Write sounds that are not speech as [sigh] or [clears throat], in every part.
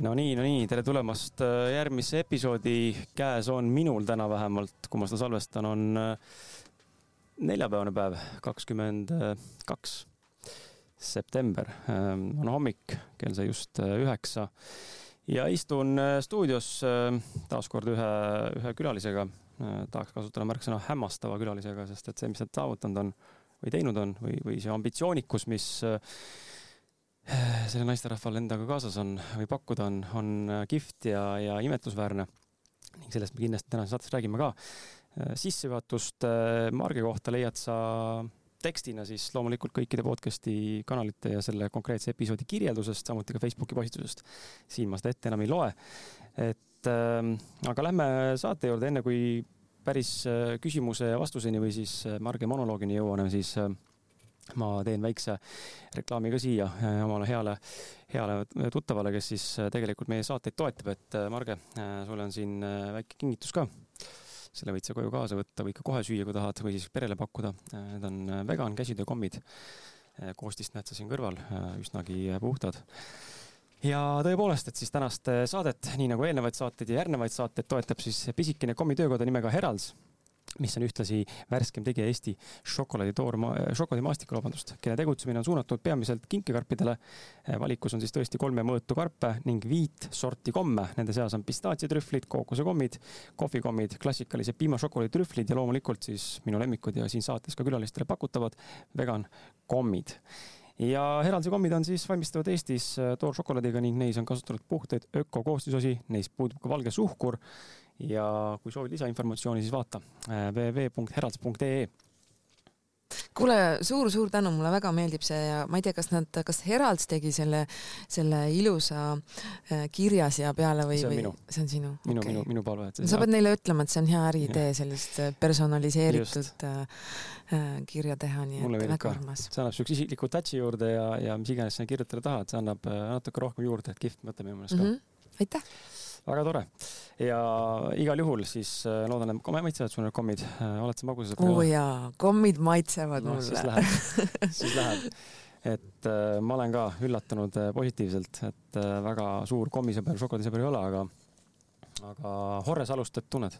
no nii, no nii, tere tulemast äh, järgmisse episoodi. käes on minul täna vähemalt, kui ma seda salvestan, on äh, neljapäevane päev, kakskümmend kaks september. Ähm, on hommik, kell sai just äh, üheksa ja istun stuudios taaskord ühe, ühe külalisega. tahaks kasutada märksõna hämmastava külalisega, sest et see, mis nad saavutanud on või teinud on või, või see ambitsioonikus, mis sellel naisterahval endaga kaasas on või pakkuda on, on kihvt ja, ja imetlusväärne. ning sellest me kindlasti tänases saates räägime ka. sissejuhatust äh, Marge kohta leiad sa tekstina siis loomulikult kõikide podcast'i kanalite ja selle konkreetse episoodi kirjeldusest, samuti ka Facebooki postitusest. siin ma seda ette enam ei loe. et äh, aga lähme saate juurde, enne kui päris äh, küsimuse ja vastuseni või siis äh, Marge monoloogini jõuame, siis äh, ma teen väikse reklaami ka siia äh, omale heale, heale tuttavale, kes siis äh, tegelikult meie saateid toetab, et äh, Marge, sul on siin väike kingitus ka. selle võid sa koju kaasa võtta, võid ka kohe süüa, kui tahad, või siis perele pakkuda. Need on vegan käsitöökommid. koostist näed sa siin kõrval, üsnagi puhtad ja tõepoolest, et siis tänast saadet, nii nagu eelnevaid saateid ja järgnevaid saateid toetab siis pisikene kommitöökoda nimega Heralds mis on ühtlasi värskem tegija Eesti šokolaadi toorma, šokolaadimaastikul, vabandust, kelle tegutsemine on suunatud peamiselt kinkekarpidele. valikus on siis tõesti kolme mõõtu karpe ning viit sorti komme. Nende seas on pistaatsiatrühvlid, kookosekommid, kohvikommid, klassikalised piimašokolaaditrühvlid ja loomulikult siis minu lemmikud ja siin saates ka külalistele pakutavad vegan kommid ja Heraldse kommid on siis valmistavad Eestis tooršokolaadiga ning neis on kasutatud puhtaid ökokoostisosi, neis puudub ka valge suhkur ja kui soovid lisainformatsiooni, siis vaata äh, www.heralds.ee kuule suur,, suur-suur tänu, mulle väga meeldib see ja ma ei tea, kas nad, kas Heralds tegi selle, selle ilusa äh, kirja siia peale või, või minu. see on sinu? minu okay., minu, minu palve. sa pead neile ütlema, et see on hea äriidee, sellist äh, personaliseeritud äh, kirja teha, nii mulle et väga armas. see annab siukse isikliku touch'i juurde ja, ja mis iganes sa kirjutada tahad, see annab natuke rohkem juurde, et kihvt mõte minu meelest ka mm. -hmm. aitäh! Väga tore ja igal juhul siis äh, loodan, et maitsevad sul need kommid, äh, oled sa magusasõber? oo oh jaa, kommid maitsevad no, mulle. siis läheb, siis läheb. et äh, ma olen ka üllatunud äh, positiivselt, et äh, väga suur kommisõber, šokolaadisõber ei ole, aga, aga Horre Salustut tunned?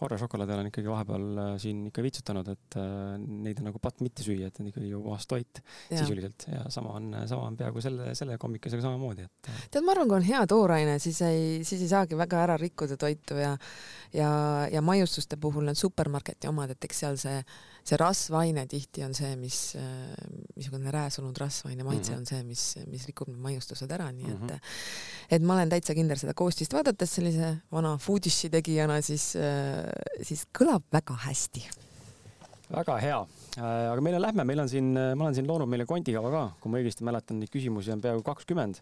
Horre šokolaadi olen ikkagi vahepeal äh, siin ikka vitsutanud, et äh, neid on nagu patt mitte süüa, et need ikkagi ju puhas toit ja. sisuliselt ja sama on, sama on peaaegu selle, selle kommikesega samamoodi, et. Äh, tead, ma arvan, kui on hea tooraine, siis ei, siis ei saagi väga ära rikkuda toitu ja ja, ja maiustuste puhul need supermarketi omad, et eks seal see, see rasvaine tihti on see, mis, niisugune rääsunud rasvaine maitse mm -hmm. on see, mis, mis rikub need maiustused ära, nii et mm -hmm. et ma olen täitsa kindel seda koostist vaadates sellise vana foodish'i tegijana, siis siis, äh, kõlab väga hästi. väga hea, äh, aga meile lähme, meil on siin, ma olen siin loonud meile kondikava ka, kui ma õigesti mäletan, neid küsimusi on peaaegu kakskümmend.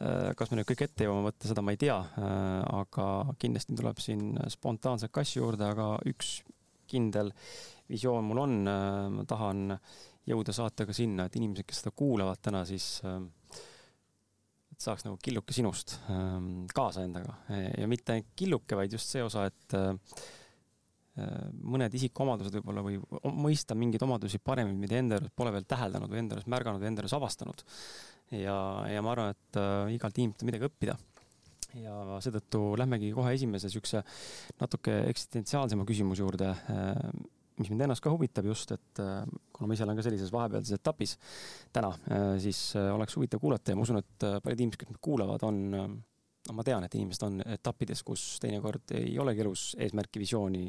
Äh, kas me nüüd kõik ette jõuame võtta, seda ma ei tea, aga kindlasti tuleb siin spontaanset kassi juurde, aga üks kindel visioon mul on, ma tahan jõuda saatega sinna, et inimesed, kes seda kuulavad täna, siis et saaks nagu killuke sinust ähm, kaasa endaga ja mitte ainult killuke, vaid just see osa, et äh, mõned isikuomadused võib-olla või mõista mingeid omadusi paremini, mida enda juures pole veel täheldanud või enda juures märganud või enda juures avastanud. ja, ja ma arvan, et äh, igalt inimeselt on midagi õppida. Ja seetõttu lähmegi kohe esimese niisuguse natuke eksistentsiaalsema küsimuse juurde äh, mis mind ennast ka huvitab just, et äh, kuna ma ise olen ka sellises vahepealses etapis täna, äh, siis oleks huvitav kuulata ja ma usun, et paljud inimesed, kes meid kuulavad, on, no ma tean, et inimesed on etappides, kus teinekord ei olegi elus eesmärki, visiooni,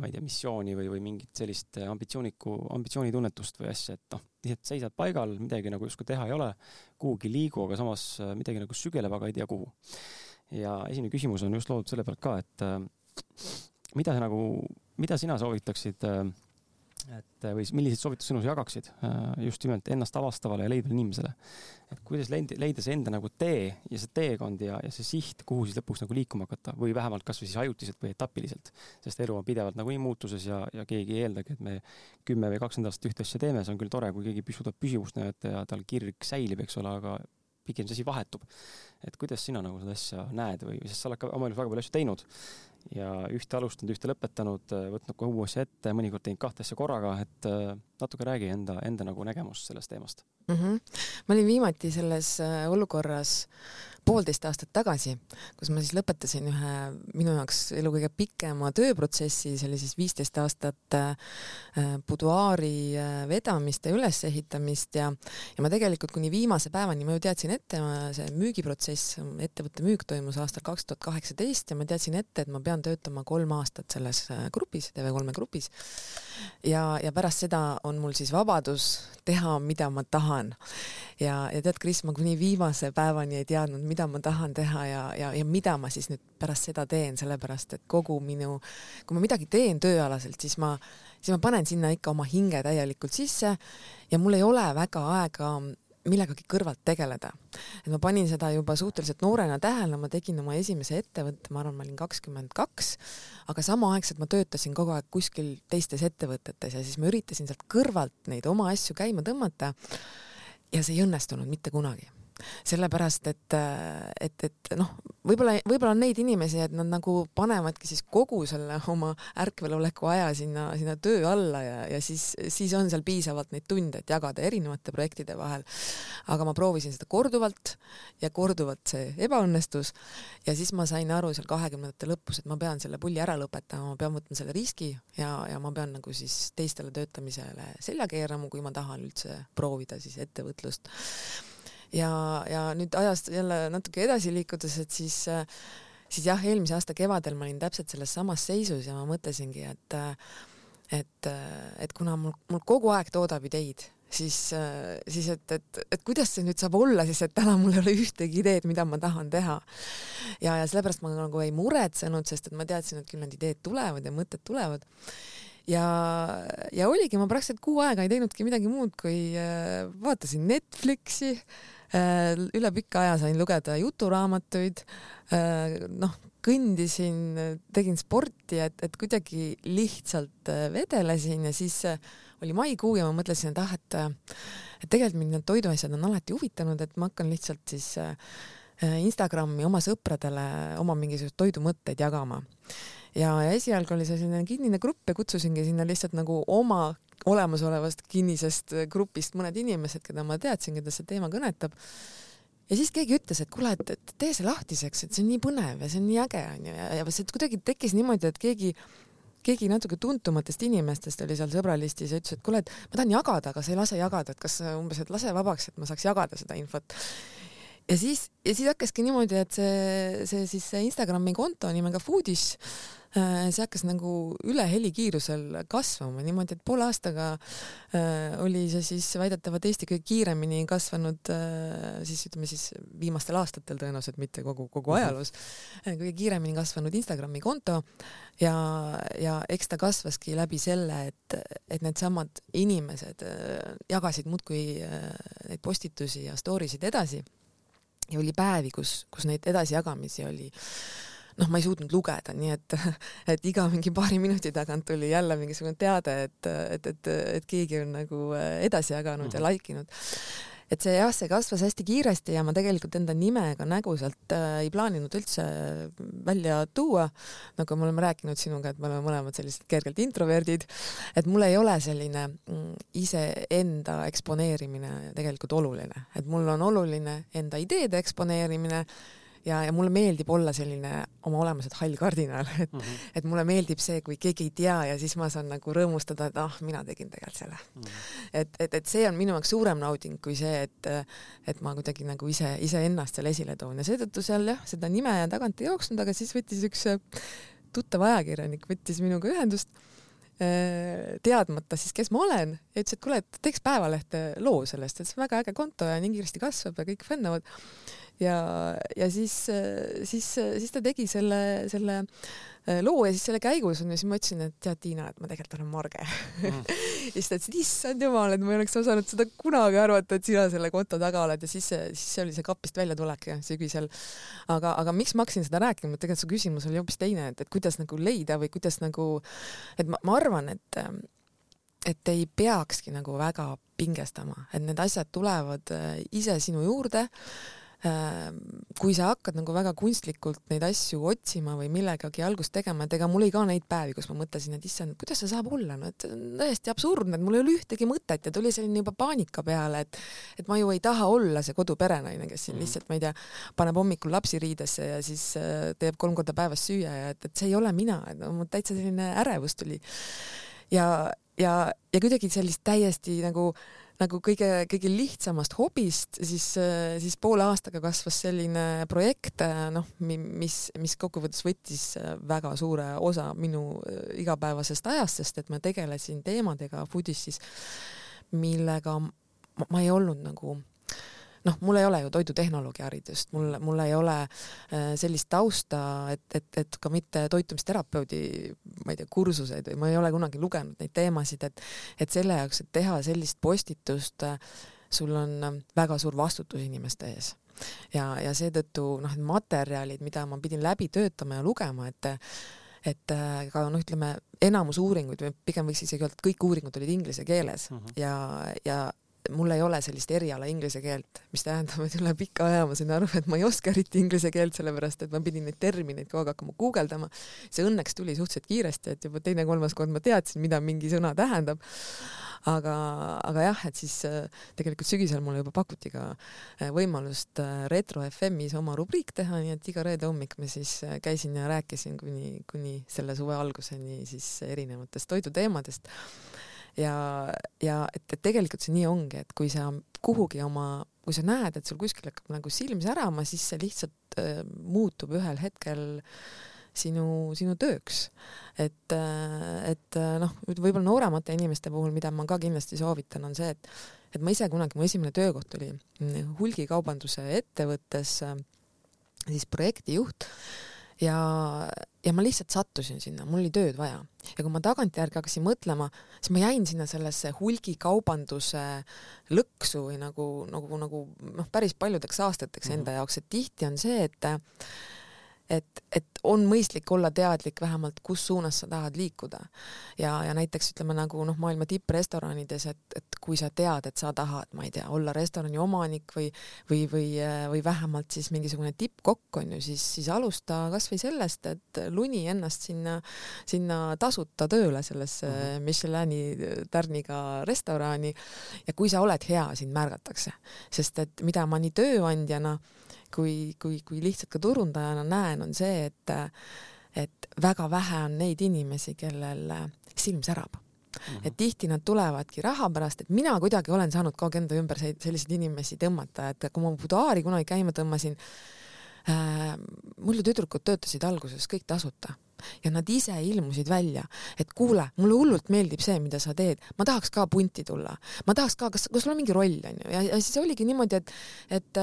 ma ei tea, missiooni või, või mingit sellist ambitsiooniku, ambitsioonitunnetust või asja, et noh, lihtsalt seisad paigal, midagi nagu justkui teha ei ole, kuhugi liigu, aga samas midagi nagu sügeleb, aga ei tea, kuhu. ja esimene küsimus on just loodud selle pealt ka, et mida sa nagu mida sina soovitaksid, äh, et või milliseid soovitussõnu sa jagaksid äh, just nimelt ennast avastavale ja leidvale inimesele? et kuidas leida, leida see enda nagu tee ja see teekond ja, ja see siht, kuhu siis lõpuks nagu liikuma hakata või vähemalt kasvõi siis ajutiselt või etapiliselt. sest elu on pidevalt nagunii muutuses ja, ja keegi ei eeldagi, et me kümme või kakskümmend aastat ühte asja teeme, see on küll tore, kui keegi suudab püsivust näidata ja tal kirg säilib, eks ole, aga pigem see asi vahetub. et kuidas sina nagu seda asja näed või, sest sa oled ka oma elus väga palju asju teinud ja ühte alustanud, ühte lõpetanud, võtnud kohe uue asja ette, mõnikord teinud kahte asja korraga, et äh, natuke räägi enda, enda nagu nägemust sellest teemast mm. -hmm. ma olin viimati selles äh, olukorras poolteist aastat tagasi, kus ma siis lõpetasin ühe minu jaoks elu kõige pikema tööprotsessi, see oli siis viisteist aastat buduaari vedamist ja ülesehitamist ja ja ma tegelikult kuni viimase päevani, ma ju teadsin ette, see müügiprotsess, ettevõtte müük toimus aastal kaks tuhat kaheksateist ja ma teadsin ette, et ma pean töötama kolm aastat selles grupis, TV3 grupis. ja, ja pärast seda on mul siis vabadus teha, mida ma tahan. ja, ja tead, Kris, ma kuni viimase päevani ei teadnud, mida ma tahan teha ja, ja, ja mida ma siis nüüd pärast seda teen, sellepärast et kogu minu, kui ma midagi teen tööalaselt, siis ma, siis ma panen sinna ikka oma hinge täielikult sisse ja mul ei ole väga aega millegagi kõrvalt tegeleda. et ma panin seda juba suhteliselt noorena tähele, ma tegin oma esimese ettevõtte, ma arvan, ma olin kakskümmend kaks, aga samaaegselt ma töötasin kogu aeg kuskil teistes ettevõtetes ja siis ma üritasin sealt kõrvalt neid oma asju käima tõmmata. ja see ei õnnestunud mitte kunagi sellepärast et, et, et noh, võib-olla, võib-olla on neid inimesi, et nad nagu panevadki siis kogu selle oma ärkveloleku aja sinna, sinna töö alla ja, ja siis, siis on seal piisavalt neid tunde, et jagada erinevate projektide vahel. aga ma proovisin seda korduvalt ja korduvalt see ebaõnnestus ja siis ma sain aru seal kahekümnendate lõpus, et ma pean selle pulli ära lõpetama, ma pean võtma selle riski ja, ja ma pean nagu siis teistele töötamisele selja keerama, kui ma tahan üldse proovida siis ettevõtlust ja, ja nüüd ajast jälle natuke edasi liikudes, et siis, siis jah, eelmise aasta kevadel ma olin täpselt selles samas seisus ja ma mõtlesingi, et, et, et kuna mul, mul kogu aeg toodab ideid, siis, siis et, et, et kuidas see nüüd saab olla siis, et täna mul ei ole ühtegi ideed, mida ma tahan teha. ja, ja sellepärast ma nagu ei muretsenud, sest et ma teadsin, et küll need ideed tulevad ja mõtted tulevad ja, ja oligi, ma praktiliselt kuu aega ei teinudki midagi muud, kui äh, vaatasin Netflixi äh,, üle pika aja sain lugeda juturaamatuid äh,, noh, kõndisin, tegin sporti, et, et kuidagi lihtsalt äh, vedelesin ja siis äh, oli maikuu ja ma mõtlesin, et ah, et, äh, et tegelikult mind need toiduasjad on alati huvitanud, et ma hakkan lihtsalt siis äh, Instagrami oma sõpradele oma mingisuguseid toidumõtteid jagama. Ja, ja esialgu oli see selline kinnine grupp ja kutsusingi sinna lihtsalt nagu oma olemasolevast kinnisest grupist mõned inimesed, keda ma teadsin, keda see teema kõnetab. ja siis keegi ütles, et kuule, et, et tee see lahtiseks, et see on nii põnev ja see on nii äge onju ja, ja see kuidagi tekkis niimoodi, et keegi keegi natuke tuntumatest inimestest oli seal sõbralistis ja ütles, et kuule, et ma tahan jagada, aga sa ei lase jagada, et kas umbes, et lase vabaks, et ma saaks jagada seda infot ja siis, ja siis hakkaski niimoodi, et see, see siis see Instagrami konto nimega Foodis, äh, see hakkas nagu üle helikiirusel kasvama niimoodi, et poole aastaga äh, oli see siis väidetavalt Eesti kõige kiiremini kasvanud äh,, siis ütleme siis viimastel aastatel tõenäoliselt, mitte kogu, kogu mhm. ajaloos äh,, kõige kiiremini kasvanud Instagrami konto ja, ja eks ta kasvaski läbi selle, et, et needsamad inimesed äh, jagasid muudkui äh, neid postitusi ja story sid edasi ja oli päevi, kus, kus neid edasijagamisi oli noh, ma ei suutnud lugeda, nii et, [laughs] et iga mingi paari minuti tagant tuli jälle mingisugune teade, et, et, et, et keegi on nagu edasi jaganud mm -hmm. ja like inud et see jah, see kasvas hästi kiiresti ja ma tegelikult enda nime ega nägu sealt äh, ei plaaninud üldse välja tuua. nagu me oleme rääkinud sinuga, et me oleme mõlemad sellised kergelt introverdid, et mul ei ole selline mm, iseenda eksponeerimine tegelikult oluline, et mul on oluline enda ideede eksponeerimine ja, ja mulle meeldib olla selline oma olemuselt hall kardinal, et mm, -hmm. et mulle meeldib see, kui keegi ei tea ja siis ma saan nagu rõõmustada, et ah, mina tegin tegelikult selle mm. -hmm. et, et, et see on minu jaoks suurem nauding kui see, et, et ma kuidagi nagu ise, iseennast seal esile toon ja seetõttu seal jah, seda nime tagant ei jooksnud, aga siis võttis üks tuttav ajakirjanik võttis minuga ühendust äh, teadmata siis, kes ma olen ja ütles, et kuule, et teeks Päevalehte loo sellest, et see on väga äge konto ja nii kiiresti kasvab ja kõik fännavad ja, ja siis, siis, siis ta tegi selle, selle äh, loo ja siis selle käigus on ja siis ma ütlesin, et tead, Tiina, et ma tegelikult olen Marge mm. [laughs] ja siis ta ütles, et issand jumal, et ma ei oleks osanud seda kunagi arvata, et sina selle konto taga oled ja siis, siis see oli see kapist väljatulek sügisel. aga, aga miks ma hakkasin seda rääkima, et tegelikult su küsimus oli hoopis teine, et, et kuidas nagu leida või kuidas nagu, et ma, ma arvan, et et ei peakski nagu väga pingestama, et need asjad tulevad äh, ise sinu juurde kui sa hakkad nagu väga kunstlikult neid asju otsima või millegagi algust tegema, et ega mul oli ka neid päevi, kus ma mõtlesin, et issand, kuidas see saab olla, no et see on täiesti absurdne, et mul ei ole ühtegi mõtet ja tuli selline juba paanika peale, et et ma ju ei taha olla see koduperenaine, kes siin mhm. lihtsalt, ma ei tea, paneb hommikul lapsi riidesse ja siis äh, teeb kolm korda päevas süüa ja et, et see ei ole mina, et no mul täitsa selline ärevus tuli. ja, ja, ja kuidagi sellist täiesti nagu äh, nagu kõige, kõige lihtsamast hobist, siis, siis poole aastaga kasvas selline projekt, noh, mis, mis kokkuvõttes võttis väga suure osa minu äh, igapäevasest ajast, sest et ma tegelesin teemadega foodis siis, millega ma, ma ei olnud nagu noh, mul ei ole ju toidutehnoloogi haridust, mul, mul ei ole äh, sellist tausta, et, et, et ka mitte toitumisterapeudi, ma ei tea, kursuseid või ma ei ole kunagi lugenud neid teemasid, et, et selle jaoks, et teha sellist postitust, äh, sul on äh, väga suur vastutus inimeste ees ja, ja seetõttu noh, need materjalid, mida ma pidin läbi töötama ja lugema, et et ka noh, ütleme enamus uuringuid või pigem võiks isegi öelda, et kõik uuringud olid inglise keeles uh mhm. -huh. ja, ja mul ei ole sellist eriala inglise keelt, mis tähendab, et üle pika aja ma sain aru, et ma ei oska eriti inglise keelt, sellepärast et ma pidin neid termineid kogu aeg hakkama guugeldama. see õnneks tuli suhteliselt kiiresti, et juba teine-kolmas kord ma teadsin, mida mingi sõna tähendab. aga, aga jah, et siis äh, tegelikult sügisel mulle juba pakuti ka äh, võimalust äh, Retro FM-is oma rubriik teha, nii et iga reede hommik ma siis käisin ja rääkisin kuni, kuni selle suve alguseni siis erinevatest toiduteemadest ja, ja et, et tegelikult see nii ongi, et kui sa kuhugi oma, kui sa näed, et sul kuskil hakkab nagu silm särama, siis see lihtsalt äh, muutub ühel hetkel sinu, sinu tööks. et, äh, et äh, noh, võib-olla nooremate inimeste puhul, mida ma ka kindlasti soovitan, on see, et et ma ise kunagi, mu esimene töökoht oli hulgikaubanduse ettevõttes äh, siis projektijuht ja, ja ma lihtsalt sattusin sinna, mul oli tööd vaja ja kui ma tagantjärgi hakkasin mõtlema, siis ma jäin sinna sellesse hulgikaubanduse lõksu või nagu, nagu, nagu noh, päris paljudeks aastateks enda mhm. jaoks, et tihti on see, et et, et on mõistlik olla teadlik vähemalt, kus suunas sa tahad liikuda. ja, ja näiteks ütleme nagu noh, maailma tipprestoranides, et, et kui sa tead, et sa tahad, ma ei tea, olla restorani omanik või, või, või, või vähemalt siis mingisugune tippkokk on ju, siis, siis alusta kasvõi sellest, et luni ennast sinna, sinna tasuta tööle sellesse -hmm. Michelini tärniga restorani ja kui sa oled hea, sind märgatakse, sest et mida ma nii tööandjana kui, kui, kui lihtsalt ka turundajana näen, on see, et et väga vähe on neid inimesi, kellel silm särab Mm -hmm. et tihti nad tulevadki raha pärast, et mina kuidagi olen saanud kogu aeg enda ümber selliseid inimesi tõmmata, et kui ma budaari kunagi käima tõmbasin äh,, mul ju tüdrukud töötasid alguses kõik tasuta ja nad ise ilmusid välja, et kuule, mulle hullult meeldib see, mida sa teed, ma tahaks ka punti tulla, ma tahaks ka, kas, kas sul on mingi roll onju ja, ja siis oligi niimoodi, et et,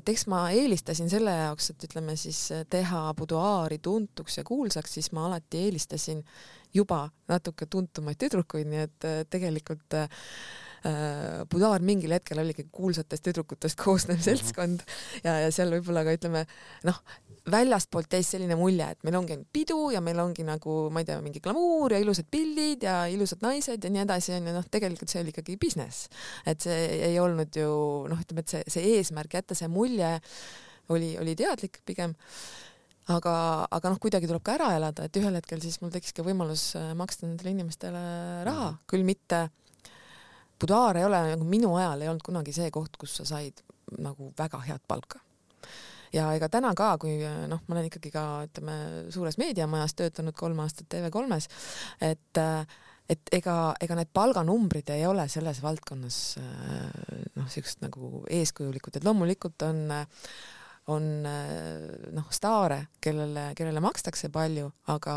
et eks ma eelistasin selle jaoks, et ütleme siis teha buduaari tuntuks ja kuulsaks, siis ma alati eelistasin juba natuke tuntumaid tüdrukuid, nii et tegelikult äh, Budaar mingil hetkel oligi kuulsatest tüdrukutest koosnev mhm. seltskond. Ja, ja seal võib-olla ka ütleme noh, väljastpoolt jäi selline mulje, et meil ongi pidu ja meil ongi nagu, ma ei tea, mingi glamuur ja ilusad pildid ja ilusad naised ja nii edasi, onju, noh, tegelikult see oli ikkagi business. et see ei olnud ju noh, ütleme, et see, see eesmärk jätta see mulje oli, oli teadlik pigem aga, aga noh, kuidagi tuleb ka ära elada, et ühel hetkel siis mul tekkis ka võimalus äh, maksta nendele inimestele raha, mhm. küll mitte, budaar ei ole nagu minu ajal ei olnud kunagi see koht, kus sa said nagu väga head palka ja ega täna ka, kui noh, ma olen ikkagi ka ütleme suures meediamajas töötanud kolm aastat TV3-s, et et ega, ega need palganumbrid ei ole selles valdkonnas noh, siuksed nagu eeskujulikud, et loomulikult on on äh, noh, staare, kellele, kellele makstakse palju, aga,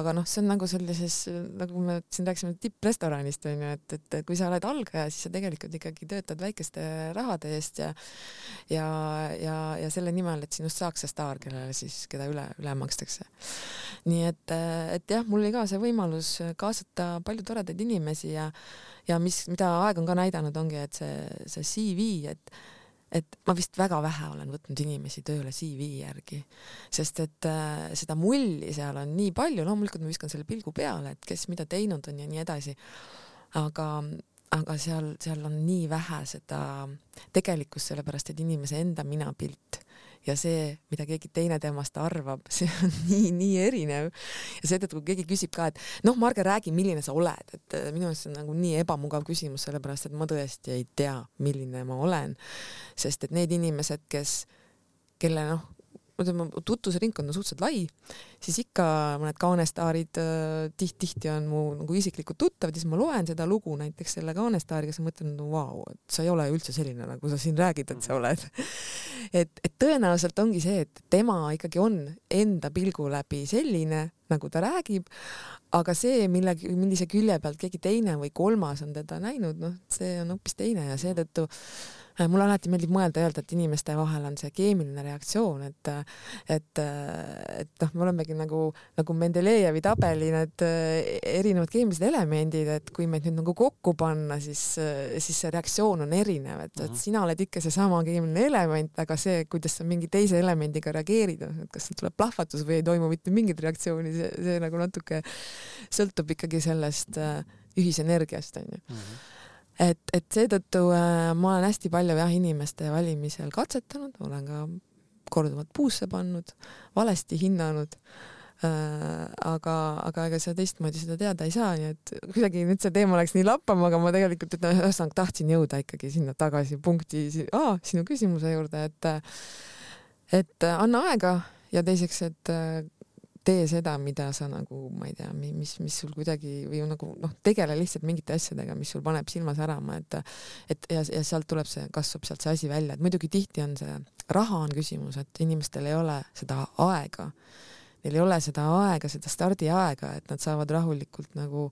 aga noh, see on nagu sellises, nagu me siin rääkisime tipprestoranist onju, et, et kui sa oled algaja, siis sa tegelikult ikkagi töötad väikeste rahade eest ja ja, ja, ja selle nimel, et sinust saaks see staar, kellele siis, keda üle, üle makstakse. nii et, et jah, mul oli ka see võimalus kaasata palju toredaid inimesi ja ja mis, mida aeg on ka näidanud, ongi, et see, see CV, et et ma vist väga vähe olen võtnud inimesi tööle CV järgi, sest et äh, seda mulli seal on nii palju, loomulikult ma viskan selle pilgu peale, et kes mida teinud on ja nii edasi. aga, aga seal, seal on nii vähe seda tegelikkust, sellepärast et inimese enda minapilt ja see, mida keegi teine temast arvab, [laughs] see on nii, nii erinev. ja seetõttu, kui keegi küsib ka, et noh, Marge, räägi, milline sa oled, et äh, minu arust see on nagu nii ebamugav küsimus, sellepärast et ma tõesti ei tea, milline ma olen. sest et need inimesed, kes, kelle noh, ütleme, tutvusringkond on suhteliselt lai, siis ikka mõned kaanestaarid tiht-tihti on mu nagu isiklikud tuttavad, siis ma loen seda lugu näiteks selle kaanestaariga, siis ma mõtlen, no vau, et sa ei ole üldse selline, nagu sa siin räägid, et sa oled. [laughs] et, et tõenäoliselt ongi see, et tema ikkagi on enda pilgu läbi selline, nagu ta räägib, aga see, millegi, millise külje pealt keegi teine või kolmas on teda näinud, noh, see on hoopis teine ja seetõttu Äh, mulle alati meeldib mõelda öelda, et inimeste vahel on see keemiline reaktsioon, et et, et noh, me olemegi nagu, nagu Mendelejevi tabeli need äh, erinevad keemilised elemendid, et kui meid nüüd nagu kokku panna, siis, siis see reaktsioon on erinev, et, et mhm. sina oled ikka seesama keemiline element, aga see, kuidas sa mingi teise elemendiga reageerid, noh, et kas tuleb plahvatus või ei toimu mitte mingit reaktsiooni, see, see nagu natuke sõltub ikkagi sellest äh, ühisenergiast, onju. -hmm et, et seetõttu äh, ma olen hästi palju jah, inimeste valimisel katsetanud, olen ka korduvalt puusse pannud, valesti hinnanud äh,. aga, aga ega sa teistmoodi seda teada ei saa, nii et kuidagi nüüd see teema läks nii lappama, aga ma tegelikult, noh, ühesõnaga tahtsin jõuda ikkagi sinna tagasi punkti ah,, sinu küsimuse juurde, et et anna aega ja teiseks, et tee seda, mida sa nagu, ma ei tea, mis, mis sul kuidagi või nagu noh, tegele lihtsalt mingite asjadega, mis sul paneb silma särama, et et ja, ja sealt tuleb see, kasvab sealt see asi välja, et muidugi tihti on see, raha on küsimus, et inimestel ei ole seda aega. Neil ei ole seda aega, seda stardiaega, et nad saavad rahulikult nagu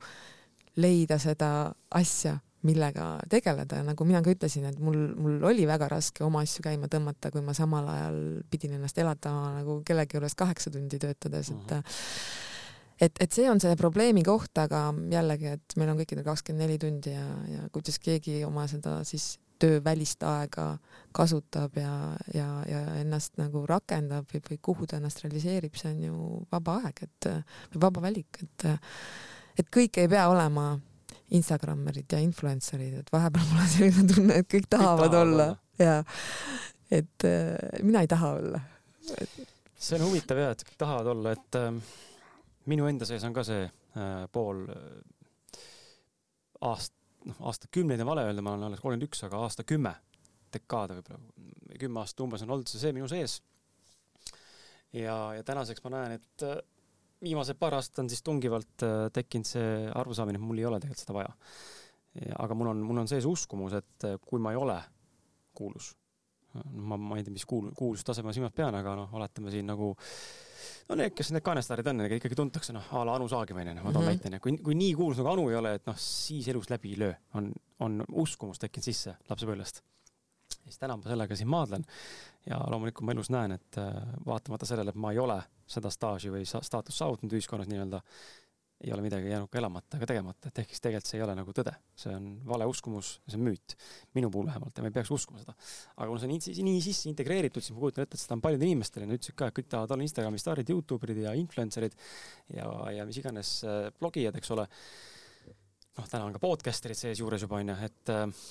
leida seda asja millega tegeleda. Ja nagu mina ka ütlesin, et mul, mul oli väga raske oma asju käima tõmmata, kui ma samal ajal pidin ennast elatama nagu kellegi juures kaheksa tundi töötades, et et, et see on see probleemi koht, aga jällegi, et meil on kõikidel kakskümmend neli tundi ja, ja kuidas keegi oma seda siis töövälist aega kasutab ja, ja, ja ennast nagu rakendab või, või kuhu ta ennast realiseerib, see on ju vaba aeg, et või vaba valik, et et kõik ei pea olema Instagrammerid ja influencer'id, et vahepeal mul on selline tunne, et kõik tahavad, kõik tahavad olla, olla. ja et äh, mina ei taha olla et.... see on huvitav ja, et kõik tahavad olla, et äh, minu enda sees on ka see äh, pool äh, aast-, noh, aastakümneid on vale öelda, ma olen alles kolmkümmend üks, aga aastakümme, dekaade võib-olla, kümme aastat umbes on olnud see minu sees. ja, ja tänaseks ma näen, et äh, viimased paar aastat on siis tungivalt äh, tekkinud see arusaamine, et mul ei ole tegelikult seda vaja. aga mul on, mul on sees uskumus, et äh, kui ma ei ole kuulus, ma, ma ei tea, mis kuul-, kuulsustaseme ma silmas pean, aga noh, oletame siin nagu no need, kes need kaanestaarid on, nendega ikkagi tuntakse, noh, a la Anu Saagim onju, noh, ma toon mm -hmm. näite, kui, kui nii kuulus nagu Anu ei ole, et noh, siis elus läbi ei löö, on, on uskumus tekkinud sisse lapsepõlvest. Siis täna ma sellega siin maadlen ja loomulikult ma elus näen, et äh, vaatamata sellele, et ma ei ole seda staaži või staatust saavutanud ühiskonnas nii-öelda, ei ole midagi jäänud ka elamata ega tegemata, et ehk siis tegelikult see ei ole nagu tõde, see on vale uskumus, see on müüt. minu puhul vähemalt ja ma ei peaks uskuma seda. aga kuna see on nii, nii sisse integreeritud, siis ma kujutan ette, et seda on paljudel inimestel ja nad ütlesid ka, et kõik tahavad olla Instagrami staarid, Youtuberid ja influencer'id ja, ja mis iganes äh, blogijad, eks ole. noh, täna on ka podcaster'id seesjuures juba onju, et äh,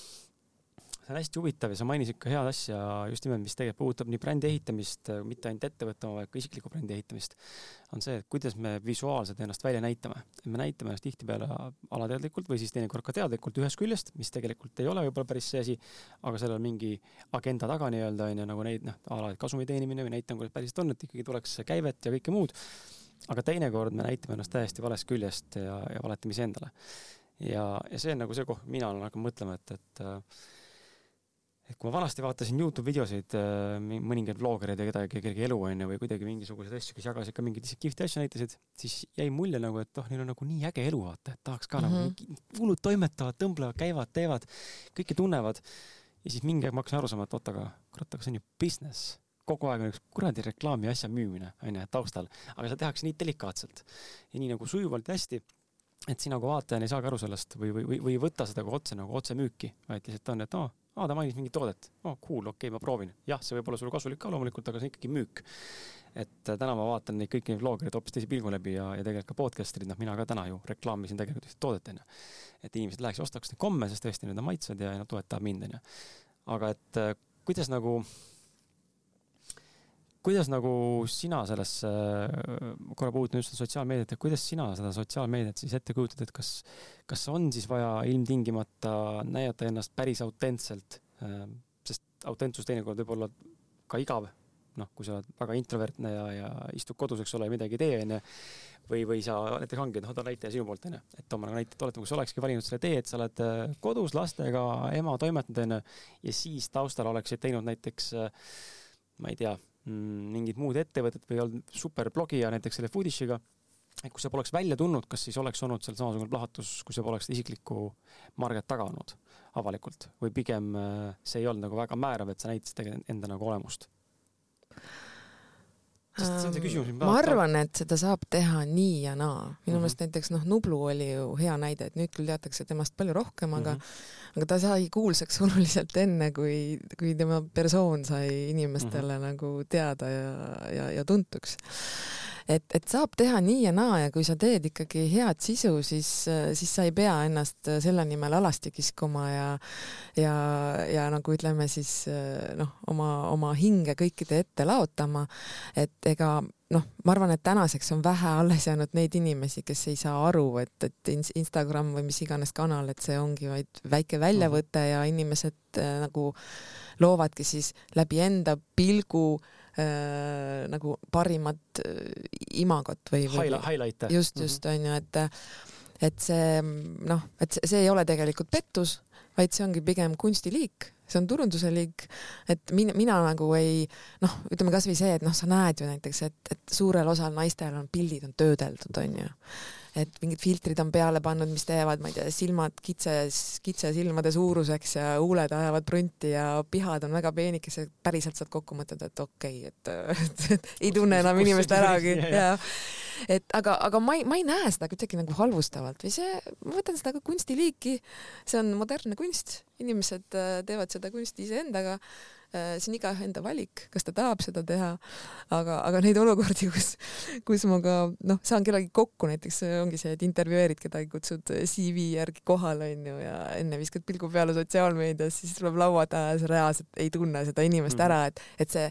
see on hästi huvitav ja sa mainisid ka head asja just nimelt, mis tegelikult puudutab nii brändi ehitamist, mitte ainult ettevõtte oma, vaid ka isiklikku brändi ehitamist, on see, et kuidas me visuaalselt ennast välja näitame. me näitame ennast tihtipeale alateadlikult või siis teinekord ka teadlikult ühest küljest, mis tegelikult ei ole võib-olla päris see asi, aga sellel on mingi agenda taga nii-öelda onju, nagu neid noh, a la kasumi teenimine või näitan, kuidas päriselt on, et ikkagi tuleks käivet ja kõike muud. aga teinekord me näitame ennast täiesti valest küljest ja, ja valetame iseendale. ja, ja see on nagu see koht, mina olen hakanud mõtlema, et, et et kui ma vanasti vaatasin Youtube videosid äh, mõningaid vloggereid ja kedagi, kellegi elu onju või kuidagi mingisuguseid asju, kes jagasid ka mingeid kihvte asju näitasid, siis jäi mulje nagu, et oh, neil on nagu nii äge elu vaata, et tahaks ka mm -hmm. nagu mhm. hullud toimetavad, tõmblevad, käivad, teevad, kõike tunnevad. ja siis mingi aeg ma hakkasin aru saama, et oot, aga kurat, aga see on ju business kogu aeg on üks kuradi reklaami asja müümine onju taustal, aga seda tehakse nii delikaatselt ja nii nagu sujuvalt ja hästi et sina kui vaatajana ei saagi aru sellest või, või, või, või võta seda kui otse nagu otsemüüki, vaid lihtsalt on, et aa oh,, aa, ta mainis mingit toodet, oh cool, okei okay,, ma proovin. jah, see võib olla sulle kasulik ka loomulikult, aga see on ikkagi müük. et äh, täna ma vaatan neid kõiki neid vloggereid hoopis teise pilgu läbi ja, ja tegelikult ka podcaster'id, noh, mina ka täna ju reklaamisin tegelikult ühte toodet, onju. et inimesed läheks ja ostaks neid komme, sest tõesti need on maitsvad ja nad toetavad mind, onju. aga et äh, kuidas nagu kuidas nagu sina sellesse, korra puudutan just sotsiaalmeediat, et kuidas sina seda sotsiaalmeediat siis ette kujutad, et kas, kas on siis vaja ilmtingimata näidata ennast päris autentselt, sest autentsus teinekord võib olla ka igav, noh, kui sa oled väga introvertne ja, ja istud kodus, eks ole, midagi ei tee, onju, või, või sa näiteks ongi, noh, toon näite sinu poolt, onju, et toome nagu näite, et oletame, kui sa olekski valinud selle tee, et sa oled äh, kodus lastega, ema toimetanud, onju, ja siis taustal oleksid teinud näiteks äh, ma ei tea Mm, mingid muud ettevõtted või olnud superblogija näiteks selle Foodishiga, et kui see poleks välja tulnud, kas siis oleks olnud seal samasugune plahvatus, kui sa poleks isiklikku marget taga olnud avalikult või pigem äh, see ei olnud nagu väga määrav, et sa näitasid enda nagu olemust? Sest see on see küsimus. ma arvan, et seda saab teha nii ja naa. minu mhm. meelest mm -hmm. näiteks noh, Nublu oli ju hea näide, et nüüd küll teatakse temast palju rohkem, aga mm -hmm. aga ta sai kuulsaks [laughs] oluliselt enne, kui, kui tema persoon sai inimestele mm -hmm. nagu teada ja, ja, ja tuntuks et, et saab teha nii ja naa ja kui sa teed ikkagi head sisu, siis, siis sa ei pea ennast selle nimel alasti kiskuma ja, ja, ja nagu ütleme siis noh, oma, oma hinge kõikide ette laotama. et ega noh, ma arvan, et tänaseks on vähe alles jäänud neid inimesi, kes ei saa aru, et, et Instagram või mis iganes kanal, et see ongi vaid väike väljavõte ja inimesed äh, nagu loovadki siis läbi enda pilgu äh, äh, nagu parimat äh, imagot või, või Highlight, highlight'e. just, just on ju, et et see noh, et see, see ei ole tegelikult pettus, vaid see ongi pigem kunstiliik, see on turunduse liik, et mina, mina nagu ei noh, ütleme kasvõi see, et noh, sa näed ju näiteks, et, et suurel osal naistel on pildid on töödeldud, onju et mingid filtrid on peale pannud, mis teevad, ma ei tea, silmad kitses, kitse silmade suuruseks ja huuled ajavad prunti ja pihad on väga peenikesed, päriselt saad kokku mõtelda, et okei okay,, et, et, ei tunne enam inimest äragi ja et aga, aga ma ei, ma ei näe seda kuidagi nagu halvustavalt või see, ma võtan seda ka kunstiliiki, see on modernne kunst, inimesed äh, teevad seda kunsti iseendaga see on igaühe enda valik, kas ta tahab seda teha, aga, aga neid olukordi, kus, kus ma ka noh, saan kellegagi kokku, näiteks ongi see, et intervjueerid kedagi, kutsud CV järgi kohale onju ja enne viskad pilgu peale sotsiaalmeedias, siis tuleb laua taha ja sa reaalselt ei tunne seda inimest mhm. ära, et, et see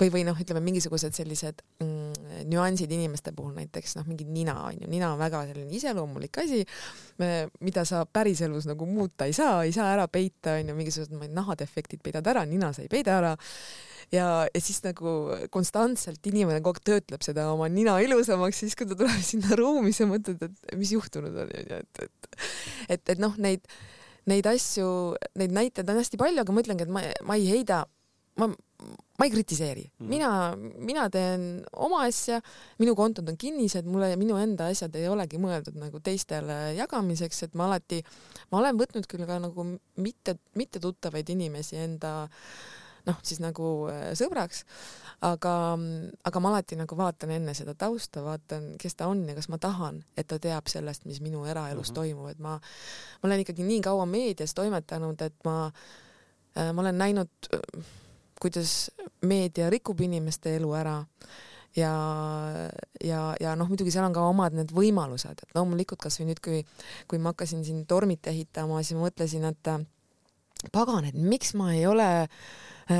või, või noh, ütleme mingisugused sellised mm, nüansid inimeste puhul näiteks noh, mingi nina on ju, nina on väga selline iseloomulik asi, mida sa päriselus nagu muuta ei saa, ei saa ära peita, on ju, mingisugused nahadefektid peidad ära, nina sa ei peida ära. Ja, ja siis nagu konstantselt inimene kogu aeg töötleb seda oma nina ilusamaks, siis kui ta tuleb [laughs] sinna ruumi, sa mõtled, et mis juhtunud on, onju, et, et, et, et noh, neid, neid asju, neid näiteid on hästi palju, aga ma ütlengi, et ma, ma ei heida, ma, ma ei kritiseeri mm, -hmm. mina, mina teen oma asja, minu kontod on kinnised, mulle, minu enda asjad ei olegi mõeldud nagu teistele jagamiseks, et ma alati, ma olen võtnud küll ka nagu mitte, mitte tuttavaid inimesi enda noh, siis nagu äh, sõbraks, aga, aga ma alati nagu vaatan enne seda tausta, vaatan, kes ta on ja kas ma tahan, et ta teab sellest, mis minu eraelus mm -hmm. toimub, et ma, ma olen ikkagi nii kaua meedias toimetanud, et ma, äh, ma olen näinud kuidas meedia rikub inimeste elu ära ja, ja, ja noh, muidugi seal on ka omad need võimalused, et loomulikult kasvõi nüüd, kui, kui ma hakkasin siin tormit ehitama, siis ma mõtlesin, et pagan, et miks ma ei ole äh,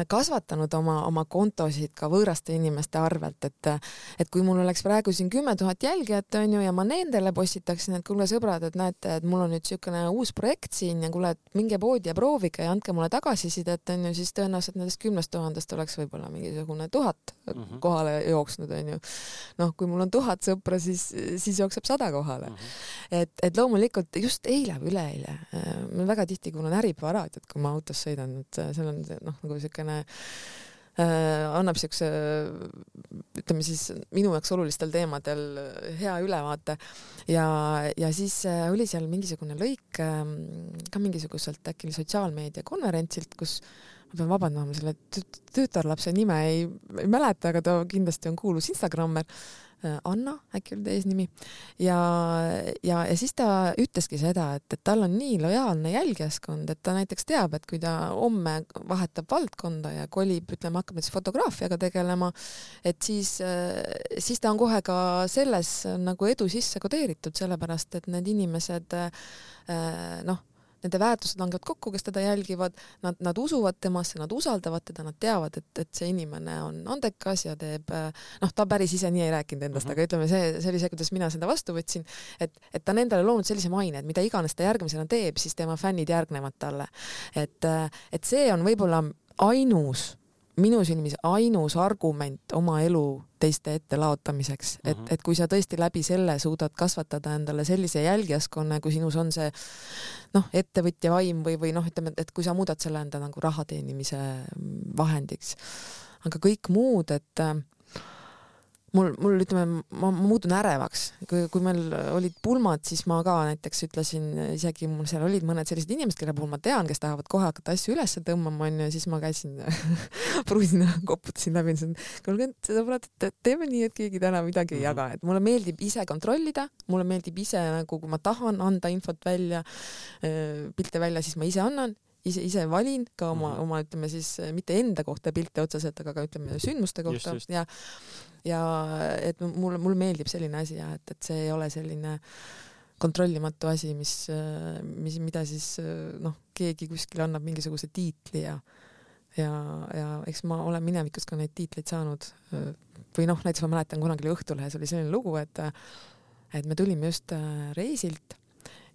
kasvatanud oma, oma kontosid ka võõraste inimeste arvelt, et et kui mul oleks praegu siin kümme tuhat jälgijat, on ju, ja ma nendele postitaksin, et kuule sõbrad, et näete, et mul on nüüd niisugune uus projekt siin ja kuule, et minge poodi ja proovige ja andke mulle tagasisidet, on ju, siis tõenäoliselt nendest kümnest tuhandest oleks võib-olla mingisugune tuhat mm -hmm. kohale jooksnud, on ju. noh, kui mul on tuhat sõpra, siis, siis jookseb sada kohale mm. -hmm. et, et loomulikult just eile või üleeile, äh, ma väga tihti kuulan Äripäeva raadiot, kui ma autos sõidan, et seal on noh, nagu see niisugune äh, annab siukse, ütleme siis minu jaoks olulistel teemadel hea ülevaate. Ja, ja siis äh, oli seal mingisugune lõik äh, ka mingisuguselt äkki sotsiaalmeedia konverentsilt, kus ma pean vabandama, ma selle tütarlapse nime ei, ei mäleta, aga ta kindlasti on kuulus Instagrammer. Äh, Anna äkki oli ta eesnimi. Ja, ja, ja siis ta ütleski seda, et, et tal on nii lojaalne jälgijaskond, et ta näiteks teab, et kui ta homme vahetab valdkonda ja kolib, ütleme, hakkab näiteks fotograafiaga tegelema, et siis, äh, siis ta on kohe ka selles nagu edu sisse kodeeritud, sellepärast et need inimesed äh, noh nende väärtused langevad kokku, kes teda jälgivad, nad, nad usuvad temasse, nad usaldavad teda, nad teavad, et, et see inimene on andekas ja teeb, noh, ta päris ise nii ei rääkinud endast mm, -hmm. aga ütleme, see, see oli see, kuidas mina seda vastu võtsin, et, et ta on endale loonud sellise maine, et mida iganes ta järgmisena teeb, siis tema fännid järgnevad talle. et, et see on võib-olla ainus minu silmis ainus argument oma elu teiste ette laotamiseks, et, mhm. et kui sa tõesti läbi selle suudad kasvatada endale sellise jälgijaskonna, kui sinus on see noh, ettevõtja vaim või, või noh, ütleme, et kui sa muudad selle enda nagu raha teenimise vahendiks. aga kõik muud, et mul, mul ütleme, ma, muutun ärevaks, kui, kui meil olid pulmad, siis ma ka näiteks ütlesin, isegi mul seal olid mõned sellised inimesed, kelle puhul ma tean, kes tahavad kohe hakata asju üles tõmbama, onju, siis ma käisin [laughs] pruusina koputasin läbi, ütlesin, kuulge, sõbrad, teeme nii, et keegi täna midagi ei mhm. jaga, et mulle meeldib ise kontrollida, mulle meeldib ise nagu, kui ma tahan anda infot välja, pilte välja, siis ma ise annan ise, ise valin ka oma mm, -hmm. oma ütleme siis mitte enda kohta pilte otseselt, aga ka ütleme sündmuste kohta just, just. ja ja et mulle, mulle meeldib selline asi ja et, et see ei ole selline kontrollimatu asi, mis, mis, mida siis noh, keegi kuskil annab mingisuguse tiitli ja ja, ja eks ma olen minevikus ka neid tiitleid saanud. või noh, näiteks ma mäletan kunagi oli Õhtulehes oli selline lugu, et et me tulime just reisilt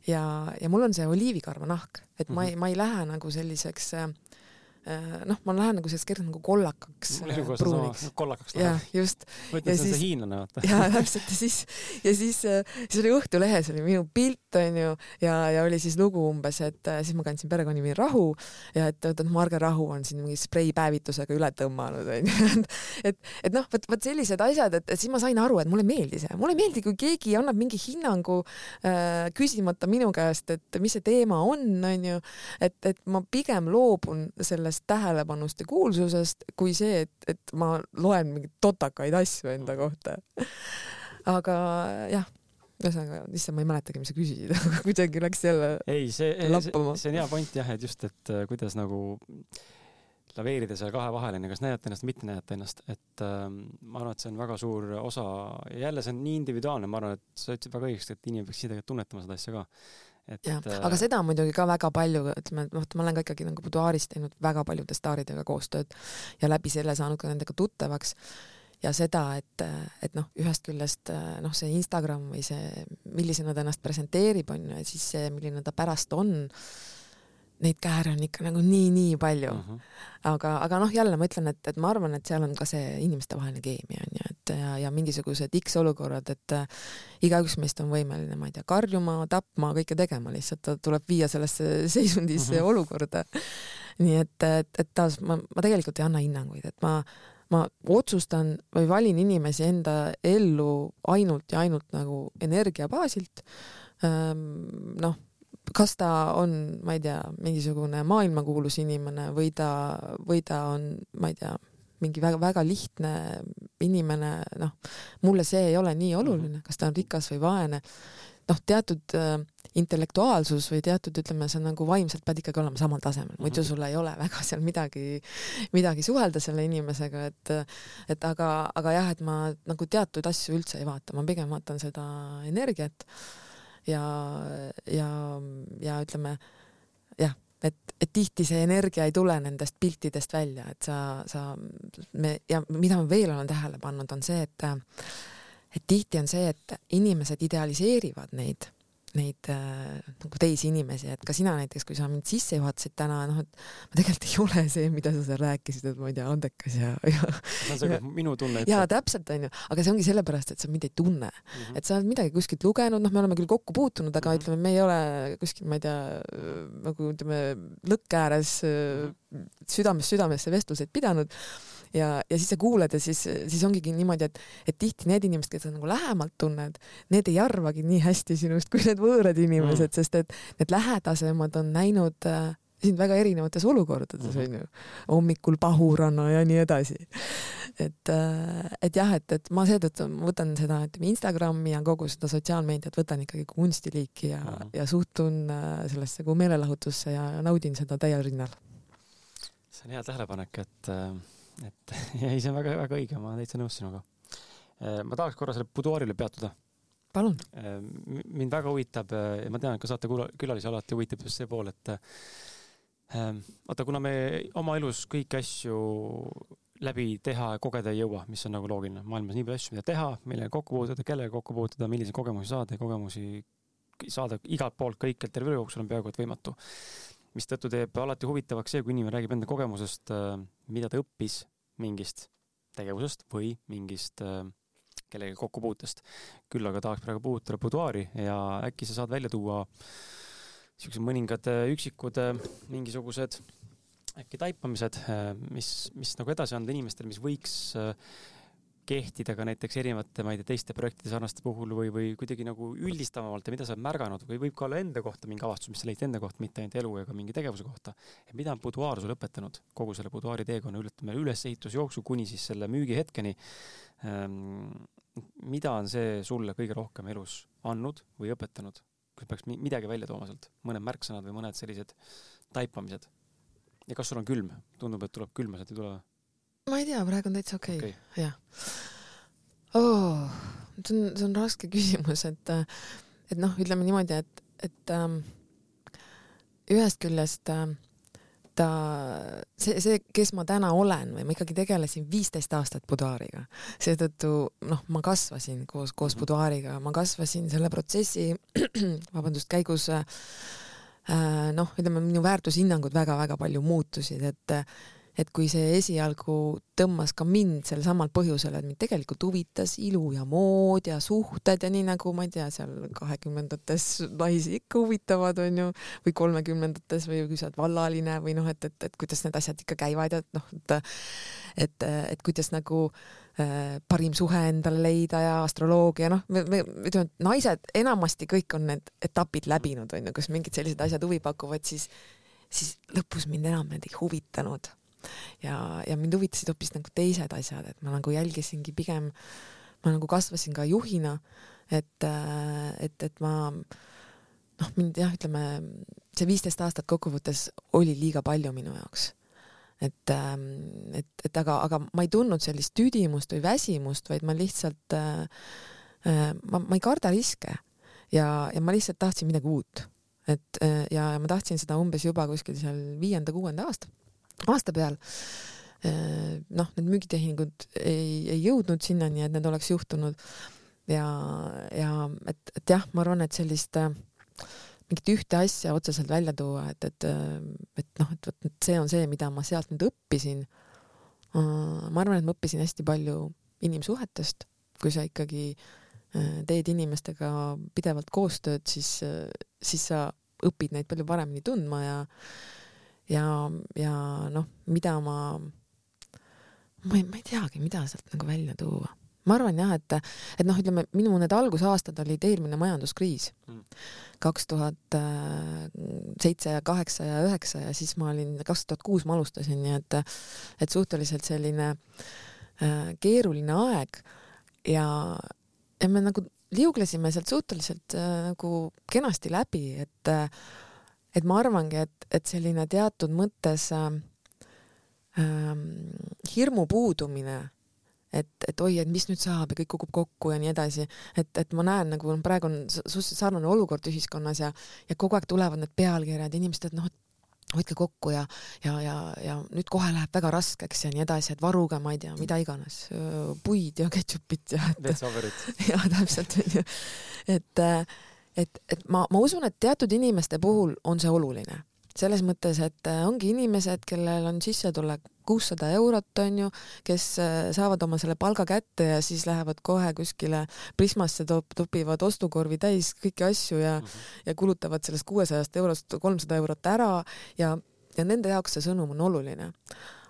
ja, ja mul on see oliivikarvanahk, et ma ei, mhm. ma ei lähe nagu selliseks Äh, noh, ma lähen nagu sellest kergelt nagu kollakaks äh, pruuniks. kollakaks läheb. just. ma ütlen, see on see hiinlane, vaata. jaa, täpselt ja siis, ja siis, äh, siis oli Õhtulehes oli minu pilt onju ja, ja oli siis lugu umbes, et siis ma kandsin perekonnanimi Rahu ja et, et, et Marge Rahu on siin mingi spreipäevitusega üle tõmmanud onju. [laughs] et, et noh, vot, vot sellised asjad, et, et siis ma sain aru, et mulle ei meeldi see, mulle ei meeldi, kui keegi annab mingi hinnangu äh, küsimata minu käest, et mis see teema on, onju. et, et ma pigem loobun selle sellest tähelepanust ja kuulsusest kui see, et, et ma loen mingeid totakaid asju enda kohta. aga jah, ühesõnaga, issand, ma ei mäletagi, mis sa küsisid, aga [laughs] kuidagi läks jälle ei, see, see, see on hea point jah, et just, et äh, kuidas nagu laveerida seal kahe vahel, onju, kas näidata ennast, mitte näidata ennast, et äh, ma arvan, et see on väga suur osa ja jälle see on nii individuaalne, ma arvan, et sa ütlesid väga õigesti, et inimene peaks ise tegelikult tunnetama seda asja ka et jah, äh, aga seda on muidugi ka väga palju, ütleme, et noh, ma olen ka ikkagi nagu buduaaris teinud väga paljude staaridega koostööd ja läbi selle saanud ka nendega tuttavaks. Ja seda, et, et noh, ühest küljest noh, see Instagram või see, millisena ta ennast presenteerib, on ju, ja siis see, milline ta pärast on neid kääre on ikka nagu nii-nii palju uh. -huh. aga, aga noh, jälle ma ütlen, et, et ma arvan, et seal on ka see inimestevaheline keemia on ju, et ja, ja mingisugused X olukorrad, et äh, igaüks meist on võimeline, ma ei tea, karjuma, tapma, kõike tegema, lihtsalt ta tuleb viia sellesse [laughs] seisundisse uh -huh. ja olukorda. nii et, et, et taas ma, ma tegelikult ei anna hinnanguid, et ma ma otsustan või valin inimesi enda ellu ainult ja ainult nagu energia baasilt. noh kas ta on, ma ei tea, mingisugune maailmakuulus inimene või ta, või ta on, ma ei tea, mingi väga-väga lihtne inimene, noh, mulle see ei ole nii oluline, kas ta on rikas või vaene. noh, teatud äh, intellektuaalsus või teatud, ütleme, sa nagu vaimselt pead ikkagi olema samal tasemel, muidu sul ei ole väga seal midagi, midagi suhelda selle inimesega, et, et aga, aga jah, et ma nagu teatud asju üldse ei vaata, ma pigem vaatan seda energiat ja, ja, ja ütleme jah, et, et tihti see energia ei tule nendest piltidest välja, et sa, sa, me ja mida ma veel olen tähele pannud, on see, et et tihti on see, et inimesed idealiseerivad neid neid äh, nagu teisi inimesi, et ka sina näiteks, kui sa mind sisse juhatasid täna, noh, et ma tegelikult ei ole see, mida sa seal rääkisid, et ma ei tea, andekas ja, ja. see on see minu tunne. jaa, täpselt onju, aga see ongi sellepärast, et sa mind ei tunne mm, -hmm. et sa oled midagi kuskilt lugenud, noh, me oleme küll kokku puutunud, aga mm -hmm. ütleme, me ei ole kuskil, ma ei tea, nagu ütleme lõkke ääres mm -hmm. südamest südamesse vestluseid pidanud ja, ja siis sa kuulad ja siis, siis ongigi niimoodi, et, et tihti need inimesed, keda sa nagu lähemalt tunned, need ei arvagi nii hästi sinust kui need võõrad inimesed mm., sest et need lähedasemad on näinud äh, sind väga erinevates olukordades mm, -hmm. onju. hommikul pahurana ja nii edasi. et, äh, et jah, et, et ma seetõttu võtan seda, ütleme Instagrami ja kogu seda sotsiaalmeediat võtan ikkagi kunstiliiki ja mm, -hmm. ja suhtun äh, sellesse kui meelelahutusse ja naudin seda täiel rinnal. see on hea tähelepanek, et, äh, et [laughs] ei, see on väga-väga õige, ma olen täitsa nõus sinuga. ma tahaks korra selle buduaarile peatuda palun. mind väga huvitab ja ma tean, et ka saate külalisi alati huvitab just see pool, et vaata, kuna me oma elus kõiki asju läbi teha ja kogeda ei jõua, mis on nagu loogiline, maailmas nii palju asju, mida teha, millega kokku puutuda, kellega kokku puutuda, milliseid kogemusi saada ja kogemusi saada igalt poolt kõikjalt terve elu jooksul on peaaegu et võimatu. Mistõttu teeb alati huvitavaks see, kui inimene räägib enda kogemusest, äh, mida ta õppis mingist tegevusest või mingist äh, kellegagi kokkupuutest. küll aga tahaks praegu puudutada buduaari ja äkki sa saad välja tuua niisugused mõningad äh, üksikud mingisugused äkki taipamised, mis, mis nagu edasi anda inimestele, mis võiks kehtida ka näiteks erinevate, ma ei tea, teiste projektide sarnaste puhul või, või kuidagi nagu üldistavamalt ja mida sa oled märganud või võib ka olla enda kohta mingi avastus, mis sa leidsid enda kohta, mitte ainult elu ega mingi tegevuse kohta. et mida on buduaar sulle õpetanud kogu selle buduaari teekonna, ütleme ülesehitusjooksu kuni siis selle müügihetkeni ähm,. mida on see sulle kõige rohkem elus andnud või õpetanud? kui peaks midagi välja tooma sealt, mõned märksõnad või mõned sellised taipamised. ja kas sul on külm? tundub, et tuleb külma, sealt ei tule? ma ei tea, praegu on täitsa okei okay. okay., jah oh,. see on, see on raske [laughs] küsimus, et, et noh, ütleme niimoodi, et, et ähm, ühest küljest äh, ta, see, see, kes ma täna olen või ma ikkagi tegelesin viisteist aastat buduaariga, seetõttu noh, ma kasvasin koos, koos mhm. buduaariga, ma kasvasin selle protsessi, [clears throat] vabandust, käigus äh, noh, ütleme minu väärtushinnangud väga-väga palju muutusid, et et kui see esialgu tõmbas ka mind sel samal põhjusel, et mind tegelikult huvitas ilu ja mood ja suhted ja nii nagu ma ei tea, seal kahekümnendates naisi ikka huvitavad, onju, või kolmekümnendates või kui sa oled vallaline või noh, et, et, et kuidas need asjad ikka käivad ja noh, et et, et kuidas nagu äh, parim suhe endale leida ja astroloogia, noh, me, me ütleme, et naised enamasti kõik on need etapid läbinud, onju, kus mingid sellised asjad huvi pakuvad, siis siis lõpus mind enam need ei huvitanud ja, ja mind huvitasid hoopis nagu teised asjad, et ma nagu jälgisingi pigem, ma nagu kasvasin ka juhina, et, et, et ma noh, mind jah, ütleme see viisteist aastat kokkuvõttes oli liiga palju minu jaoks. et, et, et aga, aga ma ei tundnud sellist tüdimust või väsimust, vaid ma lihtsalt äh,, ma, ma ei karda riske ja, ja ma lihtsalt tahtsin midagi uut et ja, ja ma tahtsin seda umbes juba kuskil seal viienda-kuuenda aasta aasta peal eh, noh, need müügitehingud ei, ei jõudnud sinnani, et need oleks juhtunud. ja, ja et, et jah, ma arvan, et sellist äh, mingit ühte asja otseselt välja tuua, et, et, et noh, et vot see on see, mida ma sealt nüüd õppisin. ma arvan, et ma õppisin hästi palju inimsuhetest, kui sa ikkagi teed inimestega pidevalt koostööd, siis, siis sa õpid neid palju paremini tundma ja ja, ja noh, mida ma, ma ei, ma ei teagi, mida sealt nagu välja tuua. ma arvan jah, et, et noh, ütleme minu need algusaastad olid eelmine majanduskriis, mm. kaks tuhat seitse ja kaheksa ja üheksa ja siis ma olin, kaks tuhat kuus ma alustasin, nii et, et suhteliselt selline äh, keeruline aeg ja, ja me nagu liuglesime sealt suhteliselt äh, nagu kenasti läbi, et äh, et ma arvangi, et, et selline teatud mõttes äh, äh, hirmu puudumine, et, et oi, et mis nüüd saab ja kõik kukub kokku ja nii edasi, et, et ma näen nagu praegu on suhteliselt sarnane olukord ühiskonnas ja, ja kogu aeg tulevad need pealkirjad, inimesed, et noh, et hoidke kokku ja, ja, ja, ja nüüd kohe läheb väga raskeks ja nii edasi, et varuge, ma ei tea, mida iganes, puid ja ketšupit ja. veetsaverit. [laughs] ja täpselt onju, et äh, et, et ma, ma usun, et teatud inimeste puhul on see oluline selles mõttes, et äh, ongi inimesed, kellel on sissetulek kuussada eurot, onju, kes äh, saavad oma selle palga kätte ja siis lähevad kohe kuskile Prismasse, topivad ostukorvi täis kõiki asju ja mm, -hmm. ja kulutavad sellest kuuesajast eurost kolmsada eurot ära ja, ja nende jaoks see sõnum on oluline.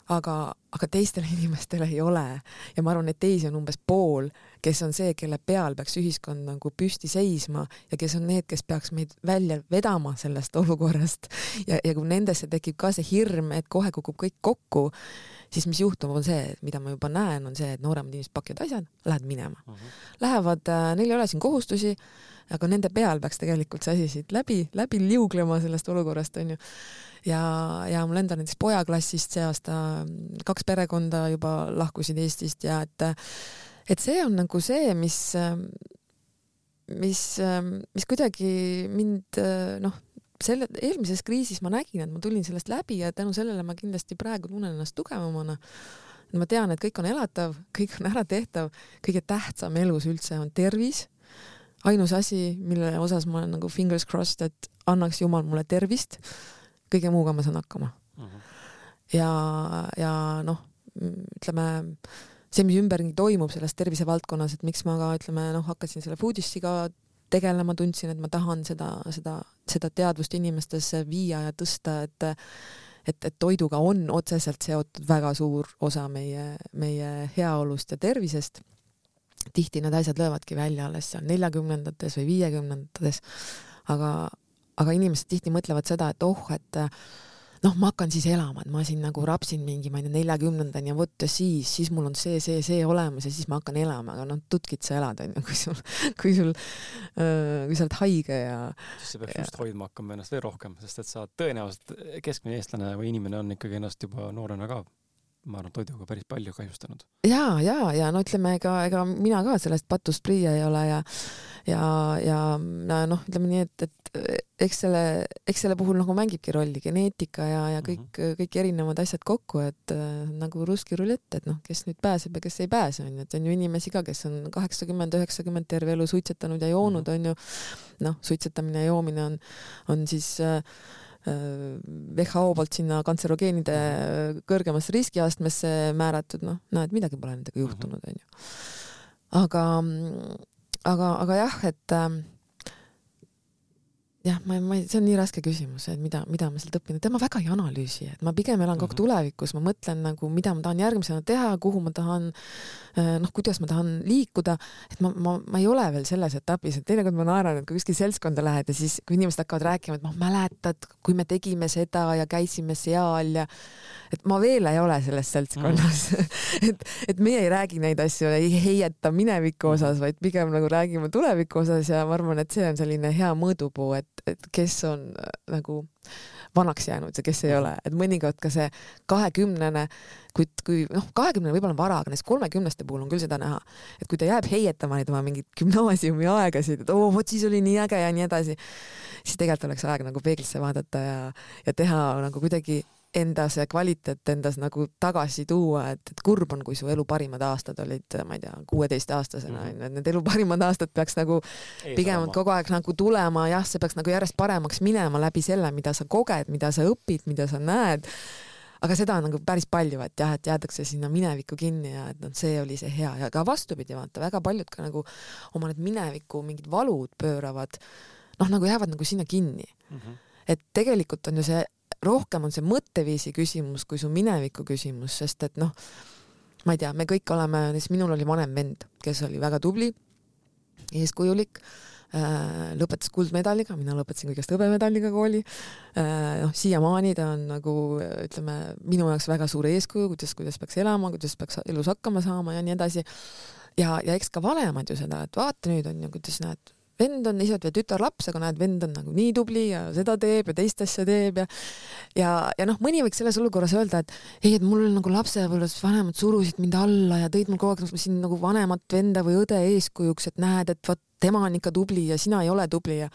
aga, aga teistel [laughs] inimestel ei ole ja ma arvan, et teisi on umbes pool, kes on see, kelle peal peaks ühiskond nagu püsti seisma ja kes on need, kes peaks meid välja vedama sellest olukorrast ja, ja kui nendesse tekib ka see hirm, et kohe kukub kõik kokku, siis mis juhtub, on see, mida ma juba näen, on see, et nooremad inimesed pakivad asjad, lähevad minema uh. -huh. Lähevad äh,, neil ei ole siin kohustusi, aga nende peal peaks tegelikult see asi siit läbi, läbi liuglema sellest olukorrast, onju. ja, ja mul endal näiteks pojaklassist see aasta kaks perekonda juba lahkusid Eestist ja et, et see on nagu see, mis, mis, mis kuidagi mind noh, selle eelmises kriisis ma nägin, et ma tulin sellest läbi ja tänu sellele ma kindlasti praegu tunnen ennast tugevamana. ma tean, et kõik on elatav, kõik on äratehtav, kõige tähtsam elus üldse on tervis ainus asi, mille osas ma olen nagu fingers crossed, et annaks jumal mulle tervist, kõige muuga ma saan hakkama uh. Mhm. -huh. ja, ja noh, ütleme see, mis ümberringi toimub selles tervisevaldkonnas, et miks ma ka ütleme noh, hakkasin selle foodist'iga tegelema, tundsin, et ma tahan seda, seda, seda teadvust inimestesse viia ja tõsta, et et, et toiduga on otseselt seotud väga suur osa meie, meie heaolust ja tervisest tihti need asjad löövadki välja alles seal neljakümnendates või viiekümnendates. aga, aga inimesed tihti mõtlevad seda, et oh, et noh, ma hakkan siis elama, et ma siin nagu rapsin mingi, ma ei tea, neljakümnendani ja vot ja siis, siis mul on see, see, see olemas ja siis ma hakkan elama, aga noh, tutkit sa elad, onju, kui sul, kui sul, kui sa oled haige ja. siis sa peaks ja... just hoidma hakkama ennast veel rohkem, sest et sa tõenäoliselt, keskmine eestlane või inimene on ikkagi ennast juba noorena ka ma arvan, toiduga päris palju kahjustanud. ja, ja, ja no ütleme, ega, ega mina ka sellest patust prii ei ole ja ja, ja noh, ütleme nii, et, et eks selle, eks selle puhul nagu mängibki rolli geneetika ja, ja kõik mm, -hmm. kõik erinevad asjad kokku, et äh, nagu russki rulett, et noh, kes nüüd pääseb ja kes ei pääse, onju, et on ju inimesi ka, kes on kaheksakümmend, üheksakümmend terve elu suitsetanud ja joonud, mhm. onju. noh, suitsetamine ja joomine on, on siis äh, WHO poolt sinna kantserogeenide kõrgemasse riskiastmesse määratud, noh, näed, midagi pole nendega juhtunud, onju. aga, aga, aga jah, et äh, jah, ma, ma, see on nii raske küsimus, et mida, mida ma sealt õppinud, tead ma väga ei analüüsi, et ma pigem elan kogu aeg mhm. tulevikus, ma mõtlen nagu, mida ma tahan järgmisena teha, kuhu ma tahan, äh, noh, kuidas ma tahan liikuda, et ma, ma, ma ei ole veel selles etapis, et teinekord ma naeran, et kui kuskil seltskonda lähed ja siis, kui inimesed hakkavad rääkima, et noh, mäletad, kui me tegime seda ja käisime seal ja et ma veel ei ole selles seltskonnas mm. [laughs] et, et meie ei räägi neid asju, ei heieta mineviku osas, mhm. vaid pigem nagu räägime tuleviku osas ja ma arvan, et see on selline hea mõõdupuu, et, et kes on äh, nagu vanaks jäänud ja kes ei ole, et mõnikord ka see kahekümnene, kui, kui noh, kahekümnene võib-olla on vara, aga näiteks kolmekümneste puhul on küll seda näha, et kui ta jääb heietama neid oma mingeid gümnaasiumi aegasid, et oo oh,, vot siis oli nii äge ja nii edasi, siis tegelikult oleks aeg nagu peeglisse vaadata ja, ja teha nagu kuidagi enda see kvaliteet endas nagu tagasi tuua, et, et kurb on, kui su elu parimad aastad olid, ma ei tea, kuueteistaastasena mhm. onju mm -hmm., et need elu parimad aastad peaks nagu ei pigem saama. kogu aeg nagu tulema, jah, see peaks nagu järjest paremaks minema läbi selle, mida sa koged, mida sa õpid, mida sa näed. aga seda on nagu päris palju, et jah, et jäädakse sinna minevikku kinni ja et noh, see oli see hea ja ka vastupidi, vaata väga paljud ka nagu oma need mineviku mingid valud pööravad, noh, nagu jäävad nagu sinna kinni mm. -hmm et tegelikult on ju see rohkem on see mõtteviisi küsimus kui su mineviku küsimus, sest et noh, ma ei tea, me kõik oleme, näiteks minul oli vanem vend, kes oli väga tubli, eeskujulik äh,, lõpetas kuldmedaliga, mina lõpetasin kõigest hõbemedaliga kooli äh,. noh, siiamaani ta on nagu ütleme, minu jaoks väga suur eeskuju, kuidas, kuidas peaks elama, kuidas peaks elus hakkama saama ja nii edasi. ja, ja eks ka vanemad ju seda, et vaata nüüd on ju, kuidas näed vend on lihtsalt veel tütarlaps, aga näed, vend on nagu nii tubli ja seda teeb ja teist asja teeb ja ja, ja noh, mõni võiks selles olukorras öelda, et ei, et mul nagu lapsepõlves vanemad surusid mind alla ja tõid mul kogu aeg siin nagu vanemat venda või õde eeskujuks, et näed, et vot tema on ikka tubli ja sina ei ole tubli ja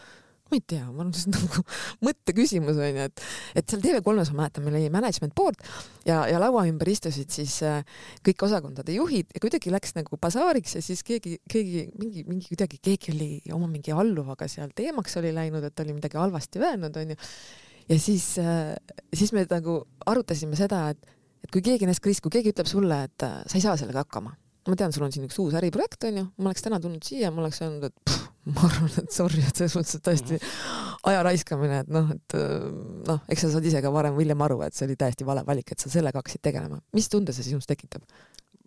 ma ei tea, ma arvan, see on nagu [laughs] mõtteküsimus onju, et, et seal TV3-s ma mäletan, meil oli management board ja, ja laua ümber istusid siis äh, kõik osakondade juhid ja kuidagi läks nagu basaariks ja siis keegi, keegi mingi, mingi kuidagi keegi oli oma mingi alluvaga seal teemaks oli läinud, et oli midagi halvasti öelnud onju. ja siis äh,, siis me nagu arutasime seda, et, et kui keegi näiteks, Kris, kui keegi ütleb sulle, et äh, sa ei saa sellega hakkama, ma tean, sul on siin üks uus äriprojekt onju, ma oleks täna tulnud siia, ma oleks öelnud, et pff, ma arvan, et sorry, et selles mõttes, et tõesti aja raiskamine, et noh, et noh, eks sa saad ise ka varem või hiljem aru, et see oli täiesti vale valik, et sa sellega hakkasid tegelema. mis tunde see sinus tekitab?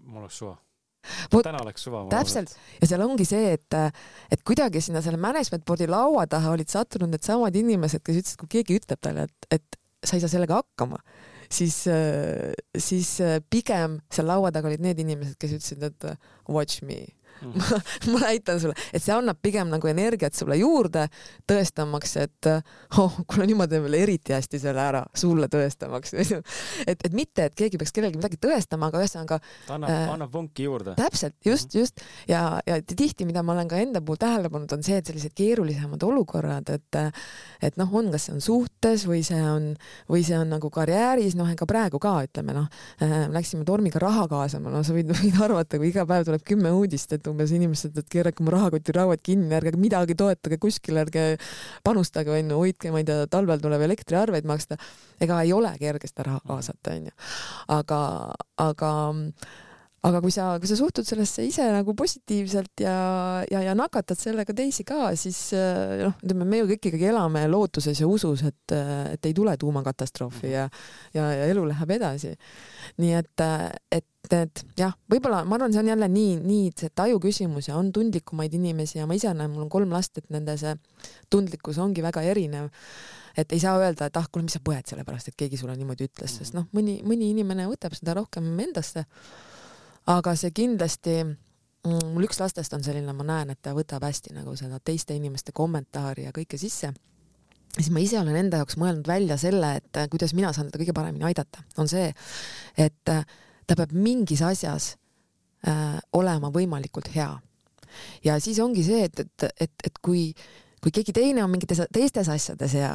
mul oleks suva. Vot- täna oleks suva. täpselt ja seal ongi see, et, et kuidagi sinna selle management board'i laua taha olid sattunud needsamad inimesed, kes ütlesid, kui keegi ütleb talle, et, et sa ei saa sellega hakkama, siis, siis pigem seal laua taga olid need inimesed, kes ütlesid, et watch me [laughs] ma näitan sulle, et see annab pigem nagu energiat sulle juurde, tõestamaks, et oh, kuule niimoodi teeme veel eriti hästi selle ära, sulle tõestamaks. et, et mitte, et keegi peaks kellelegi midagi tõestama, aga ühesõnaga. ta annab äh,, annab vunki juurde. täpselt, just, just ja, ja tihti, mida ma olen ka enda puhul tähele pannud, on see, et sellised keerulisemad olukorrad, et, et noh, on, kas see on suhtes või see on, või see on nagu karjääris, noh, ega praegu ka ütleme, noh, läksime tormiga raha kaasama, no sa võid, võid arvata, kui iga päev tuleb kümme uudist, et umbes inimesed, et keerake oma rahakotirauad kinni, ärge midagi toetage kuskile, ärge panustage, onju, hoidke, ma ei tea, talvel tuleb elektriarveid maksta. ega ei ole kerge seda raha kaasata, onju. aga, aga aga kui sa, kui sa suhtud sellesse ise nagu positiivselt ja, ja, ja nakatad sellega teisi ka, siis noh, ütleme, me ju kõik ikkagi elame lootuses ja usus, et, et ei tule tuumakatastroofi ja, ja, ja elu läheb edasi. nii et, et need jah, võib-olla ma arvan, see on jälle nii, nii see taju küsimus ja on tundlikumaid inimesi ja ma ise näen, mul on kolm last, et nende see tundlikkus ongi väga erinev. Et ei saa öelda, et ah, kuule, mis sa põed selle pärast, et keegi sulle niimoodi ütles, sest noh, mõni, mõni inimene võtab seda rohkem endasse aga see kindlasti mm, mul üks lastest on selline, ma näen, et ta võtab hästi nagu seda teiste inimeste kommentaari ja kõike sisse. siis ma ise olen enda jaoks mõelnud välja selle, et äh, kuidas mina saan teda kõige paremini aidata, on see, et äh, ta peab mingis asjas äh, olema võimalikult hea. ja siis ongi see, et, et, et, et kui kui keegi teine on mingites teistes asjades hea,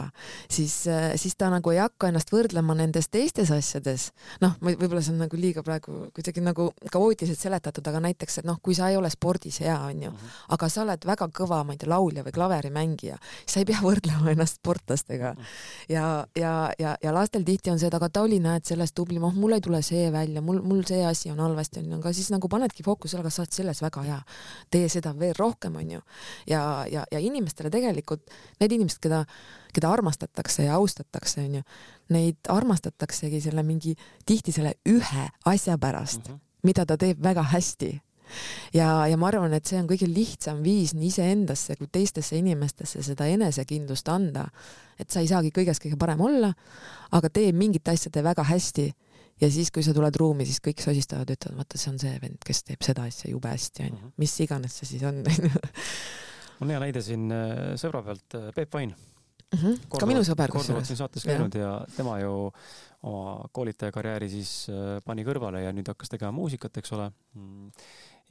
siis, äh, siis ta nagu ei hakka ennast võrdlema nendes teistes asjades. noh, võib-olla see on nagu liiga praegu kuidagi nagu kaootiliselt seletatud, aga näiteks, et noh, kui sa ei ole spordis hea, onju, mhm. aga sa oled väga kõva, ma ei tea, laulja või klaverimängija, sa ei pea [laughs] võrdlema ennast sportlastega. Mhm. ja, ja, ja, ja lastel tihti on see, et aga ta oli, näed, selles tubli, noh, mul ei tule see välja, mul, mul see asi on halvasti, onju, aga siis nagu panedki fookuse, aga sa oled selles väga hea. tee seda veel rohkem, onju. ja, ja, ja inimestele tegelikult need inimesed, keda, keda armastatakse ja austatakse, onju, neid armastataksegi selle mingi, tihti selle ühe asja pärast mm, -hmm. mida ta teeb väga hästi ja, ja ma arvan, et see on kõige lihtsam viis nii iseendasse kui teistesse inimestesse seda enesekindlust anda, et sa ei saagi kõiges kõige parem olla, aga tee mingit asja, tee väga hästi ja siis, kui sa tuled ruumi, siis kõik sosistavad, ütlevad, vaata, see on see vend, kes teeb seda asja jube hästi, onju. Mhm. mis iganes see siis on, mul on hea näide siin äh, sõbra pealt, äh, Peep Vain mm. -hmm. ka minu sõber kusjuures. korduvalt siin saates käinud ja. ja tema ju oma koolitajakarjääri siis äh, pani kõrvale ja nüüd hakkas tegema muusikat, eks ole. Mm.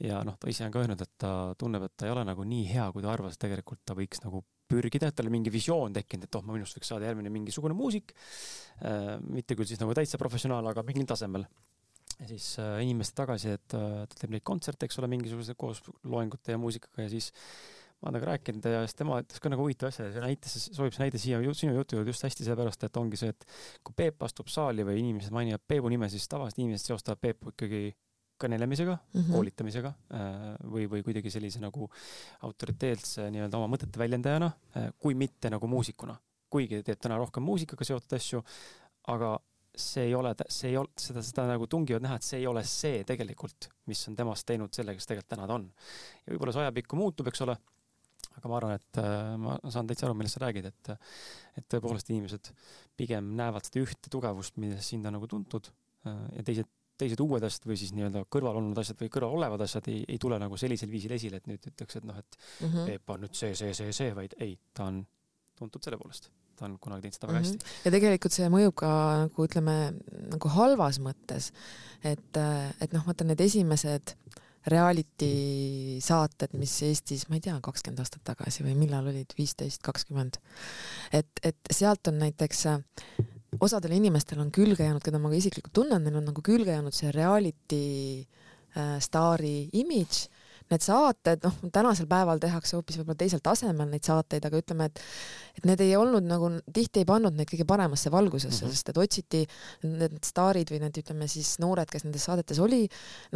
ja noh, ta ise on ka öelnud, et ta tunneb, et ta ei ole nagu nii hea, kui ta arvas, tegelikult ta võiks nagu pürgida, et tal oli mingi visioon tekkinud, et oh, ma minust võiks saada järgmine mingisugune muusik mitte küll siis nagu täitsa professionaal, aga mingil tasemel ja siis inimeste tagasisidet, ta teeb neid kontserte, eks ole, mingisuguse koos loengute ja muusikaga ja siis ma olen temaga rääkinud ja siis tema ütles ka nagu huvitava asja ja see näitas, sobib see näide siia sinu jutu juurde just hästi sellepärast, et ongi see, et kui Peep astub saali või inimesed mainivad Peebu nime, siis tavaliselt inimesed seostavad Peepu ikkagi kõnelemisega mm, -hmm. koolitamisega äh, või, või kuidagi sellise nagu autoriteetse nii-öelda oma mõtete väljendajana, äh, kui mitte nagu muusikuna. kuigi teeb täna rohkem muusikaga seotud asju, aga see ei ole, see ei ole, seda, seda nagu tungivad näha, et see ei ole see tegelikult, mis on temast teinud selle, kes tegelikult täna ta on. ja võib-olla see ajapikku muutub, eks ole aga ma arvan, et äh, ma saan täitsa aru, millest sa räägid, et et tõepoolest inimesed pigem näevad seda ühte tugevust, milles sind on nagu tuntud äh, ja teised, teised uued asjad või siis nii-öelda kõrval olnud asjad või kõrval olevad asjad ei, ei tule nagu sellisel viisil esile, et nüüd ütleks, et noh, et mm -hmm. Peep on nüüd see, see, see, see, vaid ei, ta on tuntud selle poolest ta on kunagi teinud seda väga hästi mm. -hmm. ja tegelikult see mõjub ka nagu ütleme nagu halvas mõttes, et, et noh, vaata need esimesed reality saated, mis Eestis, ma ei tea, kakskümmend aastat tagasi või millal olid, viisteist, kakskümmend. et, et sealt on näiteks osadel inimestel on külge jäänud, keda ma ka isiklikult tunnen, neil on nagu külge jäänud see reality äh, staari imidž need saated, noh, tänasel päeval tehakse hoopis võib-olla teisel tasemel neid saateid, aga ütleme, et et need ei olnud nagu, tihti ei pannud neid kõige paremasse valgusesse mm, -hmm. sest et otsiti need staarid või need, ütleme siis noored, kes nendes saadetes oli,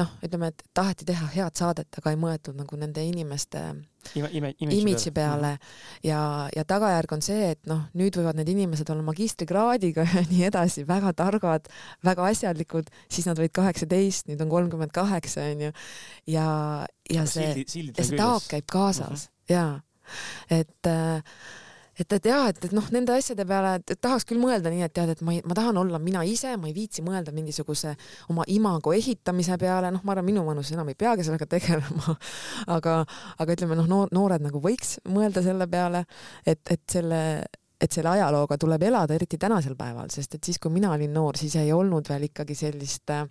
noh, ütleme, et taheti teha head saadet, aga ei mõeldud nagu nende inimeste imidži peale. ja, ja tagajärg on see, et noh, nüüd võivad need inimesed olla magistrikraadiga [laughs] ja nii edasi, väga targad, väga asjalikud, siis nad olid kaheksateist, nüüd on kolmkümmend kaheksa onju ja, ja see, ja see taak käib kaasas. Mm -hmm. ja et äh, et, et jaa, et, et noh, nende asjade peale, et tahaks küll mõelda nii, et tead, et ma ei, ma tahan olla mina ise, ma ei viitsi mõelda mingisuguse oma imago ehitamise peale, noh, ma arvan, minu vanuses enam ei peagi sellega [laughs] tegelema, aga, aga ütleme noh, noor, noored nagu võiks mõelda selle peale, et, et selle et selle ajalooga tuleb elada, eriti tänasel päeval, sest et siis, kui mina olin noor, siis ei olnud veel ikkagi sellist äh,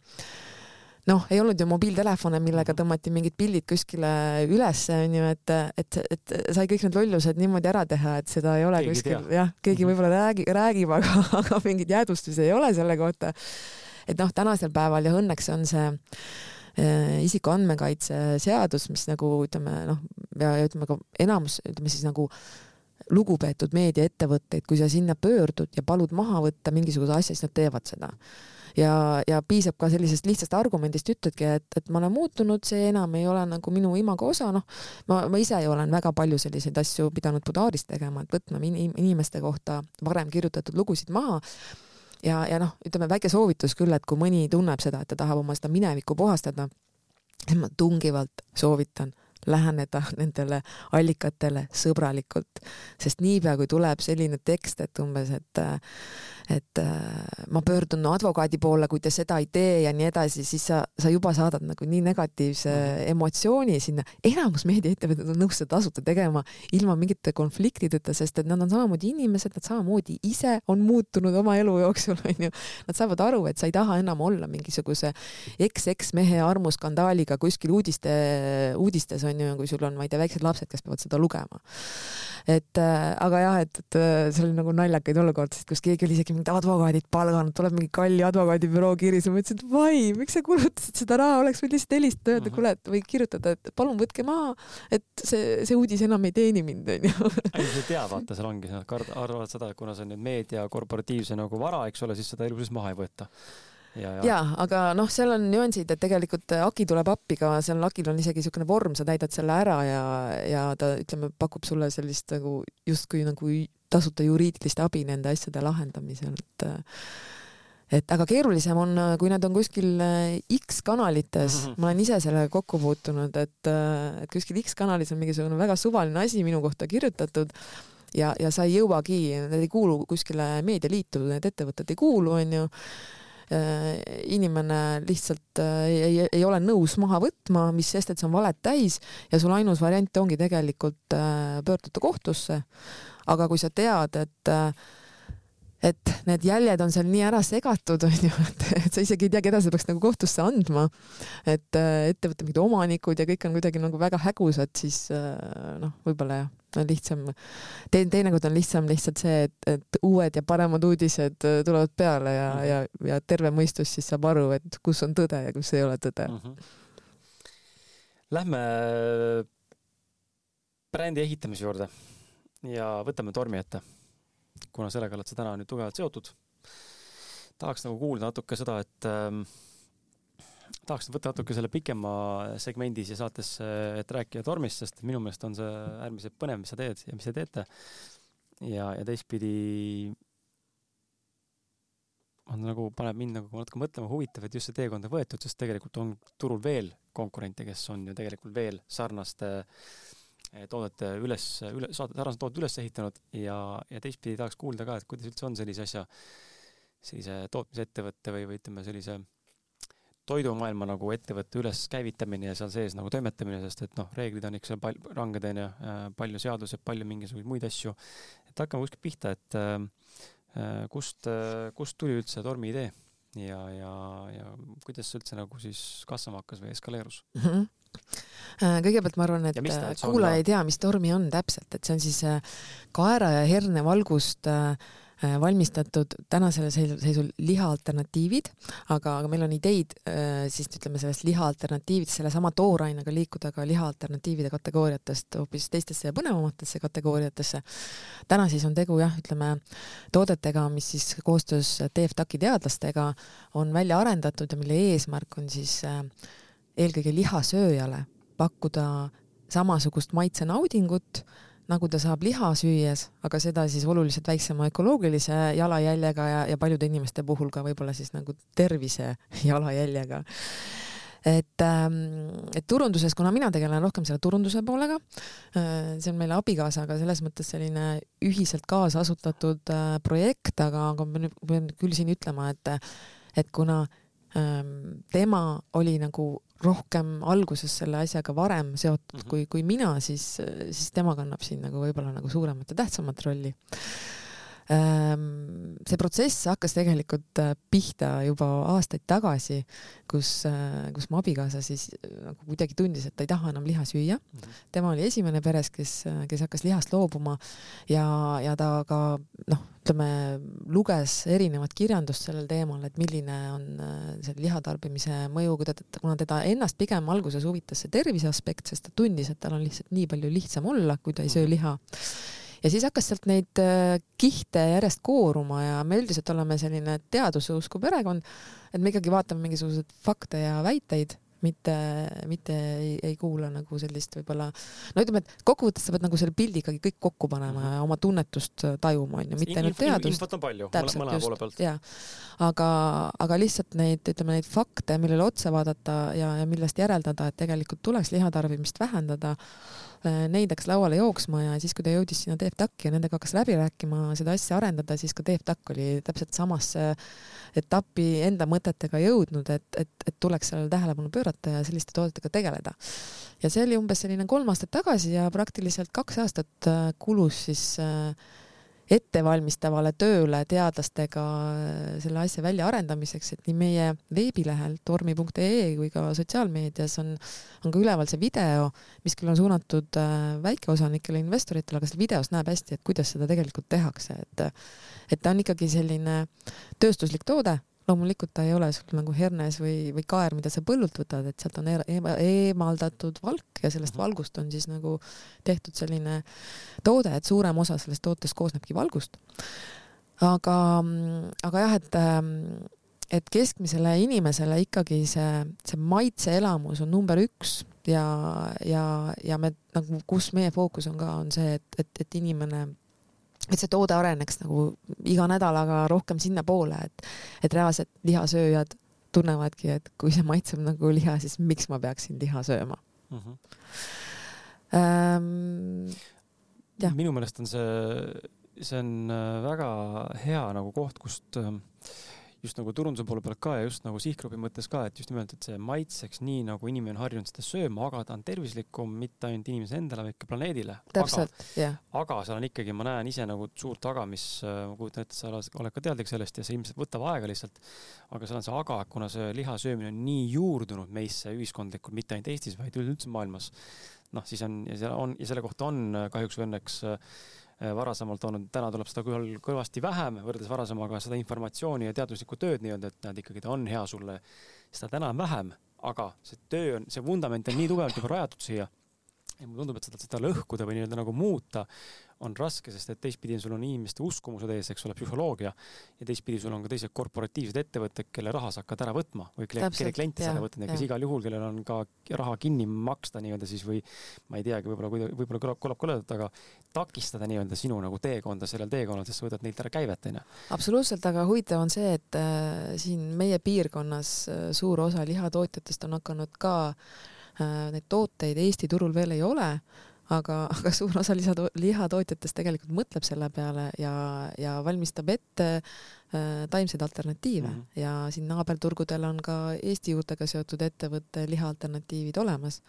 noh, ei olnud ju mobiiltelefone, millega tõmmati mingid pildid kuskile ülesse, onju, et, et, et sai kõik need lollused niimoodi ära teha, et seda ei ole keegi kuskil, jah, keegi mhm. võib-olla räägi, räägib, aga, [laughs] aga mingeid jäädvustusi ei ole selle kohta. et noh, tänasel päeval ja õnneks on see äh, isikuandmekaitse seadus, mis nagu ütleme noh, ja ütleme ka enamus, ütleme siis nagu lugupeetud meediaettevõtteid, kui sa sinna pöördud ja palud maha võtta mingisuguse asja, siis nad teevad seda ja, ja piisab ka sellisest lihtsast argumendist, ütledki, et, et ma olen muutunud, see enam ei ole nagu minu imago osa, noh, ma, ma ise ju olen väga palju selliseid asju pidanud Budaris tegema, et võtma inimeste kohta varem kirjutatud lugusid maha. Ja, ja noh, ütleme väike soovitus küll, et kui mõni tunneb seda, et ta tahab oma seda minevikku puhastada, siis ma tungivalt soovitan läheneda nendele allikatele sõbralikult, sest niipea kui tuleb selline tekst, et umbes, et et äh, ma pöördun advokaadi poole, kui te seda ei tee ja nii edasi, siis sa, sa juba saadad nagu nii negatiivse mhm. emotsiooni sinna. enamus meediaettevõtted on nõus seda tasuta tegema ilma mingite konfliktideta, sest et nad on samamoodi inimesed, nad samamoodi ise on muutunud oma elu jooksul, [laughs] onju. Nad saavad aru, et sa ei taha enam olla mingisuguse eks-eks-mehe armuskandaaliga kuskil uudiste, uudistes onju, kui sul on, ma ei tea, väiksed lapsed, kes peavad seda lugema. Et äh, aga jah, et, et äh, see oli nagu naljakaid olukordasid, kus keegi oli isegi mingid advokaadid palganud, tuleb mingi kalli advokaadibüroo kiri, siis ma mõtlesin, et vai, miks sa kulutasid seda raha, oleks võinud lihtsalt helistada, öelda, kuule, et või kirjutada, et palun võtke maha, et see, see uudis enam ei teeni mind, onju. ei, sa ei tea, vaata, seal ongi, nad arvavad seda, et kuna see on nüüd meedia korporatiivse nagu vara, eks ole, siis seda elu sees maha ei võeta ja, ja. ja, aga noh, seal on nüansid, et tegelikult Aki tuleb appi ka, seal Akil on isegi niisugune vorm, sa täidad selle ära ja, ja ta ütleme, pakub sulle sellist nagu justkui nagu tasuta juriidilist abi nende asjade lahendamisel, et et aga keerulisem on, kui need on kuskil äh, X kanalites mm, -hmm. ma olen ise sellega kokku puutunud, et, äh, et kuskil X kanalis on mingisugune väga suvaline asi minu kohta kirjutatud ja, ja sa ei jõuagi, need ei kuulu kuskile meedialiitu, need ettevõtted ei kuulu, onju äh, inimene lihtsalt ei, ei, ei ole nõus maha võtma, mis sest, et see on valet täis ja sul ainus variant ongi tegelikult pöörduda kohtusse. Aga kui sa tead, et et need jäljed on seal nii ära segatud, [laughs] onju, et, et sa isegi ei tea, keda sa peaks nagu kohtusse andma. et ettevõtte mingid omanikud ja kõik on kuidagi nagu väga hägusad, siis noh, võib-olla jah, on lihtsam te,, teinekord on lihtsam lihtsalt see, et, et uued ja paremad uudised tulevad peale ja mm, -hmm. ja, ja terve mõistus siis saab aru, et kus on tõde ja kus ei ole tõde mm. -hmm. Lähme brändi ehitamise juurde ja võtame tormi ette. Kuna sellega oled sa täna nüüd tugevalt seotud, tahaks nagu kuulda natuke seda, et ähm, tahaks võtta natuke selle pikema segmendi siia saatesse, et rääkida tormist, sest minu meelest on see äärmiselt põnev, mis sa teed ja mis te teete. ja, ja teistpidi on nagu, paneb mind nagu natuke mõtlema, huvitav, et just see teekond on võetud, sest tegelikult on turul veel konkurente, kes on ju tegelikult veel sarnaste äh, toodete üles, üle, sarnased tooted üles ehitanud ja, ja teistpidi tahaks kuulda ka, et kuidas üldse on sellise asja, sellise tootmisettevõtte või, või ütleme, sellise toidumaailma nagu ettevõtte üleskäivitamine ja seal sees nagu toimetamine, sest et noh, reeglid on ikka seal pal-, ranged onju, äh, palju seadused, palju mingisuguseid muid asju. et hakkame kuskilt pihta, et äh, äh kust, äh, kust tuli üldse tormi idee ja, ja, ja kuidas see üldse nagu siis kasvama hakkas või eskaleerus mm? -hmm kõigepealt ma arvan, et äh, kuulaja ei tea, mis tormi on täpselt, et see on siis äh, kaera ja hernevalgust valmistatud tänasel seisul liha alternatiivid, aga, aga meil on ideid siis ütleme sellest liha alternatiividest, sellesama toorainega liikuda ka liha alternatiivide kategooriatest hoopis teistesse ja põnevamatesse kategooriatesse. täna siis on tegu jah, ütleme toodetega, mis siis koostöös TFTAC-i teadlastega on välja arendatud ja mille eesmärk on siis äh, eelkõige lihasööjale pakkuda samasugust maitsenaudingut, nagu ta saab liha süües, aga seda siis oluliselt väiksema ökoloogilise jalajäljega ja, ja paljude inimeste puhul ka võib-olla siis nagu tervise [laughs] jalajäljega. Et, ähm, et turunduses, kuna mina tegelen rohkem selle turunduse poolega, äh, see on meile abikaasaga selles mõttes selline ühiselt kaasa asutatud äh, projekt, aga, aga ma nüüd pean küll siin ütlema, et, et kuna ähm, tema oli nagu rohkem alguses selle asjaga varem seotud mm -hmm. kui, kui mina, siis, siis tema kannab siin nagu võib-olla nagu suuremat ja tähtsamat rolli see protsess hakkas tegelikult äh, pihta juba aastaid tagasi, kus, äh, kus mu abikaasa siis äh, nagu kuidagi tundis, et ta ei taha enam liha süüa. -hmm. tema oli esimene peres, kes, kes hakkas lihast loobuma ja, ja ta ka noh, ütleme, luges erinevat kirjandust sellel teemal, et milline on selle lihatarbimise mõju, kui ta, kuna teda ennast pigem alguses huvitas see tervise aspekt, sest ta tundis, et tal on lihtsalt nii palju lihtsam olla, kui ta ei söö mhm. liha ja siis hakkas sealt neid äh, kihte järjest kooruma ja me üldiselt oleme selline teaduse usku perekond, et me ikkagi vaatame mingisuguseid fakte ja väiteid mitte, mitte ei, ei kuula nagu sellist võib-olla, no ütleme, et kokkuvõttes sa pead nagu selle pildi ikkagi kõik kokku panema -hmm. ja oma tunnetust tajuma, onju, mitte ainult teadust. infot on palju, mõlema poole pealt. jaa, aga, aga lihtsalt neid, ütleme neid fakte, millele otsa vaadata ja, ja millest järeldada, et tegelikult tuleks lihatarbimist vähendada Äh, neid läks lauale jooksma ja siis, kui ta jõudis sinna TFTAC-i ja nendega hakkas läbi rääkima, seda asja arendada, siis ka TFTAC oli täpselt samasse etappi enda mõtetega jõudnud, et, et, et tuleks sellele tähelepanu pöörata ja selliste toodetega tegeleda. ja see oli umbes selline kolm aastat tagasi ja praktiliselt kaks aastat äh, kulus siis äh, ettevalmistavale tööle teadlastega selle asja väljaarendamiseks, et nii meie veebilehel tormi.ee kui ka sotsiaalmeedias on, on ka üleval see video, mis küll on suunatud äh, väikeosanikele investoritele, aga seal videos näeb hästi, et kuidas seda tegelikult tehakse, et et ta on ikkagi selline tööstuslik toode loomulikult ta ei ole sul nagu hernes või, või kaer, mida sa põllult võtad, et sealt on e eemaldatud valk ja sellest mhm. valgust on siis nagu tehtud selline toode, et suurem osa sellest tootest koosnebki valgust. aga, aga jah, et et keskmisele inimesele ikkagi see, see maitseelamus on number üks ja, ja, ja me nagu, kus meie fookus on ka, on see, et, et, et inimene et see toode areneks nagu iga nädalaga rohkem sinnapoole, et, et reaalselt lihasööjad tunnevadki, et kui see maitseb nagu liha, siis miks ma peaksin liha sööma mm. -hmm. Ähm, minu meelest on see, see on äh, väga hea nagu koht, kust äh, just nagu turunduse poole pealt ka ja just nagu sihtgrupi mõttes ka, et just nimelt, et see maitseks nii, nagu inimene on harjunud seda sööma, aga ta on tervislikum mitte ainult inimese endale, vaid ka planeedile. täpselt, jah. aga seal on ikkagi, ma näen ise nagu suurt aga, mis ma kujutan ette, sa oled ka teadlik sellest ja see ilmselt võtab aega lihtsalt. aga seal on see aga, kuna see liha söömine on nii juurdunud meisse ühiskondlikult, mitte ainult Eestis, vaid üleüldse maailmas. noh, siis on ja seal on ja selle kohta on kahjuks või õnneks äh, Äh, varasemalt olnud, täna tuleb seda küll kõvasti vähem võrreldes varasemaga, seda informatsiooni ja teaduslikku tööd nii-öelda, et näed ikkagi ta on hea sulle, seda täna on vähem, aga see töö on, see vundament on nii tugevalt juba rajatud siia ja mulle tundub, et seda, seda lõhkuda või nii-öelda nagu muuta on raske, sest et teistpidi sul on inimeste uskumused ees, eks ole, psühholoogia ja teistpidi sul on ka teised korporatiivsed ettevõtted, kelle raha sa hakkad ära võtma või kelle, kelle kliente sa ära võtad, kes igal juhul, kellel on ka raha kinni maksta nii-öelda siis või ma ei teagi, võib-olla, võib-olla kõlab, kõlab koledalt, aga takistada nii-öelda sinu nagu teekonda sellel teekonnal, sest sa võtad neilt ära käivet, onju. absoluutselt, aga huvitav on see, et äh, siin meie piirkonnas äh, suur osa lihatootjatest on hakanud ka äh, neid tooteid Eesti turul veel ei ole aga, [laughs] aga suur osa lisado-, lihatootjatest tegelikult mõtleb selle peale ja, ja valmistab ette äh, taimseid alternatiive mm -hmm. ja siin naaberturgudel on ka Eesti juurtega seotud ettevõtte lihaalternatiivid olemas.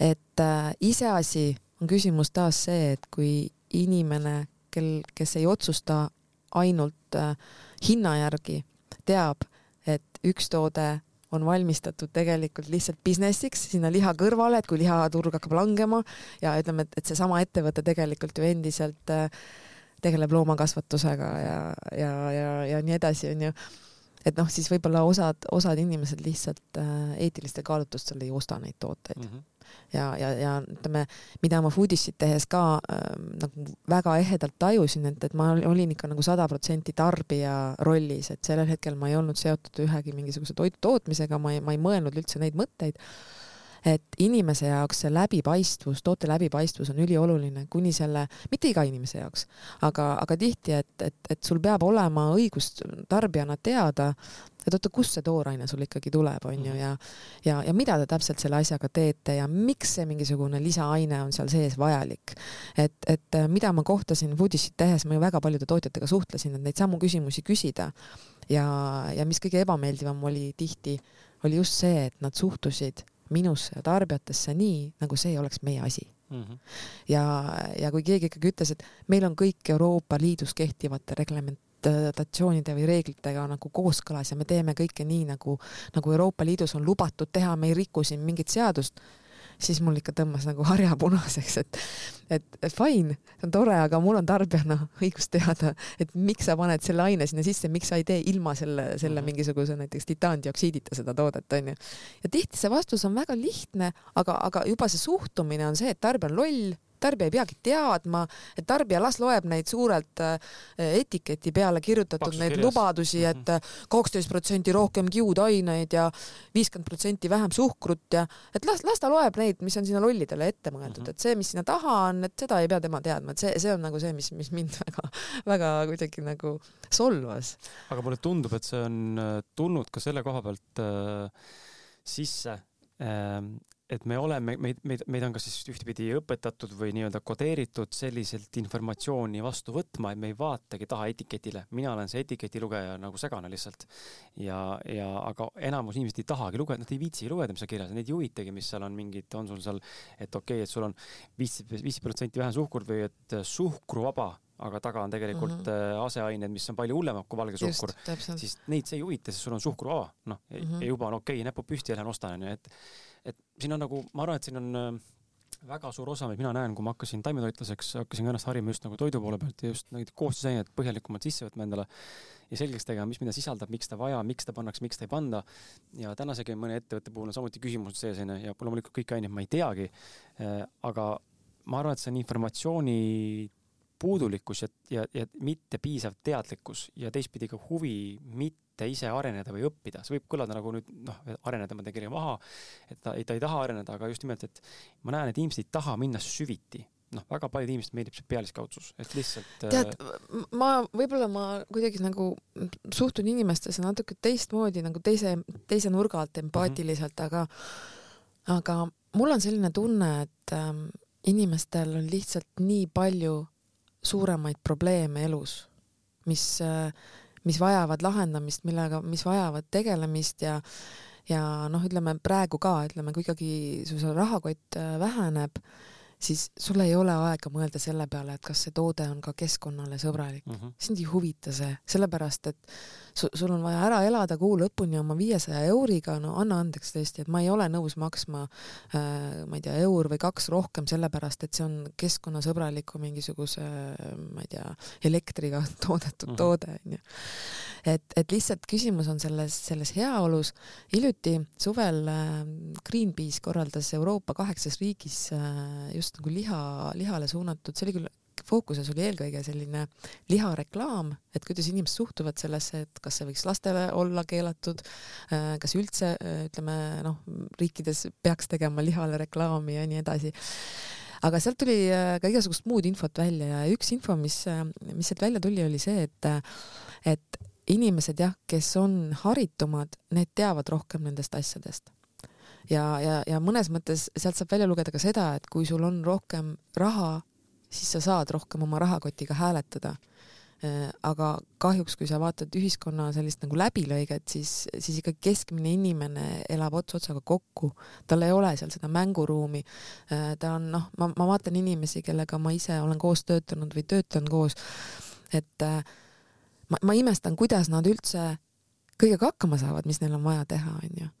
et äh, iseasi on küsimus taas see, et kui inimene, kel, kes ei otsusta ainult äh, hinna järgi, teab, et üks toode on valmistatud tegelikult lihtsalt business'iks sinna liha kõrvale, et kui lihaturg hakkab langema ja ütleme, et, et seesama ettevõte tegelikult ju endiselt äh, tegeleb loomakasvatusega ja, ja, ja, ja nii edasi, onju. et noh, siis võib-olla osad, osad inimesed lihtsalt äh, eetilistel kaalutlustel ei osta neid tooteid mm. -hmm ja, ja, ja ütleme, mida ma Foodissit tehes ka äh, nagu väga ehedalt tajusin, et, et ma olin ikka nagu sada protsenti tarbija rollis, et sellel hetkel ma ei olnud seotud ühegi mingisuguse toidu tootmisega, ma ei, ma ei mõelnud üldse neid mõtteid et inimese jaoks see läbipaistvus, toote läbipaistvus on ülioluline kuni selle, mitte iga inimese jaoks, aga, aga tihti, et, et, et sul peab olema õigus tarbijana teada, et oota, kust see tooraine sul ikkagi tuleb, on ju, mhm. ja ja, ja mida te täpselt selle asjaga teete ja miks see mingisugune lisaaine on seal sees vajalik. et, et äh, mida ma kohtasin Foodishit tehes, ma ju väga paljude tootjatega suhtlesin, et neid samu küsimusi küsida. ja, ja mis kõige ebameeldivam oli tihti, oli just see, et nad suhtusid minusse ja tarbijatesse nii, nagu see oleks meie asi Mm -hmm. ja, ja kui keegi ikkagi ütles, et meil on kõik Euroopa Liidus kehtivate reglement, regulatsioonide või reeglitega nagu kooskõlas ja me teeme kõike nii, nagu, nagu Euroopa Liidus on lubatud teha, me ei riku siin mingit seadust, siis mul ikka tõmbas nagu harja punaseks, et, et, fine, see on tore, aga mul on tarbijana õigus teada, et miks sa paned selle aine sinna sisse, miks sa ei tee ilma selle, selle mhm. mingisuguse näiteks titaandioksiidita seda toodet, onju. ja tihti see vastus on väga lihtne, aga, aga juba see suhtumine on see, et tarbija on loll tarbija ei peagi teadma, et tarbija las loeb neid suurelt äh, etiketi peale kirjutatud Paksu neid kirjas. lubadusi, et mhm. äh, kaksteist protsenti rohkem kiudaineid ja viiskümmend protsenti vähem suhkrut ja et las, las ta loeb neid, mis on sinna lollidele ette mõeldud -hmm. et see, mis sinna taha on, et seda ei pea tema teadma, et see, see on nagu see, mis, mis mind [laughs] väga-väga kuidagi nagu solvas. aga mulle tundub, et see on äh, tulnud ka selle koha pealt äh, sisse ähm, et me oleme, meid, meid, meid on kas siis ühtepidi õpetatud või nii-öelda kodeeritud selliselt informatsiooni vastu võtma, et me ei vaatagi taha etiketile. mina olen see etiketilugeja nagu segane lihtsalt. ja, ja aga enamus inimesed ei tahagi lugeda, nad ei viitsi lugeda, mis seal kirjas on, neid ei huvitagi, mis seal on mingid, on sul seal, et okei okay,, et sul on viis, viis protsenti vähem suhkurt või et suhkruvaba aga taga on tegelikult mm -hmm. aseained, mis on palju hullemad kui valge suhkur, siis neid see ei huvita, sest sul on suhkruvaba, noh mm -hmm. juba on okei okay,, näpud püsti ja lähen ostan onju, et et siin on nagu, ma arvan, et siin on äh, väga suur osa, mida mina näen, kui ma hakkasin taimetoitlaseks, hakkasin ennast harima just nagu toidu poole pealt ja just neid koostisaineid põhjalikumalt sisse võtma endale ja selgeks tegema, mis mida sisaldab, miks ta vaja, miks ta pannakse, miks ta ei panda. ja tänasegi mõne ettevõtte puhul on samuti küsimused sees onju ja loomulikult kõiki aineid ma ei teagi. Äh, aga ma arvan, et see on informatsiooni puudulikkus ja, ja, ja mitte piisav teadlikkus ja teistpidi ka huvi mitte mitte ise areneda või õppida, see võib kõlada nagu nüüd noh, areneda ma kirja maha, et ta, ta ei taha areneda, aga just nimelt, et ma näen, et inimesed ei taha minna süviti noh, väga paljud inimesed meeldib see pealiskaudsus, et lihtsalt. Äh, tead, ma võib-olla ma kuidagi nagu suhtun inimestesse natuke teistmoodi nagu teise, teise nurga alt empaatiliselt mm, -hmm. aga, aga mul on selline tunne, et ähm, inimestel on lihtsalt nii palju suuremaid probleeme elus, mis äh, mis vajavad lahendamist, millega, mis vajavad tegelemist ja ja noh, ütleme praegu ka, ütleme, kui ikkagi su see rahakott äh, väheneb, siis sul ei ole aega mõelda selle peale, et kas see toode on ka keskkonnale sõbralik mm. -hmm. sind ei huvita see, sellepärast et su, sul on vaja ära elada kuu lõpuni oma viiesaja euriga, no anna andeks tõesti, et ma ei ole nõus maksma äh, ma ei tea, eur või kaks rohkem, sellepärast et see on keskkonnasõbraliku mingisuguse ma ei tea, elektriga [laughs] toodetud mm -hmm. toode onju. et, et lihtsalt küsimus on selles, selles heaolus. hiljuti suvel äh, Greenpeace korraldas Euroopa kaheksas riigis äh, just nagu liha, lihale suunatud, see oli küll fookuses oli eelkõige selline lihareklaam, et kuidas inimesed suhtuvad sellesse, et kas see võiks lastele olla keelatud, äh, kas üldse ütleme noh, riikides peaks tegema lihale reklaami ja nii edasi. Aga sealt tuli äh, ka igasugust muud infot välja ja üks info, mis, äh, mis sealt välja tuli, oli see, et, et inimesed jah, kes on haritumad, need teavad rohkem nendest asjadest ja, ja, ja mõnes mõttes sealt saab välja lugeda ka seda, et kui sul on rohkem raha siis sa saad rohkem oma rahakotiga hääletada. Äh, aga kahjuks, kui sa vaatad ühiskonna sellist nagu läbilõiget, siis, siis ikka keskmine inimene elab ots otsaga kokku, tal ei ole seal seda mänguruumi. Äh, ta on noh, ma, ma vaatan inimesi, kellega ma ise olen koos töötanud või töötan koos, et äh, ma, ma imestan, kuidas nad üldse kõigega hakkama saavad, mis neil on vaja teha, onju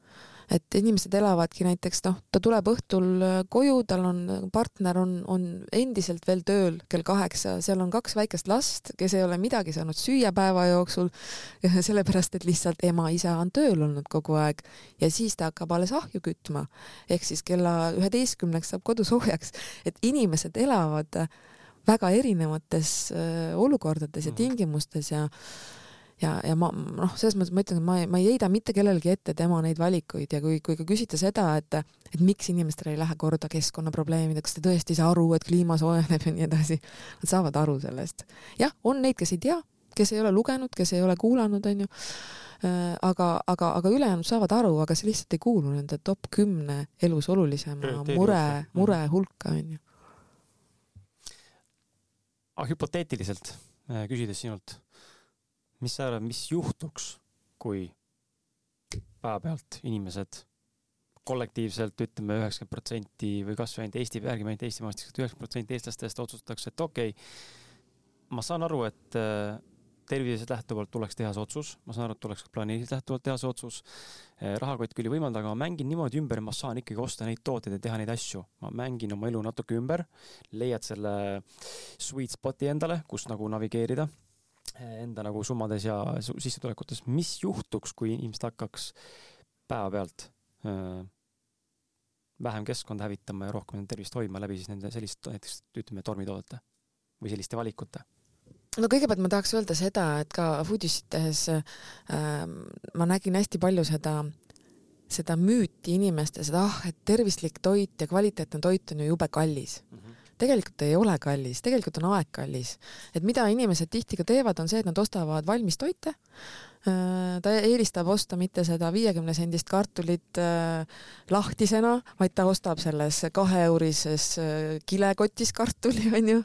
et inimesed elavadki näiteks noh, ta tuleb õhtul äh, koju, tal on partner on, on endiselt veel tööl kell kaheksa, seal on kaks väikest last, kes ei ole midagi saanud süüa päeva jooksul, [laughs] sellepärast et lihtsalt ema-isa on tööl olnud kogu aeg ja siis ta hakkab alles ahju kütma. ehk siis kella üheteistkümneks saab kodu soojaks, et inimesed elavad väga erinevates äh, olukordades ja mhm. tingimustes ja ja, ja ma noh, selles mõttes ma ütlen, et ma ei, ma ei heida mitte kellelegi ette tema neid valikuid ja kui, kui ka küsida seda, et, et miks inimestele ei lähe korda keskkonnaprobleemid, kas te tõesti ei saa aru, et kliima soojeneb ja nii edasi, nad saavad aru sellest. jah, on neid, kes ei tea, kes ei ole lugenud, kes ei ole kuulanud, onju äh, aga, aga, aga ülejäänud saavad aru, aga see lihtsalt ei kuulu nende top kümne elus olulisema mure, mure mm. hulka, onju. aga hüpoteetiliselt äh, küsides sinult mis sa arvad, mis juhtuks, kui päevapealt inimesed kollektiivselt ütleme üheksakümmend protsenti või kasvõi ainult Eesti, räägime ainult Eesti maastikust, üheksakümmend protsenti eestlastest otsustatakse, et okei okay,, ma saan aru, et äh, tervisest lähtuvalt tuleks teha see otsus, ma saan aru, et tuleks planeerimisest lähtuvalt teha see otsus. Äh, rahakott küll ei võimalda, aga ma mängin niimoodi ümber, ma saan ikkagi osta neid tooteid ja teha neid asju. ma mängin oma elu natuke ümber, leiad selle sweet spot'i endale, kus nagu navigeerida enda nagu summades ja sissetulekutes, mis juhtuks, kui inimesed hakkaks päevapealt vähem keskkonda hävitama ja rohkem tervist hoidma läbi siis nende sellist näiteks ütleme tormitoodete või selliste valikute? no kõigepealt ma tahaks öelda seda, et ka Foodisit tehes äh, ma nägin hästi palju seda seda müüti inimestes, et ah, et tervislik toit ja kvaliteetne toit on ju jube kallis mm. -hmm tegelikult ei ole kallis, tegelikult on aeg kallis. et mida inimesed tihti ka teevad, on see, et nad ostavad valmistoite. Äh, ta eelistab osta mitte seda viiekümne sendist kartulit äh, lahtisena, vaid ta ostab selles kaheeurises äh, kilekotis kartuli, [laughs] onju.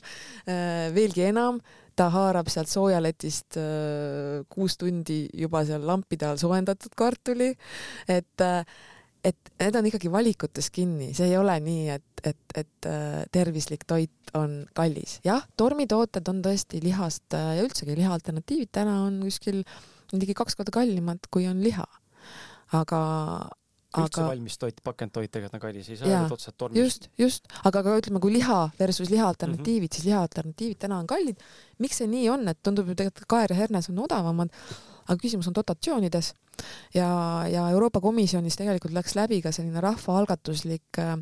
veelgi enam, ta haarab sealt soojaletist kuus tundi juba seal lampide all soojendatud kartuli, et et need on ikkagi valikutes kinni, see ei ole nii, et, et, et äh, tervislik toit on kallis. jah, tormitooted on tõesti lihast äh, ja üldsegi liha alternatiivid täna on kuskil ligi kaks korda kallimad, kui on liha. aga, üldse aga... valmis toit, pakendtoit tegelikult on kallis, ei saa öelda otseselt tormist. just, just, aga, aga ütleme, kui liha versus liha alternatiivid mm, -hmm. siis liha alternatiivid täna on kallid. miks see nii on, et tundub ju tegelikult kaer ja hernes on odavamad, aga küsimus on dotatsioonides ja, ja Euroopa Komisjonis tegelikult läks läbi ka selline rahvaalgatuslik äh,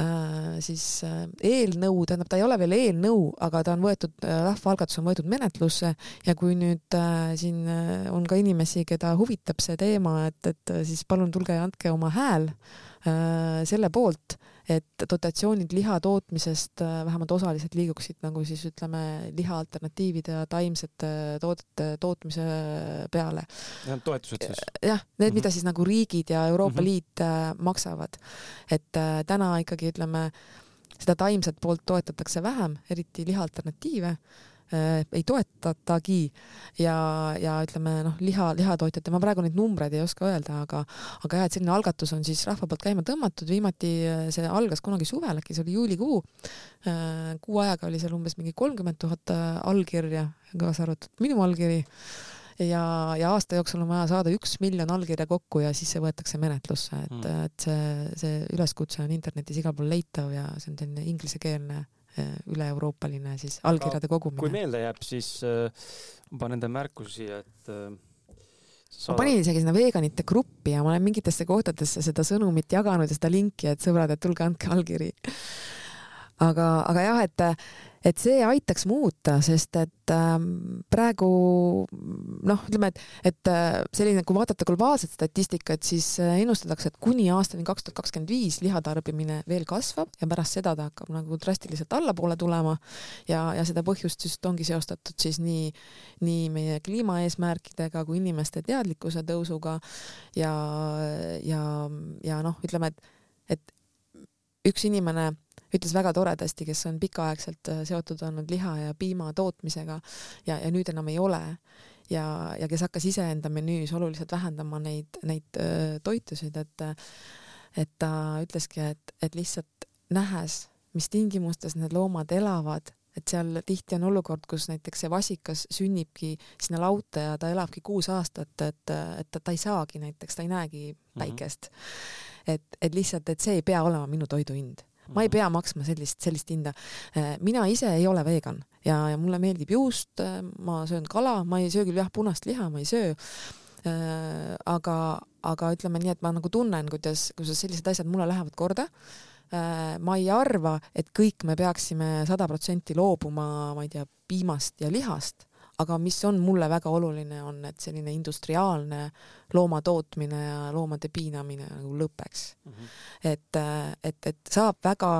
äh, siis äh, eelnõu, tähendab, ta ei ole veel eelnõu, aga ta on võetud äh,, rahvaalgatus on võetud menetlusse ja kui nüüd äh, siin äh, on ka inimesi, keda huvitab see teema, et, et siis palun tulge ja andke oma hääl selle poolt et dotatsioonid liha tootmisest äh, vähemalt osaliselt liiguksid nagu siis ütleme liha alternatiivide ja taimsete toodete tootmise peale. Need toetused siis? jah, need mm, -hmm. mida siis nagu riigid ja Euroopa mm -hmm. Liit äh, maksavad. et äh, täna ikkagi ütleme, seda taimset poolt toetatakse vähem, eriti liha alternatiive äh, ei toetatagi ja, ja ütleme noh, liha, lihatootjate, ma praegu neid numbreid ei oska öelda, aga, aga jah, et selline algatus on siis rahva poolt käima tõmmatud, viimati äh, see algas kunagi suvel, äkki see oli juulikuu. Äh, kuu ajaga oli seal umbes mingi kolmkümmend tuhat äh, allkirja, kaasa arvatud minu allkiri ja, ja aasta jooksul on vaja saada üks miljon allkirja kokku ja siis see võetakse menetlusse, et mm., et see, see üleskutse on internetis igal pool leitav ja see on selline inglisekeelne Äh, üle-euroopaline siis allkirjade kogumine. kui meelde jääb, siis äh, ma panen enda märkusi, et äh, Saada... ma panin isegi sinna veganite gruppi ja ma olen mingitesse kohtadesse seda sõnumit jaganud ja seda linki, et sõbrad, et tulge andke allkiri. Aga, aga jah, et et see aitaks muuta, sest et ähm, praegu noh, ütleme, et, et äh, selline, kui vaadata globaalset statistikat, siis äh, ennustatakse, et kuni aastani kaks tuhat kakskümmend viis lihatarbimine veel kasvab ja pärast seda ta hakkab nagu drastiliselt allapoole tulema. Ja, ja seda põhjust just ongi seostatud siis nii, nii meie kliimaeesmärkidega kui inimeste teadlikkuse tõusuga. Ja, ja, ja noh, ütleme, et, et üks inimene ütles väga toredasti, kes on pikaaegselt äh, seotud olnud liha ja piima tootmisega ja, ja nüüd enam ei ole ja, ja kes hakkas iseenda menüüs oluliselt vähendama neid, neid äh, toitusid, et et ta ütleski, et, et lihtsalt nähes, mis tingimustes need loomad elavad, et seal tihti on olukord, kus näiteks see vasikas sünnibki sinna lauta ja ta elabki kuus aastat, et, et ta, ta ei saagi näiteks, ta ei näegi mhm. päikest mm. -hmm. et, et lihtsalt, et see ei pea olema minu toiduhind ma ei pea maksma sellist, sellist hinda. Äh, mina ise ei ole vegan ja, ja mulle meeldib juust, äh, ma söön kala, ma ei söö küll jah, punast liha ma ei söö äh, aga, aga ütleme nii, et ma nagu tunnen, kuidas, kuidas sellised asjad mulle lähevad korda. ma ei arva, et kõik me peaksime sada protsenti loobuma, ma ei tea, piimast ja lihast, aga mis on mulle väga oluline, on, et selline industriaalne loomatootmine ja loomade piinamine nagu lõpeks mm. -hmm. et, et, et saab väga,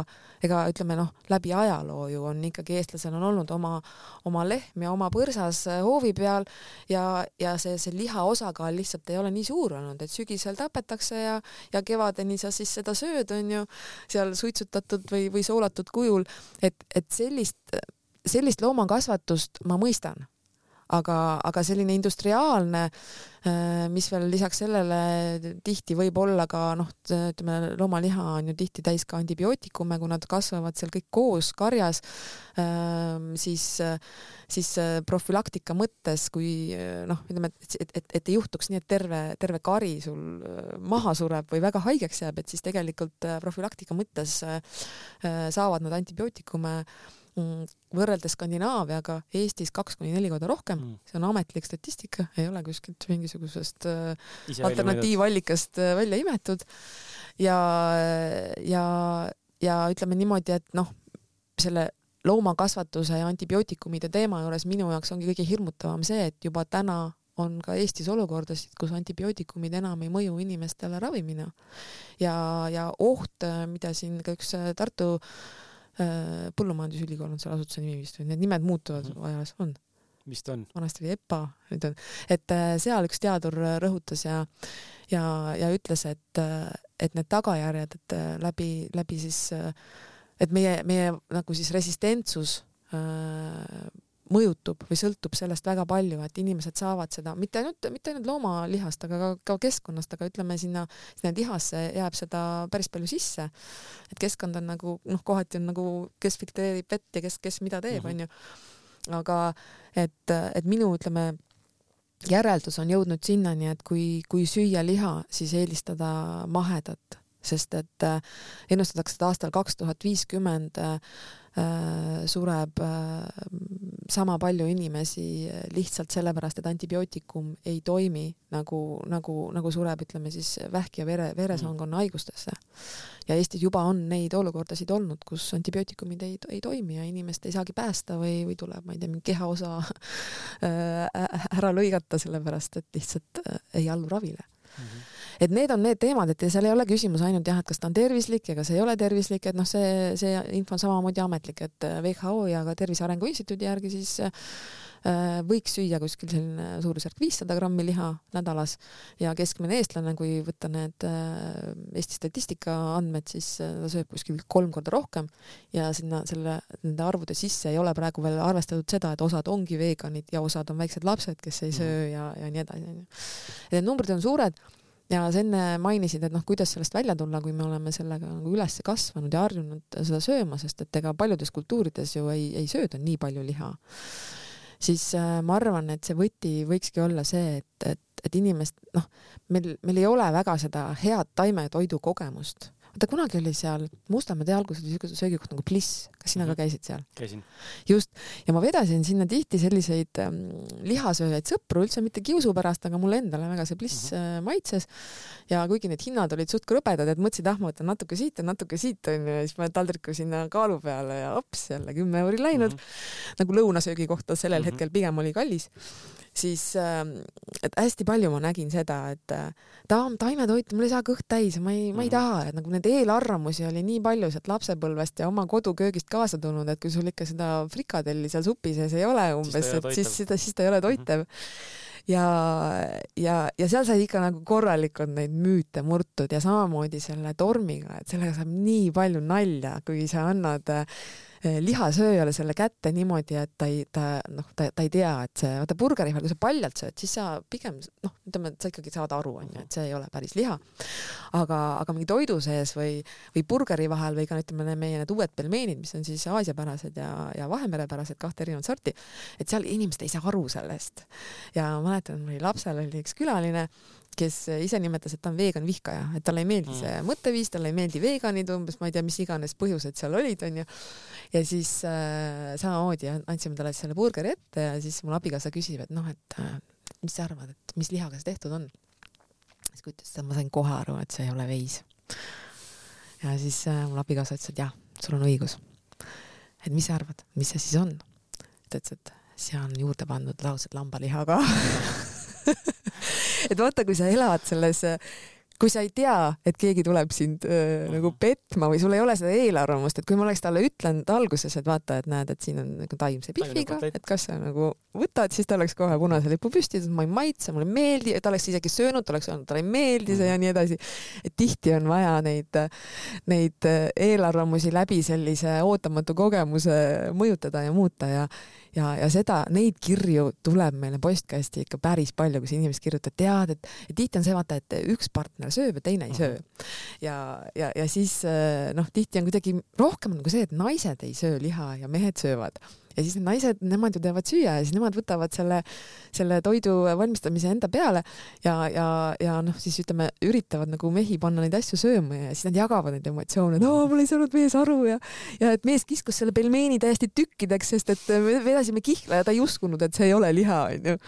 ega ütleme noh, läbi ajaloo ju on ikkagi eestlasel on olnud oma, oma lehm ja oma põrsas hoovi peal ja, ja see, see liha osakaal lihtsalt ei ole nii suur olnud, et sügisel tapetakse ja, ja kevadeni sa siis seda sööd, on ju, seal suitsutatud või, või soolatud kujul, et, et sellist sellist loomakasvatust ma mõistan, aga, aga selline industriaalne, äh, mis veel lisaks sellele tihti võib olla ka noh, ütleme loomaliha on ju tihti täis ka antibiootikume, kui nad kasvavad seal kõik koos karjas, ähm, siis, siis profülaktika mõttes, kui noh, ütleme, et, et, et, et ei juhtuks nii, et terve, terve kari sul äh, maha sureb või väga haigeks jääb, et siis tegelikult äh, profülaktika mõttes saavad nad antibiootikume Mm, võrreldes Skandinaaviaga Eestis kaks kuni neli korda rohkem mm., see on ametlik statistika, ei ole kuskilt mingisugusest äh, alternatiivallikast äh, välja imetud. ja, ja, ja ütleme niimoodi, et noh, selle loomakasvatuse ja antibiootikumide teema juures minu jaoks ongi kõige hirmutavam see, et juba täna on ka Eestis olukordasid, kus antibiootikumid enam ei mõju inimestele ravimina. ja, ja oht, mida siin ka üks Tartu äh, Äh, põllumajandusülikool on selle asutuse nimi vist või need nimed muutuvad mm -hmm. ajas, on? vist on. vanasti oli EPA, nüüd on, et äh, seal üks teadur rõhutas ja, ja, ja ütles, et, et need tagajärjed, et läbi, läbi siis, et meie, meie nagu siis resistentsus mõjutub või sõltub sellest väga palju, et inimesed saavad seda mitte ainult, mitte ainult loomalihast, aga ka, ka keskkonnast, aga ütleme sinna, sinna lihasse jääb seda päris palju sisse. et keskkond on nagu noh, kohati on nagu, kes filtreerib vett ja kes, kes mida teeb, mhm. onju. aga et, et minu, ütleme järeldus on jõudnud sinnani, et kui, kui süüa liha, siis eelistada mahedat, sest et ennustatakse, et aastal kaks tuhat viiskümmend Äh, sureb äh, sama palju inimesi lihtsalt sellepärast, et antibiootikum ei toimi nagu, nagu, nagu sureb, ütleme siis vähk ja vere, veresoonkonna mm. haigustesse. ja Eestis juba on neid olukordasid olnud, kus antibiootikumid ei, ei toimi ja inimest ei saagi päästa või, või tuleb, ma ei tea, mingi kehaosa [laughs] äh, ära lõigata, sellepärast et lihtsalt ei allu ravile mm. -hmm et need on need teemad, et seal ei ole küsimus ainult jah, et kas ta on tervislik ja kas ei ole tervislik, et noh, see, see info on samamoodi ametlik, et WHO ja ka Tervise Arengu Instituudi järgi siis äh, võiks süüa kuskil selline suurusjärk viissada grammi liha nädalas ja keskmine eestlane, kui võtta need äh, Eesti statistika andmed, siis äh, ta sööb kuskil kolm korda rohkem ja sinna selle, nende arvude sisse ei ole praegu veel arvestatud seda, et osad ongi veganid ja osad on väiksed lapsed, kes ei söö ja, ja nii edasi, onju. Need numbrid on suured ja sa enne mainisid, et noh, kuidas sellest välja tulla, kui me oleme sellega nagu üles kasvanud ja harjunud seda sööma, sest et ega paljudes kultuurides ju ei, ei sööda nii palju liha. siis äh, ma arvan, et see võti võikski olla see, et, et, et inimest, noh, meil, meil ei ole väga seda head taimetoidu kogemust vaata kunagi oli seal Mustamäe tee alguses oli siuke söögikoht nagu Bliss, kas sina mm -hmm. ka mhm. käisid seal? käisin. just, ja ma vedasin sinna tihti selliseid ähm, lihasööjaid sõpru, üldse mitte kiusu pärast, aga mulle endale väga see Bliss mm -hmm. maitses. ja kuigi need hinnad olid suht krõbedad, et mõtlesid, ah ma võtan natuke siit ja natuke siit onju ja siis panen taldriku sinna kaalu peale ja ops jälle kümme euri läinud mm. -hmm. nagu lõunasöögi kohta sellel mm -hmm. hetkel pigem oli kallis siis äh, et hästi palju ma nägin seda, et äh, taam, taimetoit, mul ei saa kõht täis ma ei, ma ei mhm. taha, et nagu neid eelarvamusi oli nii palju sealt lapsepõlvest ja oma koduköögist kaasa tulnud, et kui sul ikka seda frikadelli seal supi sees ei ole umbes, et siis seda, siis ta ei ole toitev mm. -hmm ja, ja, ja seal sai ikka nagu korralikult neid müüte murtud ja samamoodi selle tormiga, et sellega saab nii palju nalja, kui sa annad äh, lihasööjale selle kätte niimoodi, et ta ei, ta noh, ta, ta ei tea, et see, vaata burgeri vahel, kui sa paljalt sööd, siis sa pigem noh, ütleme, et sa ikkagi saad aru, onju, et see ei ole päris liha. aga, aga mingi toidu sees või, või burgeri vahel või ka ütleme, meie need uued pelmeenid, mis on siis aasiapärased ja, ja Vahemerepärased, kahte erinevat sorti, et seal inimesed ei saa aru sellest. ja ma mäletan, mul oli lapsel oli üks külaline kes ise nimetas, et ta on vegan vihkaja, et talle ei meeldi see mm. mõtteviis, talle ei meeldi veganid umbes, ma ei tea, mis iganes põhjused seal olid, onju. ja siis äh, samamoodi andsime talle selle burgeri ette ja siis mul abikaasa küsib, et noh, et äh, mis sa arvad, et mis lihaga see tehtud on? siis kui ütles, et ma sain kohe aru, et see ei ole veis. ja siis äh, mul abikaasa ütles, et jah, sul on õigus. et mis sa arvad, mis see siis on? ta ütles, et siia on juurde pandud laused lambaliha ka [laughs] et vaata, kui sa elad selles kui sa ei tea, et keegi tuleb sind äh, nagu petma või sul ei ole seda eelarvamust, et kui ma oleks talle ütlenud alguses, et vaata, et näed, et siin on nagu taimse pihviga, et kas sa nagu võtad, siis ta oleks kohe punase lipu püsti, et ma ei maitse, mulle ei meeldi, ta oleks isegi söönud, ta oleks öelnud, talle ei meeldi see ja nii edasi. et tihti on vaja neid, neid eelarvamusi läbi sellise ootamatu kogemuse mõjutada ja muuta ja ja, ja seda, neid kirju tuleb meile postkasti ikka päris palju, kus inimesed kirjutavad, tead, et, et tihti on see vaata, et üks partner sööb ja teine ei söö. ja, ja, ja siis noh, tihti on kuidagi rohkem nagu see, et naised ei söö liha ja mehed söövad ja siis need naised, nemad ju teevad süüa ja siis nemad võtavad selle, selle toidu valmistamise enda peale ja, ja, ja noh, siis ütleme, üritavad nagu mehi panna neid asju sööma ja siis nad jagavad neid emotsioone, no mul ei saanud mees aru ja, ja et mees kiskus selle pelmeeni täiesti tükkideks, sest et me vedasime kihla ja ta ei uskunud, et see ei ole liha, onju.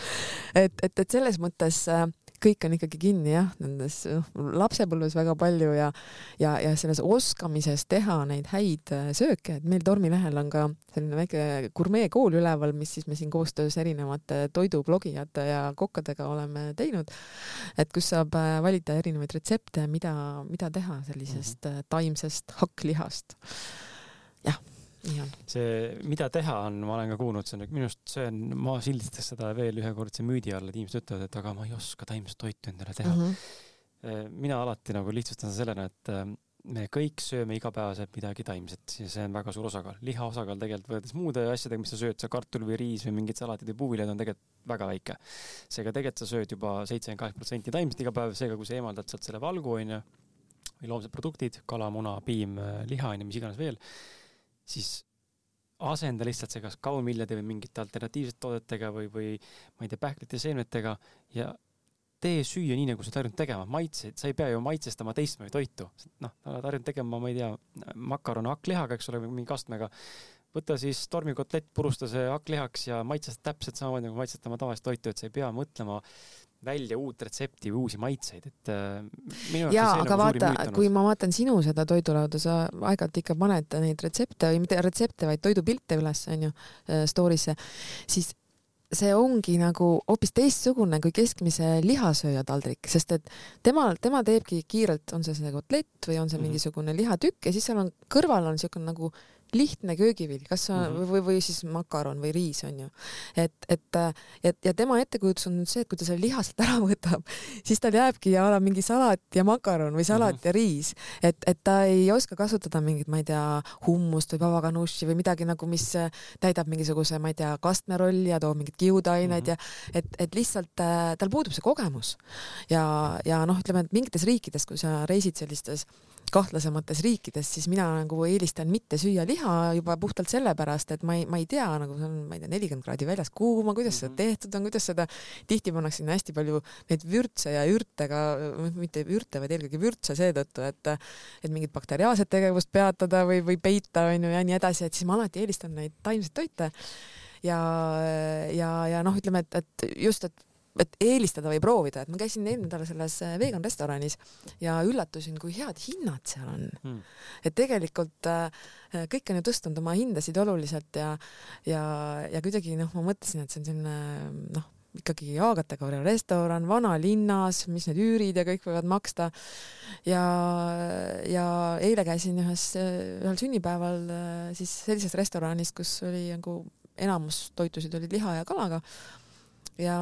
et, et, et selles mõttes äh, kõik on ikkagi kinni jah, nendes noh, lapsepõlves väga palju ja ja, ja selles oskamises teha neid häid äh, sööke, et meil Tormilehel on ka selline väike gurmeekool üleval, mis siis me siin koostöös erinevate toidublogijate ja kokkadega oleme teinud. et kus saab äh, valida erinevaid retsepte, mida, mida teha sellisest mm -hmm. taimsest hakklihast. jah see, mida teha on, ma olen ka kuulnud, see on minu arust, see on, ma sildistaks seda veel ühekordse müüdi alla, et inimesed ütlevad, et aga ma ei oska taimset toitu endale teha mm. -hmm. mina alati nagu lihtsustan seda sellena, et äh, me kõik sööme igapäevaselt midagi taimset ja see on väga suur osakaal. liha osakaal tegelikult võrreldes muude asjadega, mis sa sööd, sa kartul või riis või mingid salatid või puuviljad on tegelikult väga väike. seega tegelikult sa sööd juba seitsekümmend kaheksa protsenti taimset iga päev, seega kui sa eemaldad sealt selle valgu onju või loomsed produktid, kala, muna, piim, liha onju, mis iganes veel siis asenda lihtsalt see kas kaunviljade või mingite alternatiivsete toodetega või, või ma ei tea, pähklite seemnetega ja tee süüa nii, nagu sa oled harjunud tegema, maitseid, sa ei pea ju maitsestama teistmoodi toitu. noh, oled harjunud tegema, ma ei tea, makaron hakklihaga, eks ole, mingi kastmega. võta siis tormikotlett, purusta see hakklihaks ja maitsesta täpselt samamoodi nagu maitsestama tavalist toitu, et sa ei pea mõtlema välja uut retsepti või uusi maitseid, et äh, jaa, aga nagu vaata, kui ma vaatan sinu seda toidulauda, sa aeg-ajalt ikka paned neid retsepte või mitte retsepte, vaid toidupilte üles, onju, äh, story'sse, siis see ongi nagu hoopis teistsugune kui keskmise lihasööja taldrik, sest et temal, tema teebki kiirelt, on see see kotlett või on see mhm. mingisugune lihatükk ja siis seal on kõrval on niisugune nagu lihtne köögivilj, kas sa mm -hmm. või, või siis makaron või riis on ju. et, et ja, ja tema ettekujutus on nüüd see, et kui ta selle liha sealt ära võtab, siis tal jääbki a la mingi salat ja makaron või salat mm -hmm. ja riis, et, et ta ei oska kasutada mingit, ma ei tea, hummust või babaganushi või midagi nagu, mis täidab mingisuguse, ma ei tea, kastme rolli ja toob mingeid kiudaineid mm -hmm. ja et, et lihtsalt äh, tal puudub see kogemus ja, ja noh, ütleme, et mingites riikides, kui sa reisid sellistes kahtlasemates riikides, siis mina nagu eelistan mitte süüa liha juba puhtalt sellepärast, et ma ei, ma ei tea nagu see on, ma ei tea, nelikümmend kraadi väljas kuuma, kuidas seda mhm. tehtud on, kuidas seda, tihti pannakse sinna hästi palju neid vürtse ja ürte ka, mitte ürte, vaid eelkõige vürtse seetõttu, et et mingit bakteriaalset tegevust peatada või, või peita onju ja nii edasi, et siis ma alati eelistan neid taimseid toite ja, ja, ja noh, ütleme, et, et just, et et eelistada või proovida, et ma käisin eelmine nädal selles äh, vegan restoranis ja üllatusin, kui head hinnad seal on. Hmm.. et tegelikult äh, kõik on ju tõstnud oma hindasid oluliselt ja, ja, ja kuidagi noh, ma mõtlesin, et see on selline noh, ikkagi A-kategooria restoran vanalinnas, mis need üürid ja kõik võivad maksta. ja, ja eile käisin ühes, ühel sünnipäeval äh, siis sellises restoranis, kus oli nagu enamus toitusid olid liha ja kalaga ja,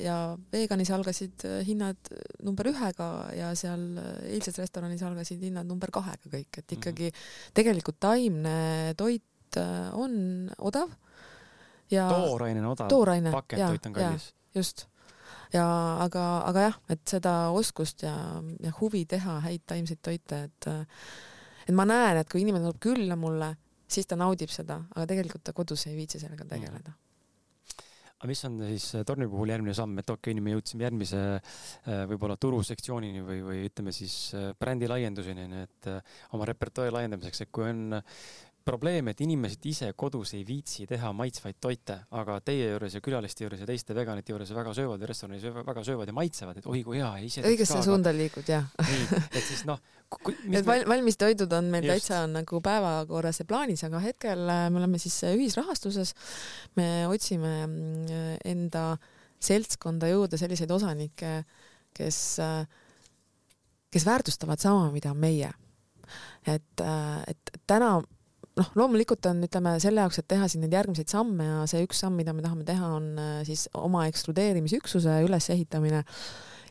ja veganis algasid äh, hinnad äh, number ühega ja seal äh, eilses restoranis algasid hinnad number kahega kõik, et mhm. ikkagi mm -hmm. tegelikult taimne toit on odav ja tooraine on odav, pakendtoit on kallis. just ja aga, aga jah, et seda oskust ja, ja huvi teha häid taimseid toite, et et ma näen, et kui inimene tuleb külla mulle, siis ta naudib seda, aga tegelikult ta kodus ei viitsi sellega tegeleda mm aga mis on siis äh, Torni puhul järgmine samm, et okei okay,, nüüd me jõudsime järgmise äh, võib-olla turusektsioonini või, või ütleme siis äh, brändi laienduseni, et oma repertuaari laiendamiseks, et kui on probleem, et inimesed ise kodus ei viitsi teha maitsvaid toite, aga teie juures ja külaliste juures ja teiste veganite juures väga söövad ja restoranis väga söövad ja maitsevad, et oi kui hea õigesse suunda liigud, jah. nii, et siis noh. et val, valmis toidud on meil just. täitsa nagu päevakorras ja plaanis, aga hetkel äh, me oleme siis äh, ühisrahastuses. me otsime äh, enda seltskonda jõuda selliseid osanikke, kes, kes väärtustavad sama, mida meie et, et täna noh, loomulikult on, ütleme selle jaoks, et teha siin neid järgmiseid samme ja see üks samm, mida me tahame teha, on äh, siis oma ekskludeerimisüksuse ülesehitamine.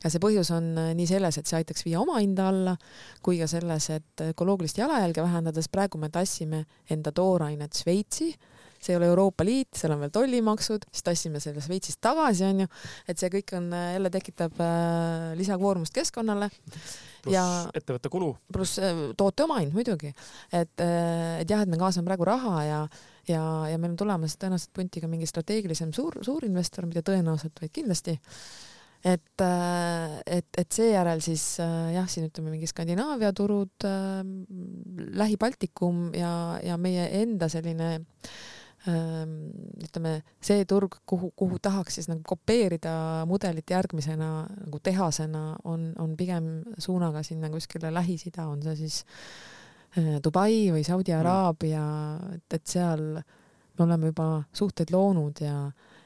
Ja see põhjus on äh, nii selles, et see aitaks viia oma hinda alla, kui ka selles, et ökoloogilist jalajälge vähendades praegu me tassime enda toorainet Šveitsi, see ei ole Euroopa Liit, seal on veel tollimaksud, siis tassime selle Šveitsist tagasi, onju, et see kõik on äh, jälle tekitab lisakoormust keskkonnale pluss ettevõtte kulu. pluss äh, toote omahind muidugi, et, äh, et jah, et me kaasame praegu raha ja, ja, ja meil on tulemas tõenäoliselt punti ka mingi strateegilisem suur, suurinvestor, mitte tõenäoliselt, vaid kindlasti. et, äh, et, et seejärel siis jah, siin ütleme mingi Skandinaavia turud äh,, Lähi-Baltikum ja, ja meie enda selline äh, ütleme, see turg, kuhu, kuhu tahaks siis nagu kopeerida mudelit järgmisena nagu tehasena, on, on pigem suunaga sinna kuskile Lähis-Ida, on see siis Dubai või Saudi mm. Araabia, et, et seal me oleme juba suhteid loonud ja,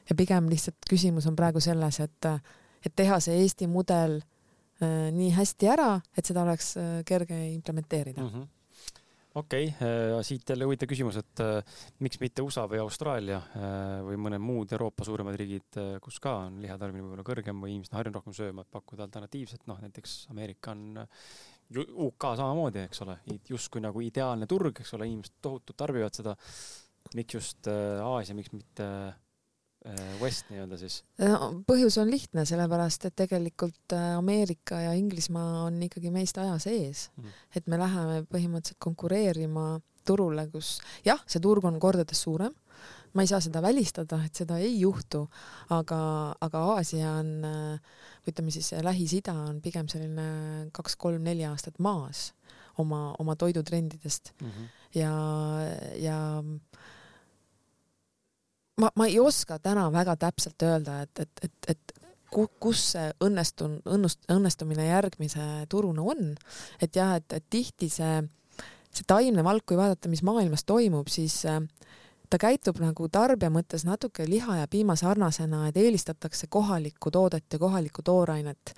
ja pigem lihtsalt küsimus on praegu selles, et, et teha see Eesti mudel nii hästi ära, et seda oleks kerge implementeerida mm. -hmm okei okay,, äh, siit jälle huvitav küsimus, et äh, miks mitte USA või Austraalia äh, või mõned muud Euroopa suuremad riigid, kus ka on lihatarbimine võib-olla kõrgem või inimesed on harjunud rohkem sööma, et pakkuda alternatiivset, noh näiteks Ameerika on UK samamoodi, eks ole, justkui nagu ideaalne turg, eks ole, inimesed tohutult tarbivad seda. miks just Aasia, miks mitte West nii-öelda siis? põhjus on lihtne, sellepärast et tegelikult äh, Ameerika ja Inglismaa on ikkagi meist aja sees mm.. et me läheme põhimõtteliselt konkureerima turule, kus jah, see turg on kordades suurem, ma ei saa seda välistada, et seda ei juhtu, aga, aga Aasia on, äh, ütleme siis Lähis-Ida on pigem selline kaks-kolm-neli aastat maas oma, oma toidutrendidest mm -hmm. ja, ja ma, ma ei oska täna väga täpselt öelda, et, et, et, et kus see õnnestun-, õnnust-, õnnestumine järgmise turuna on. et jah, et, et tihti see, see taimne valk, kui vaadata, mis maailmas toimub, siis äh, ta käitub nagu tarbija mõttes natuke liha ja piima sarnasena, et eelistatakse kohalikku toodet ja kohalikku toorainet.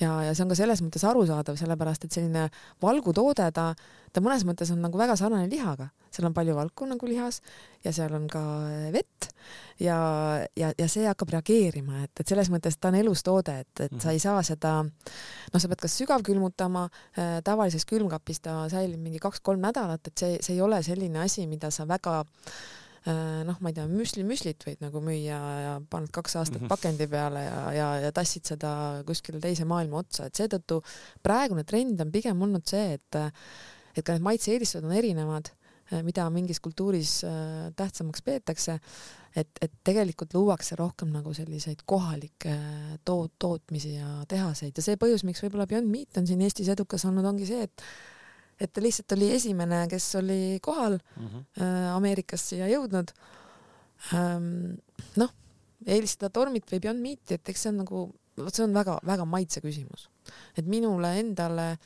ja, ja see on ka selles mõttes arusaadav, sellepärast et selline valgutoode, ta, ta mõnes mõttes on nagu väga sarnane lihaga, seal on palju valku nagu lihas ja seal on ka vett ja, ja, ja see hakkab reageerima, et, et selles mõttes ta on elus toode, et, et sa ei saa seda, noh, sa pead kas sügavkülmutama äh,, tavalises külmkapis ta säilib mingi kaks-kolm nädalat, et see, see ei ole selline asi, mida sa väga äh, Äh, noh, ma ei tea, müsli, müslit võid nagu müüa ja paned kaks aastat -hmm. pakendi peale ja, ja, ja tassid seda kuskile teise maailma otsa, et seetõttu praegune trend on pigem olnud see, et et ka need maitse-eelistused on erinevad, äh, mida mingis kultuuris äh, tähtsamaks peetakse, et, et tegelikult luuakse rohkem nagu selliseid kohalikke toot-, tootmisi ja tehaseid ja see põhjus, miks võib-olla Beyond Meat on siin Eestis edukas olnud, ongi see, et et ta lihtsalt oli esimene, kes oli kohal mm -hmm. äh, Ameerikast siia jõudnud ähm,. noh, eelistada tormit või Beyond Meat'i, et eks see on nagu, vot see on väga-väga maitse küsimus. et minule endale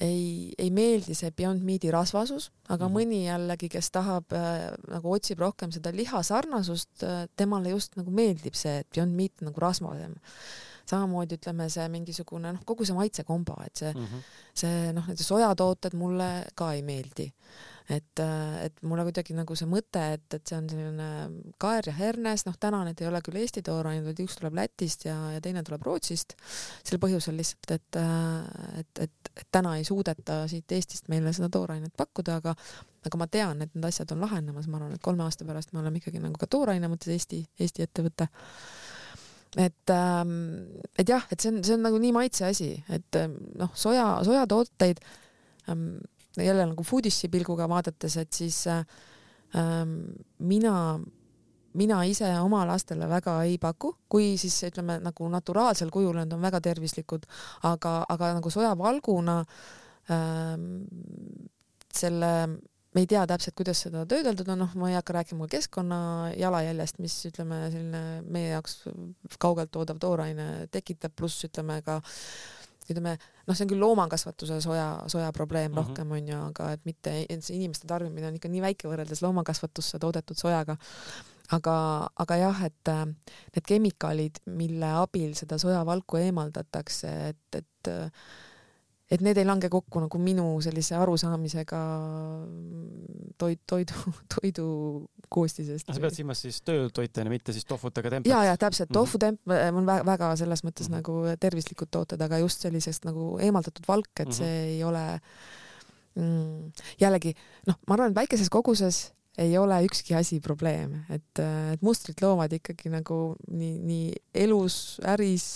ei, ei meeldi see Beyond Meat'i rasvasus, aga mm mõni jällegi, kes tahab äh, nagu otsib rohkem seda liha sarnasust äh,, temale just nagu meeldib see, et Beyond Meat nagu rasvasem samamoodi ütleme see mingisugune noh, kogu see maitsekombo, et see mm, -hmm. see noh, need sojatooted mulle ka ei meeldi. Et, et mulle kuidagi nagu see mõte, et, et see on selline kaer ja hernes, noh, täna need ei ole küll Eesti toorained, vaid üks tuleb Lätist ja, ja teine tuleb Rootsist. sel põhjusel lihtsalt, et, et, et, et täna ei suudeta siit Eestist meile seda toorainet pakkuda, aga aga ma tean, et need asjad on lahenemas, ma arvan, et kolme aasta pärast me oleme ikkagi nagu ka tooraine mõttes Eesti, Eesti ettevõte et ähm,, et jah, et see on, see on nagu nii maitse asi, et ähm, noh, soja, sojatooteid ähm, jälle nagu foodissi pilguga vaadates, et siis äh, ähm, mina, mina ise oma lastele väga ei paku, kui siis ütleme nagu naturaalsel kujul nad on väga tervislikud, aga, aga nagu sojavalguna ähm, selle me ei tea täpselt, kuidas seda töödeldud on, noh, ma ei hakka rääkima keskkonna jalajäljest, mis ütleme, selline meie jaoks kaugelt toodav tooraine tekitab, pluss ütleme ka ütleme, noh, see on küll loomakasvatuse soja, soja probleem mm -hmm. rohkem onju, aga et mitte see inimeste tarbimine on ikka nii väike võrreldes loomakasvatusse toodetud sojaga. aga, aga jah, et äh, need kemikaalid, mille abil seda sojavalku eemaldatakse, et, et et need ei lange kokku nagu minu sellise arusaamisega toit, toidu, [laughs] toidu koostisest. sa pead silmas siis töötoitena, mitte siis tohvut ega tempet? ja, ja täpselt, tofu temp on väga selles mõttes mm -hmm. nagu tervislikud tooted, aga just sellisest nagu eemaldatud valk, et mm -hmm. see ei ole mm, jällegi noh, ma arvan, et väikeses koguses ei ole ükski asi probleem, et, et mustrit loovad ikkagi nagu nii, nii elus, äris,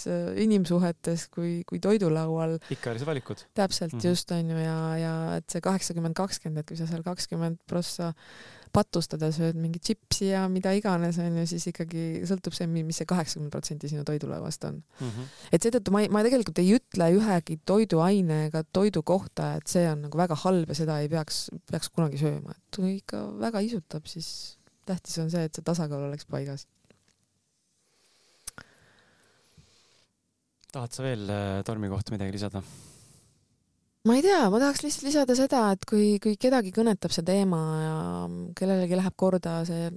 inimsuhetes kui, kui toidulaual. pikaajalised valikud. täpselt mm, -hmm. just on ju, ja, ja et see kaheksakümmend, kakskümmend, et kui sa seal kakskümmend prossa patustada sööd mingit tšipsi ja mida iganes onju, siis ikkagi sõltub see, mis see kaheksakümmend protsenti sinu toidulauast on mm. -hmm. et seetõttu ma ei, ma tegelikult ei ütle ühegi toiduaine ega toidu kohta, et see on nagu väga halb ja seda ei peaks, peaks kunagi sööma, et kui ikka väga isutab, siis tähtis on see, et see tasakaal oleks paigas. tahad sa veel äh, tormi kohta midagi lisada? Ma ei tea, ma tahaks lihtsalt lisada seda, et kui, kui kedagi kõnetab see teema ja kellelegi läheb korda see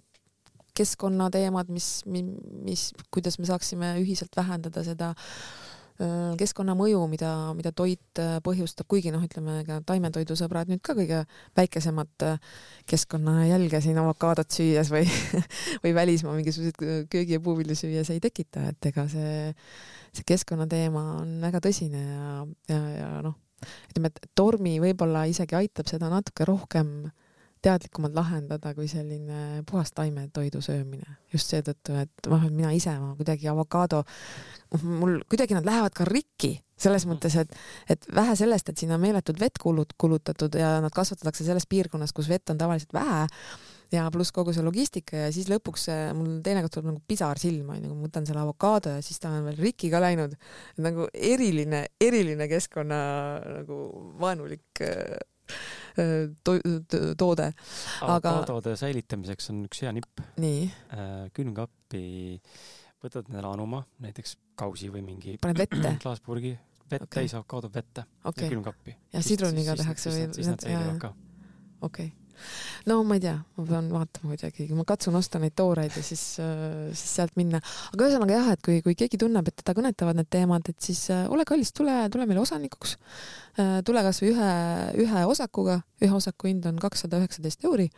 keskkonnateemad, mis, mis, kuidas me saaksime ühiselt vähendada seda keskkonnamõju, mida, mida toit põhjustab, kuigi noh, ütleme ka taimetoidusõbrad nüüd ka kõige väikesemat keskkonnajälge siin avokaadot süües või, [laughs] või välismaa mingisuguseid köögi- ja puuvilju süües ei tekita, et ega see, see keskkonnateema on väga tõsine ja, ja, ja noh ütleme, et tormi võib-olla isegi aitab seda natuke rohkem teadlikumalt lahendada kui selline puhas taimetoidu söömine. just seetõttu, et noh, et mina ise, ma kuidagi avokaado, mul kuidagi nad lähevad ka rikki, selles mhm. mõttes, et, et vähe sellest, et sinna meeletult vett kulut-, kulutatud ja nad kasvatatakse selles piirkonnas, kus vett on tavaliselt vähe ja pluss kogu see logistika ja siis lõpuks mul teinekord tuleb nagu pisar silma, onju, kui ma võtan selle avokaado ja siis ta on veel rikki ka läinud. nagu eriline, eriline keskkonna nagu vaenulik äh, äh, to toode. avokaadode aga... säilitamiseks on üks hea nipp. äh,? külmkappi võtad endale anuma, näiteks kausi või mingi. paned vette? [clears throat] klaaspurgi, vett okay., täis avokaadot vette okay. ja külmkappi. ja sidruniga tehakse või? siis nad säilivad ka. okei okay no ma ei tea, ma pean vaatama kuidagi, ma katsun osta neid tooreid ja siis, äh, siis sealt minna. aga ühesõnaga jah, et kui, kui keegi tunneb, et teda kõnetavad need teemad, et siis äh, ole kallis, tule, tule meile osanikuks. Äh, tule kasvõi ühe, ühe osakuga, ühe osaku hind on kakssada üheksateist euri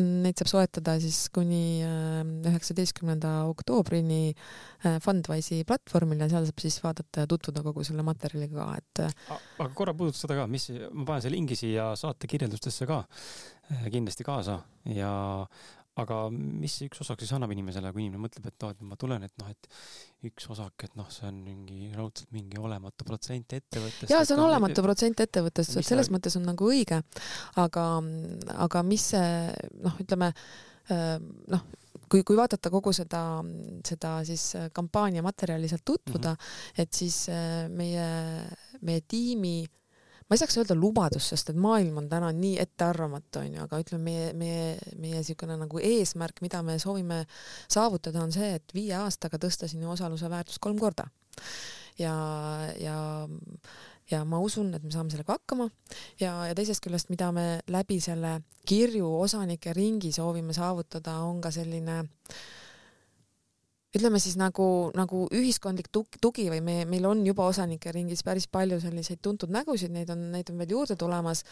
Neid saab soetada siis kuni üheksateistkümnenda oktoobrini Fundwise'i platvormil ja seal saab siis vaadata ja tutvuda kogu selle materjaliga ka, et. aga korra puuduta seda ka, mis, ma panen selle lingi siia saate kirjeldustesse ka Äh, kindlasti kaasa ja aga mis see üks osak siis annab inimesele, kui inimene mõtleb, et noh, et ma tulen, et noh, et üks osak, et noh, see on mingi raudselt mingi olematu protsent ettevõttest. jaa, see on olematu et... protsent ettevõttest, et selles ta... mõttes on nagu õige, aga, aga mis see noh, ütleme äh, noh, kui, kui vaadata kogu seda, seda siis kampaania materjali sealt tutvuda mm, -hmm. et siis äh, meie, meie tiimi ma ei saaks öelda lubadus, sest et maailm on täna nii ettearvamatu, onju, aga ütleme, meie, meie, meie niisugune nagu eesmärk, mida me soovime saavutada, on see, et viie aastaga tõsta sinu osaluse väärtust kolm korda. ja, ja ja ma usun, et me saame sellega hakkama ja, ja teisest küljest, mida me läbi selle kirju osanike ringi soovime saavutada, on ka selline äh, ütleme siis nagu, nagu ühiskondlik tugi või me, meil on juba osanike ringis päris palju selliseid tuntud nägusid, neid on, neid on veel juurde tulemas,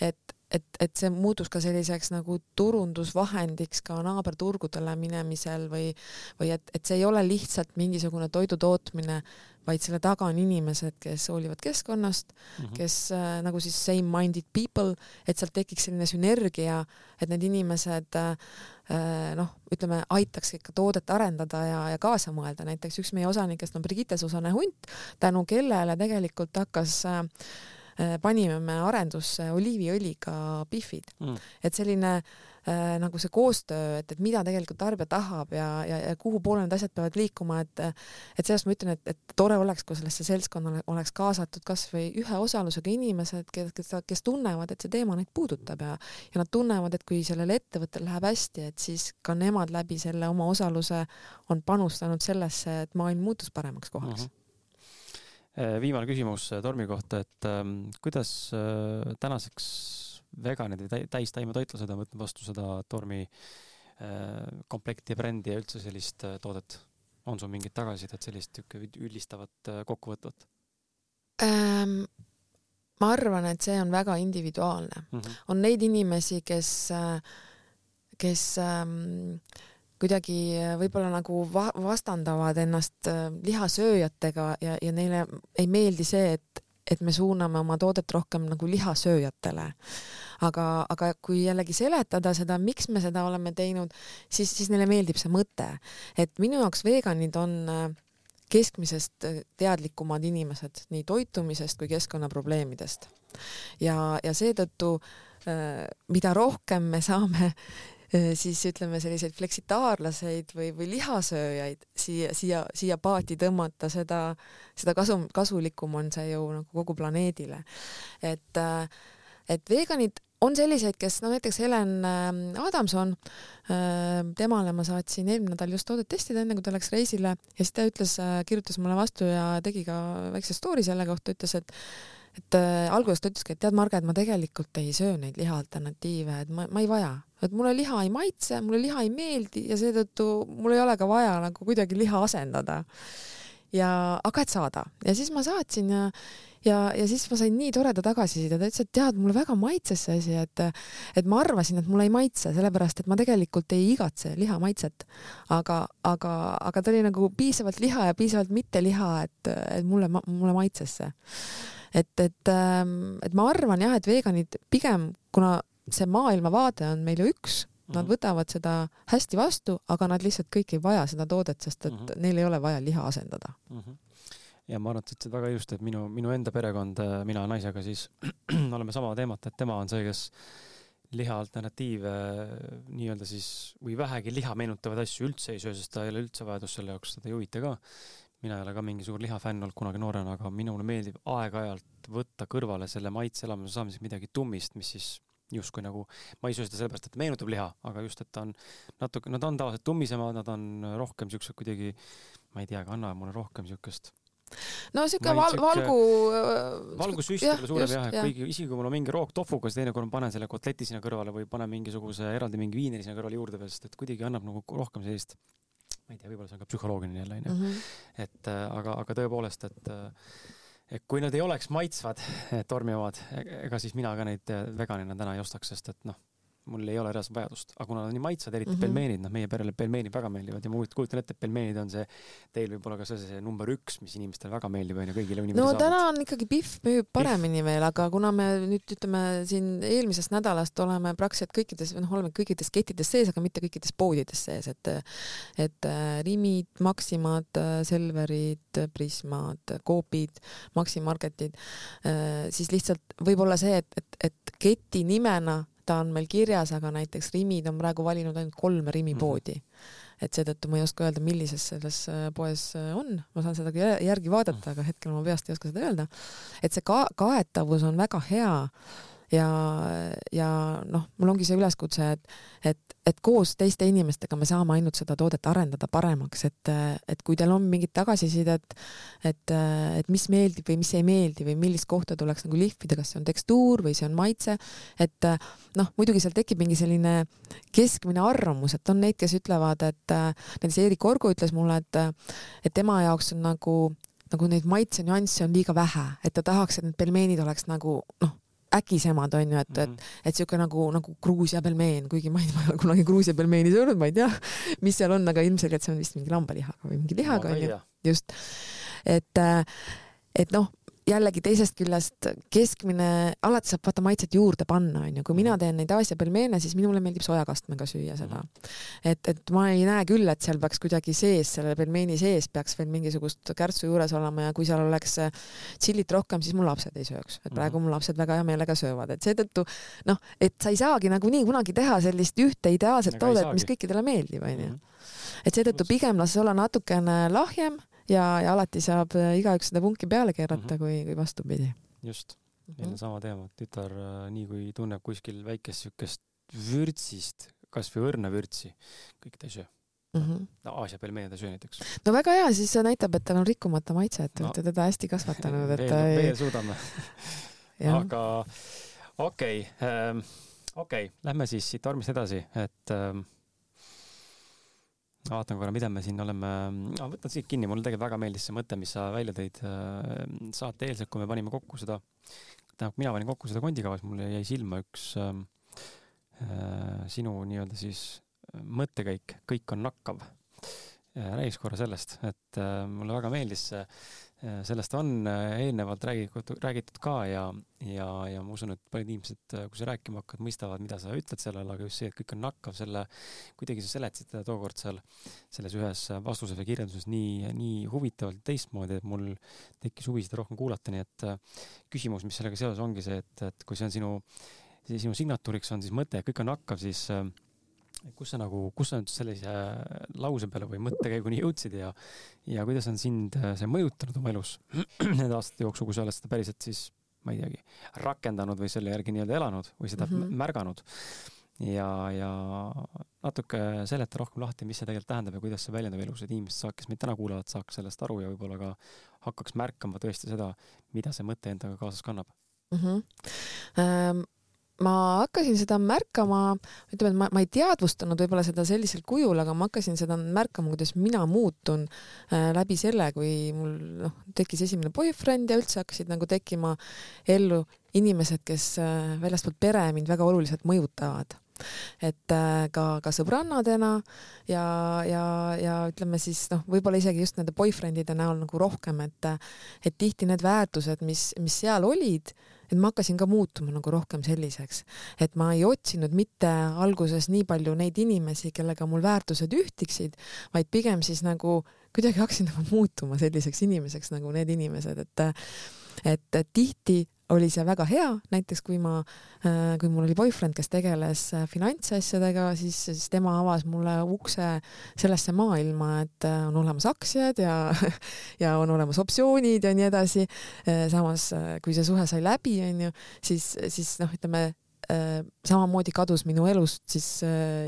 et, et, et see muutus ka selliseks nagu turundusvahendiks ka naaberturgudele minemisel või, või et, et see ei ole lihtsalt mingisugune toidu tootmine, vaid selle taga on inimesed, kes hoolivad keskkonnast mm, -hmm. kes äh, nagu siis same-minded people, et sealt tekiks selline sünergia, et need inimesed äh, äh noh, ütleme, aitaks ikka toodet arendada ja, ja kaasa mõelda, näiteks üks meie osanikest on Brigitte Susanne Hunt, tänu kellele tegelikult hakkas äh, panime me arendusse oliiviõliga Biffid mm.. et selline äh, nagu see koostöö, et, et mida tegelikult tarbija tahab ja, ja, ja kuhu poole need asjad peavad liikuma, et et sellest ma ütlen, et, et tore oleks, kui sellesse seltskonnale oleks kaasatud kasvõi ühe osalusega inimesed, kes, kes, tunnevad, et see teema neid puudutab ja ja nad tunnevad, et kui sellel ettevõttel läheb hästi, et siis ka nemad läbi selle oma osaluse on panustanud sellesse, et maailm muutus paremaks kohaks mm. -hmm viimane küsimus tormi kohta, et ähm, kuidas äh, tänaseks veganid või täistaimetoitlased on võtnud vastu seda Tormi äh, komplekti brändi ja üldse sellist äh, toodet? on sul mingit tagasisidet, sellist üldistavat äh, kokkuvõtvat ähm,? ma arvan, et see on väga individuaalne mm. -hmm. on neid inimesi, kes, kes ähm, kuidagi võib-olla nagu va vastandavad ennast lihasööjatega ja, ja neile ei meeldi see, et et me suuname oma toodet rohkem nagu lihasööjatele. aga, aga kui jällegi seletada seda, miks me seda oleme teinud, siis, siis neile meeldib see mõte, et minu jaoks veganid on äh, keskmisest äh, teadlikumad inimesed nii toitumisest kui keskkonnaprobleemidest. ja, ja seetõttu äh, mida rohkem me saame [laughs] siis ütleme selliseid fleksitaarlaseid või, või lihasööjaid siia, siia, siia paati tõmmata, seda, seda kasu, kasulikum on see ju nagu kogu planeedile. et, äh, et veganid on selliseid, kes no näiteks Helen äh, Adamson, temale ma saatsin eelmine nädal just toodet testida, enne kui ta läks reisile ja siis ta ütles, kirjutas mulle vastu ja tegi ka väikse story selle kohta, ütles, et et äh, alguses ta ütleski, et tead, Marge, et ma tegelikult ei söö neid lihaalternatiive, et ma, ma ei vaja, et mulle liha ei maitse, mulle liha ei meeldi ja seetõttu mul ei ole ka vaja nagu kuidagi liha asendada. ja, aga et saada ja siis ma saatsin ja ja, ja siis ma sain nii toreda tagasiside, ta ütles, et tead, mulle väga maitses see asi, et et ma arvasin, et mulle ei maitse, sellepärast et ma tegelikult ei igatse liha maitset. aga, aga, aga ta oli nagu piisavalt liha ja piisavalt mitte liha, et, et mulle, mulle maitses see et, et, ähm, et ma arvan jah, et veganid pigem, kuna see maailmavaade on meil ju üks, nad mhm. võtavad seda hästi vastu, aga nad lihtsalt kõik ei vaja seda toodet, sest et mm -hmm. neil ei ole vaja liha asendada mm. -hmm ja ma arvan, et sa ütlesid väga just, et minu, minu enda perekond, äh, mina naisega siis [clears throat] oleme sama teemat, et tema on see, kes liha alternatiive nii-öelda siis või vähegi liha meenutavaid asju üldse ei söö, sest ta ei ole üldse vajadust selle jaoks, teda ei huvita ka mina ei ole ka mingi suur lihafänn olnud kunagi noorena, aga minule meeldib aeg-ajalt võtta kõrvale selle maitse elamuse saamiseks midagi tummist, mis siis justkui nagu, ma ei söö seda sellepärast, et ta meenutab liha, aga just, et ta on natuke, nad on tavaliselt tummisemad, nad on rohkem siuksed kuidagi, ma ei tea, annavad mulle rohkem siukest no siuke val, valgu. valgusüst võib-olla suurem jah, et kuigi isegi kui mul on mingi roog tofuga, siis teinekord ma panen selle kotleti sinna kõrvale või panen mingisuguse eraldi mingi viineri sinna kõrvale juurde veel, sest et kuidagi annab nagu rohkem sellist ma ei tea, võib-olla see on ka psühholoogiline jälle onju -hmm., et äh, aga, aga tõepoolest, et äh, et kui nad ei oleks maitsvad, tormi omad, e-, ega siis mina ka neid äh, veganina täna ei ostaks, sest et noh mul ei ole reaalset vajadust, aga kuna nad on nii maitsvad, eriti mm -hmm. pelmeenid, noh, meie perele pelmeenid väga meeldivad ja ma kujutan ette, et pelmeenid on see teil võib-olla ka see, see number üks, mis inimestele väga meeldib, onju, kõigile inimestele. no täna on ikkagi Pihv müüb paremini veel, aga kuna me nüüd ütleme siin eelmisest nädalast oleme praktiliselt kõikides, noh, oleme kõikides kettides sees, aga mitte kõikides poodides sees, et et äh, Rimid, Maximad, äh, Selverid, Prismad, Coopid, Maximarketid, äh, siis lihtsalt võib-olla see, et, et, et keti nimena ta on meil kirjas, aga näiteks Rimid on praegu valinud ainult kolme Rimi mhm. poodi mm. -hmm. et seetõttu ma ei oska öelda, millises selles äh, poes äh, on, ma saan seda järgi vaadata, aga hetkel ma peast ei oska seda öelda. et see ka kaetavus on väga hea ja, ja noh, mul ongi see üleskutse, et, et, et koos teiste inimestega me saame ainult seda toodet arendada paremaks, et, et kui teil on mingit tagasisidet, et, et mis meeldib või mis ei meeldi või millist kohta tuleks nagu lihvida, kas see on tekstuur või see on maitse, et noh, muidugi seal tekib mingi selline keskmine arvamus, et on neid, kes ütlevad, et näiteks Eerik Orgu ütles mulle, et, et tema jaoks on nagu nagu neid maitsenüansse on liiga vähe, et ta tahaks, et need pelmeenid oleks nagu noh, äkisemad onju, et mm, -hmm. et, mhm. et siuke nagu, nagu Gruusia pelmeen, kuigi ma ei, ma ei ole kunagi Gruusia pelmeeni söönud, ma ei tea, mis seal on, aga ilmselgelt see on vist mingi lambalihaga või mingi lihaga onju, just. et, et noh, jällegi teisest küljest keskmine, alati saab vaata maitset juurde panna, onju. kui mina teen neid Aasia pelmeene, siis minule meeldib sojakastmega süüa seda. et, et ma ei näe küll, et seal peaks kuidagi sees, selle pelmeeni sees peaks veel mingisugust kärtsu juures olema ja kui seal oleks tšillit rohkem, siis mu lapsed ei sööks. et praegu mu lapsed väga hea meelega söövad, et seetõttu noh, et sa ei saagi nagunii kunagi teha sellist ühte ideaalset toodet, mis kõikidele meeldib, onju. et seetõttu pigem las olla natukene lahjem ja, ja alati saab äh, igaüks seda punki peale keerata mm, -hmm. kui, kui vastupidi. just, meil on mm -hmm. sama teema, tütar äh, nii kui tunneb kuskil väikest siukest vürtsist, kasvõi õrna vürtsi, kõik ta ei söö mm. -hmm. no Aasia pelmeenid ei söö näiteks. no väga hea, siis see näitab, et tal on rikkumata maitse, et te olete no. teda hästi kasvatanud, et [laughs] ta ei. meie suudame [laughs] aga okei okay, ähm,, okei okay., lähme siis siit tormist edasi, et ähm, vaatan korra, mida me siin oleme, ma võtan siit kinni, mulle tegelikult väga meeldis see mõte, mis sa välja tõid äh, saate eelselt, kui me panime kokku seda, tähendab, mina panin kokku seda kondikavas, mulle jäi silma üks äh, äh sinu nii-öelda siis äh, mõttekäik, kõik on nakkav. räägiks korra sellest, et äh, mulle väga meeldis see Äh, sellest on äh, eelnevalt räägitud, räägitud ka ja, ja, ja ma usun, et paljud inimesed, äh, kui sa rääkima hakkad, mõistavad, mida sa ütled sellele, aga just see, et kõik on nakkav, selle, kuidagi sa seletasid teda tookord seal selles ühes vastuses või kirjelduses nii, nii huvitavalt teistmoodi, et mul tekkis huvi seda rohkem kuulata, nii et küsimus, mis sellega seoses ongi see, et, et kui see on sinu, sinu signatuuriks on siis mõte, et kõik on nakkav, siis äh, kus sa nagu, kus sa nüüd sellise lause peale või mõttekäiguni jõudsid ja, ja kuidas on sind äh, see mõjutanud oma elus [clears throat] nende aastate jooksul, kui sa oled seda päriselt siis, ma ei teagi, rakendanud või selle järgi nii-öelda elanud või seda mm -hmm. märganud. ja, ja natuke seleta rohkem lahti, mis see tegelikult tähendab ja kuidas see väljendab elus, et inimesed saaks, kes meid täna kuulavad, saaks sellest aru ja võib-olla ka hakkaks märkama tõesti seda, mida see mõte endaga kaasas kannab mm. -hmm. Ma hakkasin seda märkama, ütleme, et ma, ma ei teadvustanud võib-olla seda sellisel kujul, aga ma hakkasin seda märkama, kuidas mina muutun äh, läbi selle, kui mul noh, tekkis esimene boyfriend ja üldse hakkasid nagu tekkima ellu inimesed, kes äh, väljastpoolt pere mind väga oluliselt mõjutavad. Et äh, ka, ka sõbrannadena ja, ja, ja ütleme siis noh, võib-olla isegi just nende boyfriend'ide näol nagu rohkem, et, et tihti need väärtused, mis, mis seal olid, et ma hakkasin ka muutuma nagu rohkem selliseks, et ma ei otsinud mitte alguses nii palju neid inimesi, kellega mul väärtused ühtiksid, vaid pigem siis nagu kuidagi hakkasin nagu muutuma selliseks inimeseks nagu need inimesed, et et tihti oli see väga hea, näiteks kui ma, äh, kui mul oli boyfriend, kes tegeles äh, finantsasjadega, siis, siis tema avas mulle ukse sellesse maailma, et äh, on olemas aktsiad ja, [laughs] ja on olemas optsioonid ja nii edasi. samas, kui see suhe sai läbi, onju, siis, siis noh, ütleme samamoodi kadus minu elust siis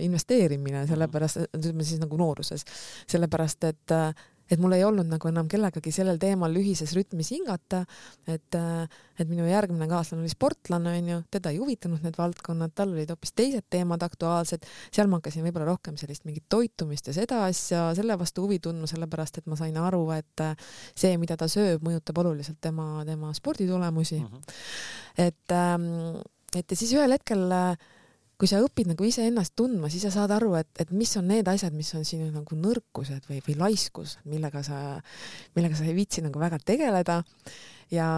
investeerimine, sellepärast, ütleme siis nagu nooruses, sellepärast et et mul ei olnud nagu enam kellegagi sellel teemal ühises rütmis hingata, et, et minu järgmine kaaslane oli sportlane, onju, teda ei huvitanud need valdkonnad, tal olid hoopis teised teemad aktuaalsed, seal ma hakkasin võib-olla rohkem sellist mingit toitumist ja seda asja selle vastu huvi tundma, sellepärast et ma sain aru, et see, mida ta sööb, mõjutab oluliselt tema, tema sporditulemusi mm. -hmm. et, ähm, et ja siis ühel hetkel äh, kui sa õpid nagu iseennast tundma, siis sa saad aru, et, et mis on need asjad, mis on sinu nagu nõrkused või, või laiskus, millega sa, millega sa ei viitsi nagu väga tegeleda. ja,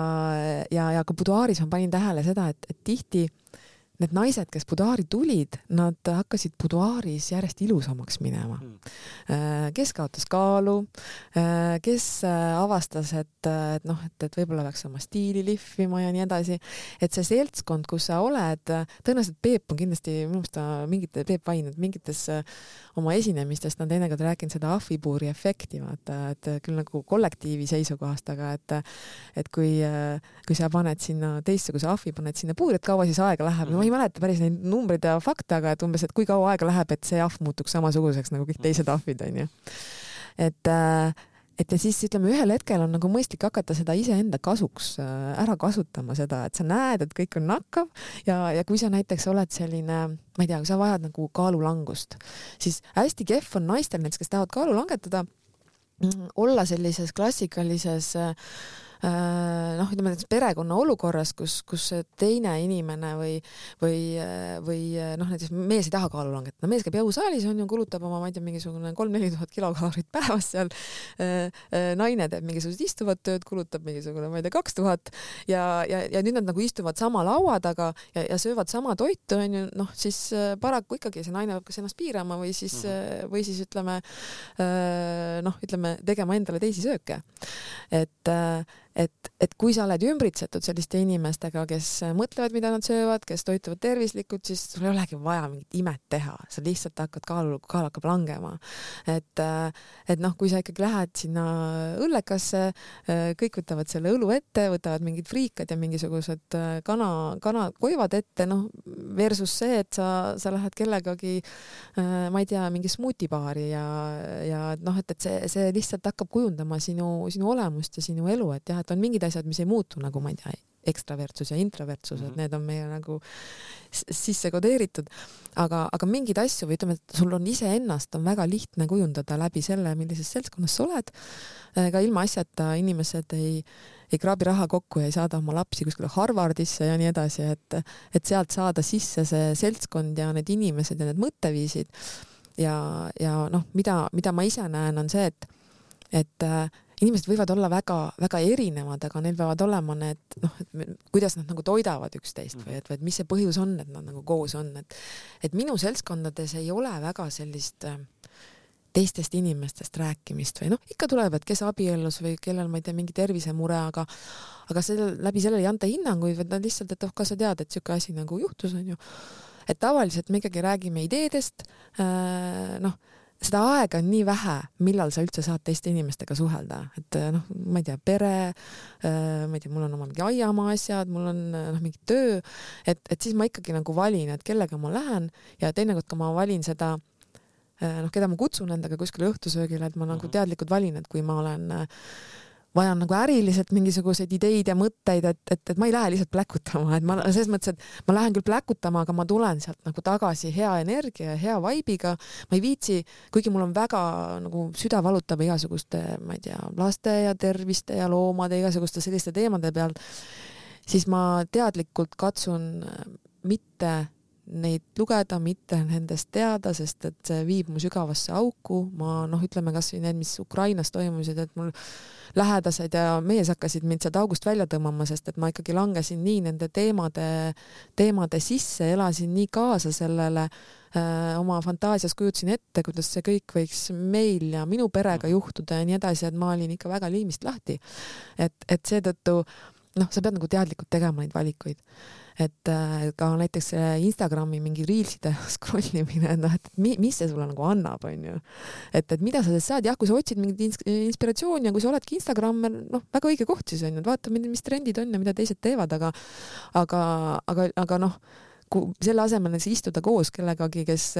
ja, ja ka buduaaris ma panin tähele seda, et, et tihti need naised, kes buduaari tulid, nad hakkasid buduaaris järjest ilusamaks minema. Hmm. kes kaotas kaalu, äh, kes äh, avastas, et, et noh, et, et võib-olla peaks oma stiili lihvima ja nii edasi. et see seltskond, kus sa oled, tõenäoliselt Peep on kindlasti, minu meelest ta mingite, Peep Vain, et mingites oma esinemistest on teinekord rääkinud seda ahvipuuri efekti, vaata, et küll nagu kollektiivi seisukohast, aga et et kui, kui sa paned sinna teistsuguse ahvi, paned sinna puuri, et kaua siis aega läheb mm, -hmm. Ei mäleta päris neid numbreid ja fakte, aga et umbes, et kui kaua aega läheb, et see ahv muutuks samasuguseks nagu kõik teised ahvid, onju. et äh, et ja siis ütleme, ühel hetkel on nagu mõistlik hakata seda iseenda kasuks äh, ära kasutama, seda, et sa näed, et kõik on nakkav ja, ja kui sa näiteks oled selline, ma ei tea, kui sa vajad nagu kaalulangust, siis hästi kehv on naistel näiteks, kes tahavad kaalu langetada, olla sellises klassikalises Äh, noh, ütleme näiteks perekonna olukorras, kus, kus teine inimene või, või, või noh, näiteks mees ei taha kaalu langetada, mees käib jõusaalis on ju, kulutab oma, ma ei tea, mingisugune kolm-neli tuhat kilokalorit päevas seal. Äh, äh, naine teeb mingisugust istuvat tööd, kulutab mingisugune, ma ei tea, kaks tuhat ja, ja, ja nüüd nad nagu istuvad sama laua taga ja, ja söövad sama toitu on ju, noh siis paraku ikkagi see naine peab kas ennast piirama või siis mm, -hmm. või siis ütleme noh, ütleme tegema endale teisi sööke. et et, et kui sa oled ümbritsetud selliste inimestega, kes mõtlevad, mida nad söövad, kes toituvad tervislikult, siis sul ei olegi vaja mingit imet teha, sa lihtsalt hakkad kaalu, kaal hakkab langema. et, et noh, kui sa ikkagi lähed sinna õllekasse, kõik võtavad selle õlu ette, võtavad mingid friikad ja mingisugused kana, kanakoivad ette, noh versus see, et sa, sa lähed kellegagi, ma ei tea, mingi smuutibaari ja, ja noh, et, et see, see lihtsalt hakkab kujundama sinu, sinu olemust ja sinu elu, et jah, et on mingid asjad, mis ei muutu, nagu ma ei tea, ekstravertsus ja introvertsus mm, -hmm. et mhm. need on meie nagu sisse kodeeritud, aga, aga mingeid asju või ütleme, et sul on iseennast on väga lihtne kujundada läbi selle, millises seltskonnas sa oled. ka ilma asjata inimesed ei, ei kraabi raha kokku ja ei saada oma lapsi kuskile Harvardisse ja nii edasi, et, et sealt saada sisse see seltskond ja need inimesed ja need mõtteviisid. ja, ja noh, mida, mida ma ise näen, on see, et, et inimesed võivad olla väga-väga erinevad, aga neil peavad olema need noh, et kuidas nad nagu toidavad üksteist või et, või et mis see põhjus on, et nad nagu koos on, et et minu seltskondades ei ole väga sellist äh, teistest inimestest rääkimist või noh, ikka tuleb, et kes abiellus või kellel, ma ei tea, mingi tervisemure, aga aga selle, läbi sellele ei anta hinnanguid, vaid nad lihtsalt, et oh, kas sa tead, et siuke asi nagu juhtus, onju. et tavaliselt me ikkagi räägime ideedest äh,, noh seda aega on nii vähe, millal sa üldse saad teiste inimestega suhelda, et eh, noh, ma ei tea, pere, eh, ma ei tea, mul on oma mingi aiamaa asjad, mul on eh, noh, mingi töö, et, et siis ma ikkagi nagu valin, et kellega ma lähen ja teinekord ka ma valin seda noh, keda ma kutsun endaga kuskile õhtusöögile, et ma nagu mhm. teadlikult valin, et kui ma olen vajan nagu äriliselt mingisuguseid ideid ja mõtteid, et, et, et ma ei lähe lihtsalt pläkutama, et ma selles mõttes, et ma lähen küll pläkutama, aga ma tulen sealt nagu tagasi hea energia ja hea vibe'iga. ma ei viitsi, kuigi mul on väga nagu süda valutab igasuguste, ma ei tea, laste ja terviste ja loomade igasuguste selliste teemade peal, siis ma teadlikult katsun mitte neid lugeda, mitte nendest teada, sest et see viib mu sügavasse auku. ma noh, ütleme kasvõi need, mis Ukrainas toimusid, et mul lähedased ja mees hakkasid mind sealt august välja tõmbama, sest et ma ikkagi langesin nii nende teemade, teemade sisse, elasin nii kaasa sellele äh, oma fantaasias kujutasin ette, kuidas see kõik võiks meil ja minu perega juhtuda ja nii edasi, et ma olin ikka väga liimist lahti. et, et seetõttu noh, sa pead nagu teadlikult tegema neid valikuid et äh, ka näiteks Instagrami mingi reelside [laughs] scroll imine, noh, et mi, mis see sulle nagu annab, onju. et, et mida sa saad, jah, kui sa otsid mingit ins inspiratsiooni ja kui sa oledki Instagrammer, noh, väga õige koht siis onju, et vaata, mis trendid on ja mida teised teevad, aga, aga, aga, aga noh, selle asemel näiteks istuda koos kellegagi, kes,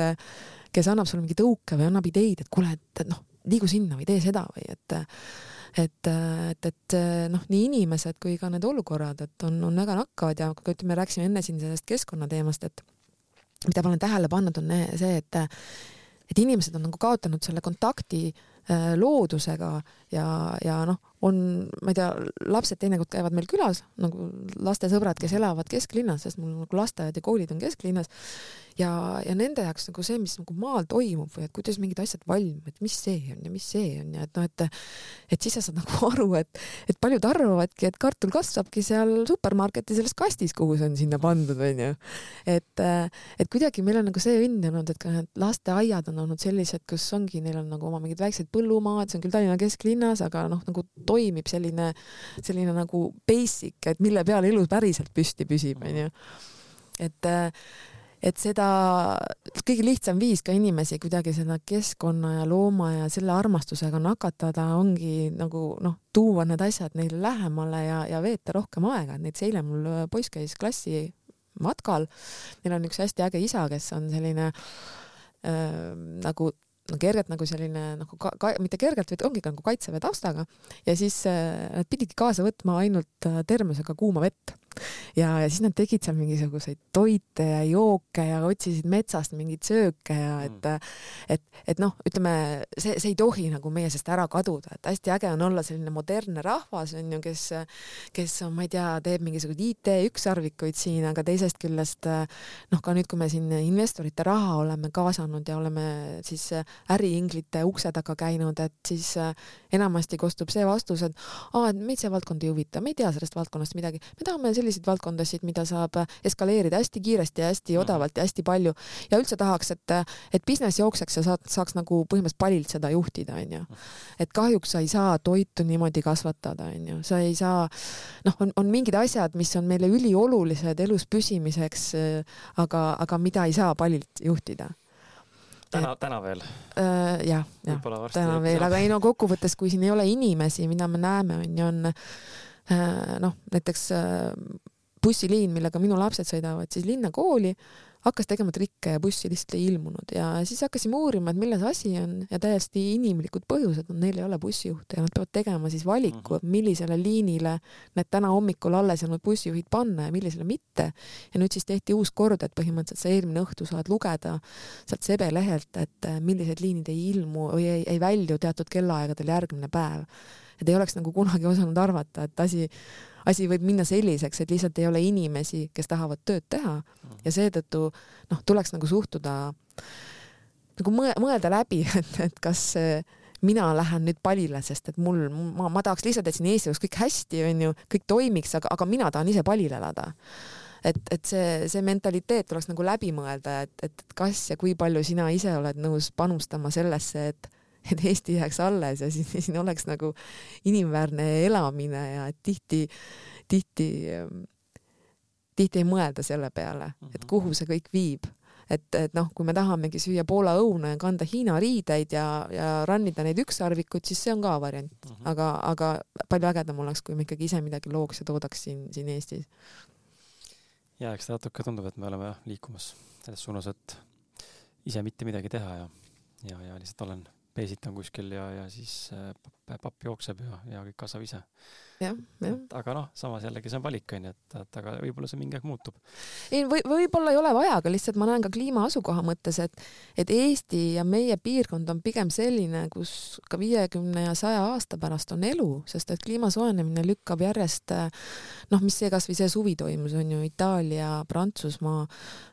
kes annab sulle mingi tõuke või annab ideid, et kuule, et noh, liigu sinna või tee seda või et et, et, et noh, nii inimesed kui ka need olukorrad, et on, on väga nakkavad ja ütleme, rääkisime enne siin sellest keskkonnateemast, et mida ma olen tähele pannud, on see, et et inimesed on nagu kaotanud selle kontakti äh, loodusega ja, ja noh, on, ma ei tea, lapsed teinekord käivad meil külas nagu lastesõbrad, kes elavad kesklinnas, sest mul nagu lasteaiad ja koolid on kesklinnas ja, ja nende jaoks nagu see, mis nagu maal toimub või et kuidas mingid asjad valmivad, et mis see on ja mis see on ja et noh, et et siis sa saad [laughs] nagu aru, et, et paljud arvavadki, et kartul kasvabki seal supermarketi selles kastis, kuhu see on sinna pandud, onju. et, et kuidagi meil on nagu see õnn olnud, et ka need lasteaiad on olnud sellised, kus ongi, neil on nagu oma mingid väiksed põllumaad, see on küll Tallinna kesklinnas, aga noh, nagu toimib selline, selline nagu basic, et mille peal elu päriselt püsti püsib, onju. et et seda kõige lihtsam viis ka inimesi kuidagi seda keskkonna ja looma ja selle armastusega nakatada ongi nagu noh, tuua need asjad neile lähemale ja, ja veeta rohkem aega, et näiteks eile mul poiss käis klassi matkal. Neil on üks hästi äge isa, kes on selline äh, nagu kergelt nagu selline nagu ka, ka mitte kergelt, vaid ongi nagu kaitseväe taustaga. Ja siis äh, nad pididki kaasa võtma ainult äh, termosega kuuma vett ja, ja siis nad tegid seal mingisuguseid toite ja jooke ja otsisid metsast mingeid sööke ja et mm., et, et noh, ütleme see, see ei tohi nagu meie seest ära kaduda, et hästi äge on olla selline modernne rahvas on ju, kes, kes on, ma ei tea, teeb mingisuguseid IT ükssarvikuid siin, aga teisest küljest noh, ka nüüd, kui me siin investorite raha oleme kaasanud ja oleme siis äriinglite ukse taga käinud, et siis enamasti kostub see vastus, et aa, et meid see valdkond ei huvita, me ei tea sellest valdkonnast midagi, me tahame selliseid valdkondasid, mida saab eskaleerida hästi kiiresti ja hästi mhm. odavalt ja hästi palju ja üldse tahaks, et, et business jookseks ja saad, saaks nagu põhimõtteliselt palilt seda juhtida, onju. et kahjuks sa ei saa toitu niimoodi kasvatada, onju, sa ei saa, noh, on, on mingid asjad, mis on meile üliolulised elus püsimiseks, aga, aga mida ei saa palilt juhtida täna, täna veel äh,? jah, jah, täna veel, aga ei no kokkuvõttes, kui siin ei ole inimesi, mida me näeme, on ju, on äh, noh, näiteks äh, bussiliin, millega minu lapsed sõidavad siis linnakooli, hakkas tegema trikke ja bussi lihtsalt ei ilmunud ja siis hakkasime uurima, et milles asi on ja täiesti inimlikud põhjused on, neil ei ole bussijuhte ja nad peavad tegema siis valiku, mhm. millisele liinile need täna hommikul alles jäänud bussijuhid panna ja millisele mitte. ja nüüd siis tehti uus kord, et põhimõtteliselt sa eelmine õhtu saad lugeda sealt Sebe lehelt, et millised liinid ei ilmu või ei, ei välju teatud kellaaegadel järgmine päev. Et ei oleks nagu kunagi osanud arvata, et asi asi võib minna selliseks, et lihtsalt ei ole inimesi, kes tahavad tööd teha. Ja seetõttu noh, tuleks nagu suhtuda nagu mõelda läbi, [laughs] et, et kas mina lähen nüüd palile, sest et mul, ma, ma tahaks lihtsalt, et siin Eestis oleks kõik hästi, onju, kõik toimiks, aga, aga mina tahan ise palil elada. Et, et see, see mentaliteet tuleks nagu läbi mõelda, et, et kas ja kui palju sina ise oled nõus panustama sellesse, et [laughs] et Eesti jääks alles ja siin, siin oleks nagu inimväärne elamine ja tihti, tihti, tihti ei mõelda selle peale, et mhm. kuhu see kõik viib et, et noh, kui me tahamegi süüa Poola õuna ja kanda Hiina riideid ja, ja run ida neid ükssarvikuid, siis see on ka variant mm, -hmm. aga, aga palju ägedam oleks, kui me ikkagi ise midagi looks ja toodaks siin, siin Eestis. ja eks natuke tundub, et me oleme liikumas selles suunas, et ise mitte midagi teha ja, ja, ja lihtsalt olen peesitan kuskil ja, ja siis äh, papp jookseb ja, ja kõik kasvab ise. aga noh, samas jällegi see on valik onju, et, et aga võib-olla see mingi aeg muutub. ei või, võib-olla ei ole vaja, aga lihtsalt ma näen ka kliima asukoha mõttes, et, et Eesti ja meie piirkond on pigem selline, kus ka viiekümne ja saja aasta pärast on elu, sest et kliima soojenemine lükkab järjest noh, mis see kasvõi see suvi toimus, on ju Itaalia, Prantsusmaa,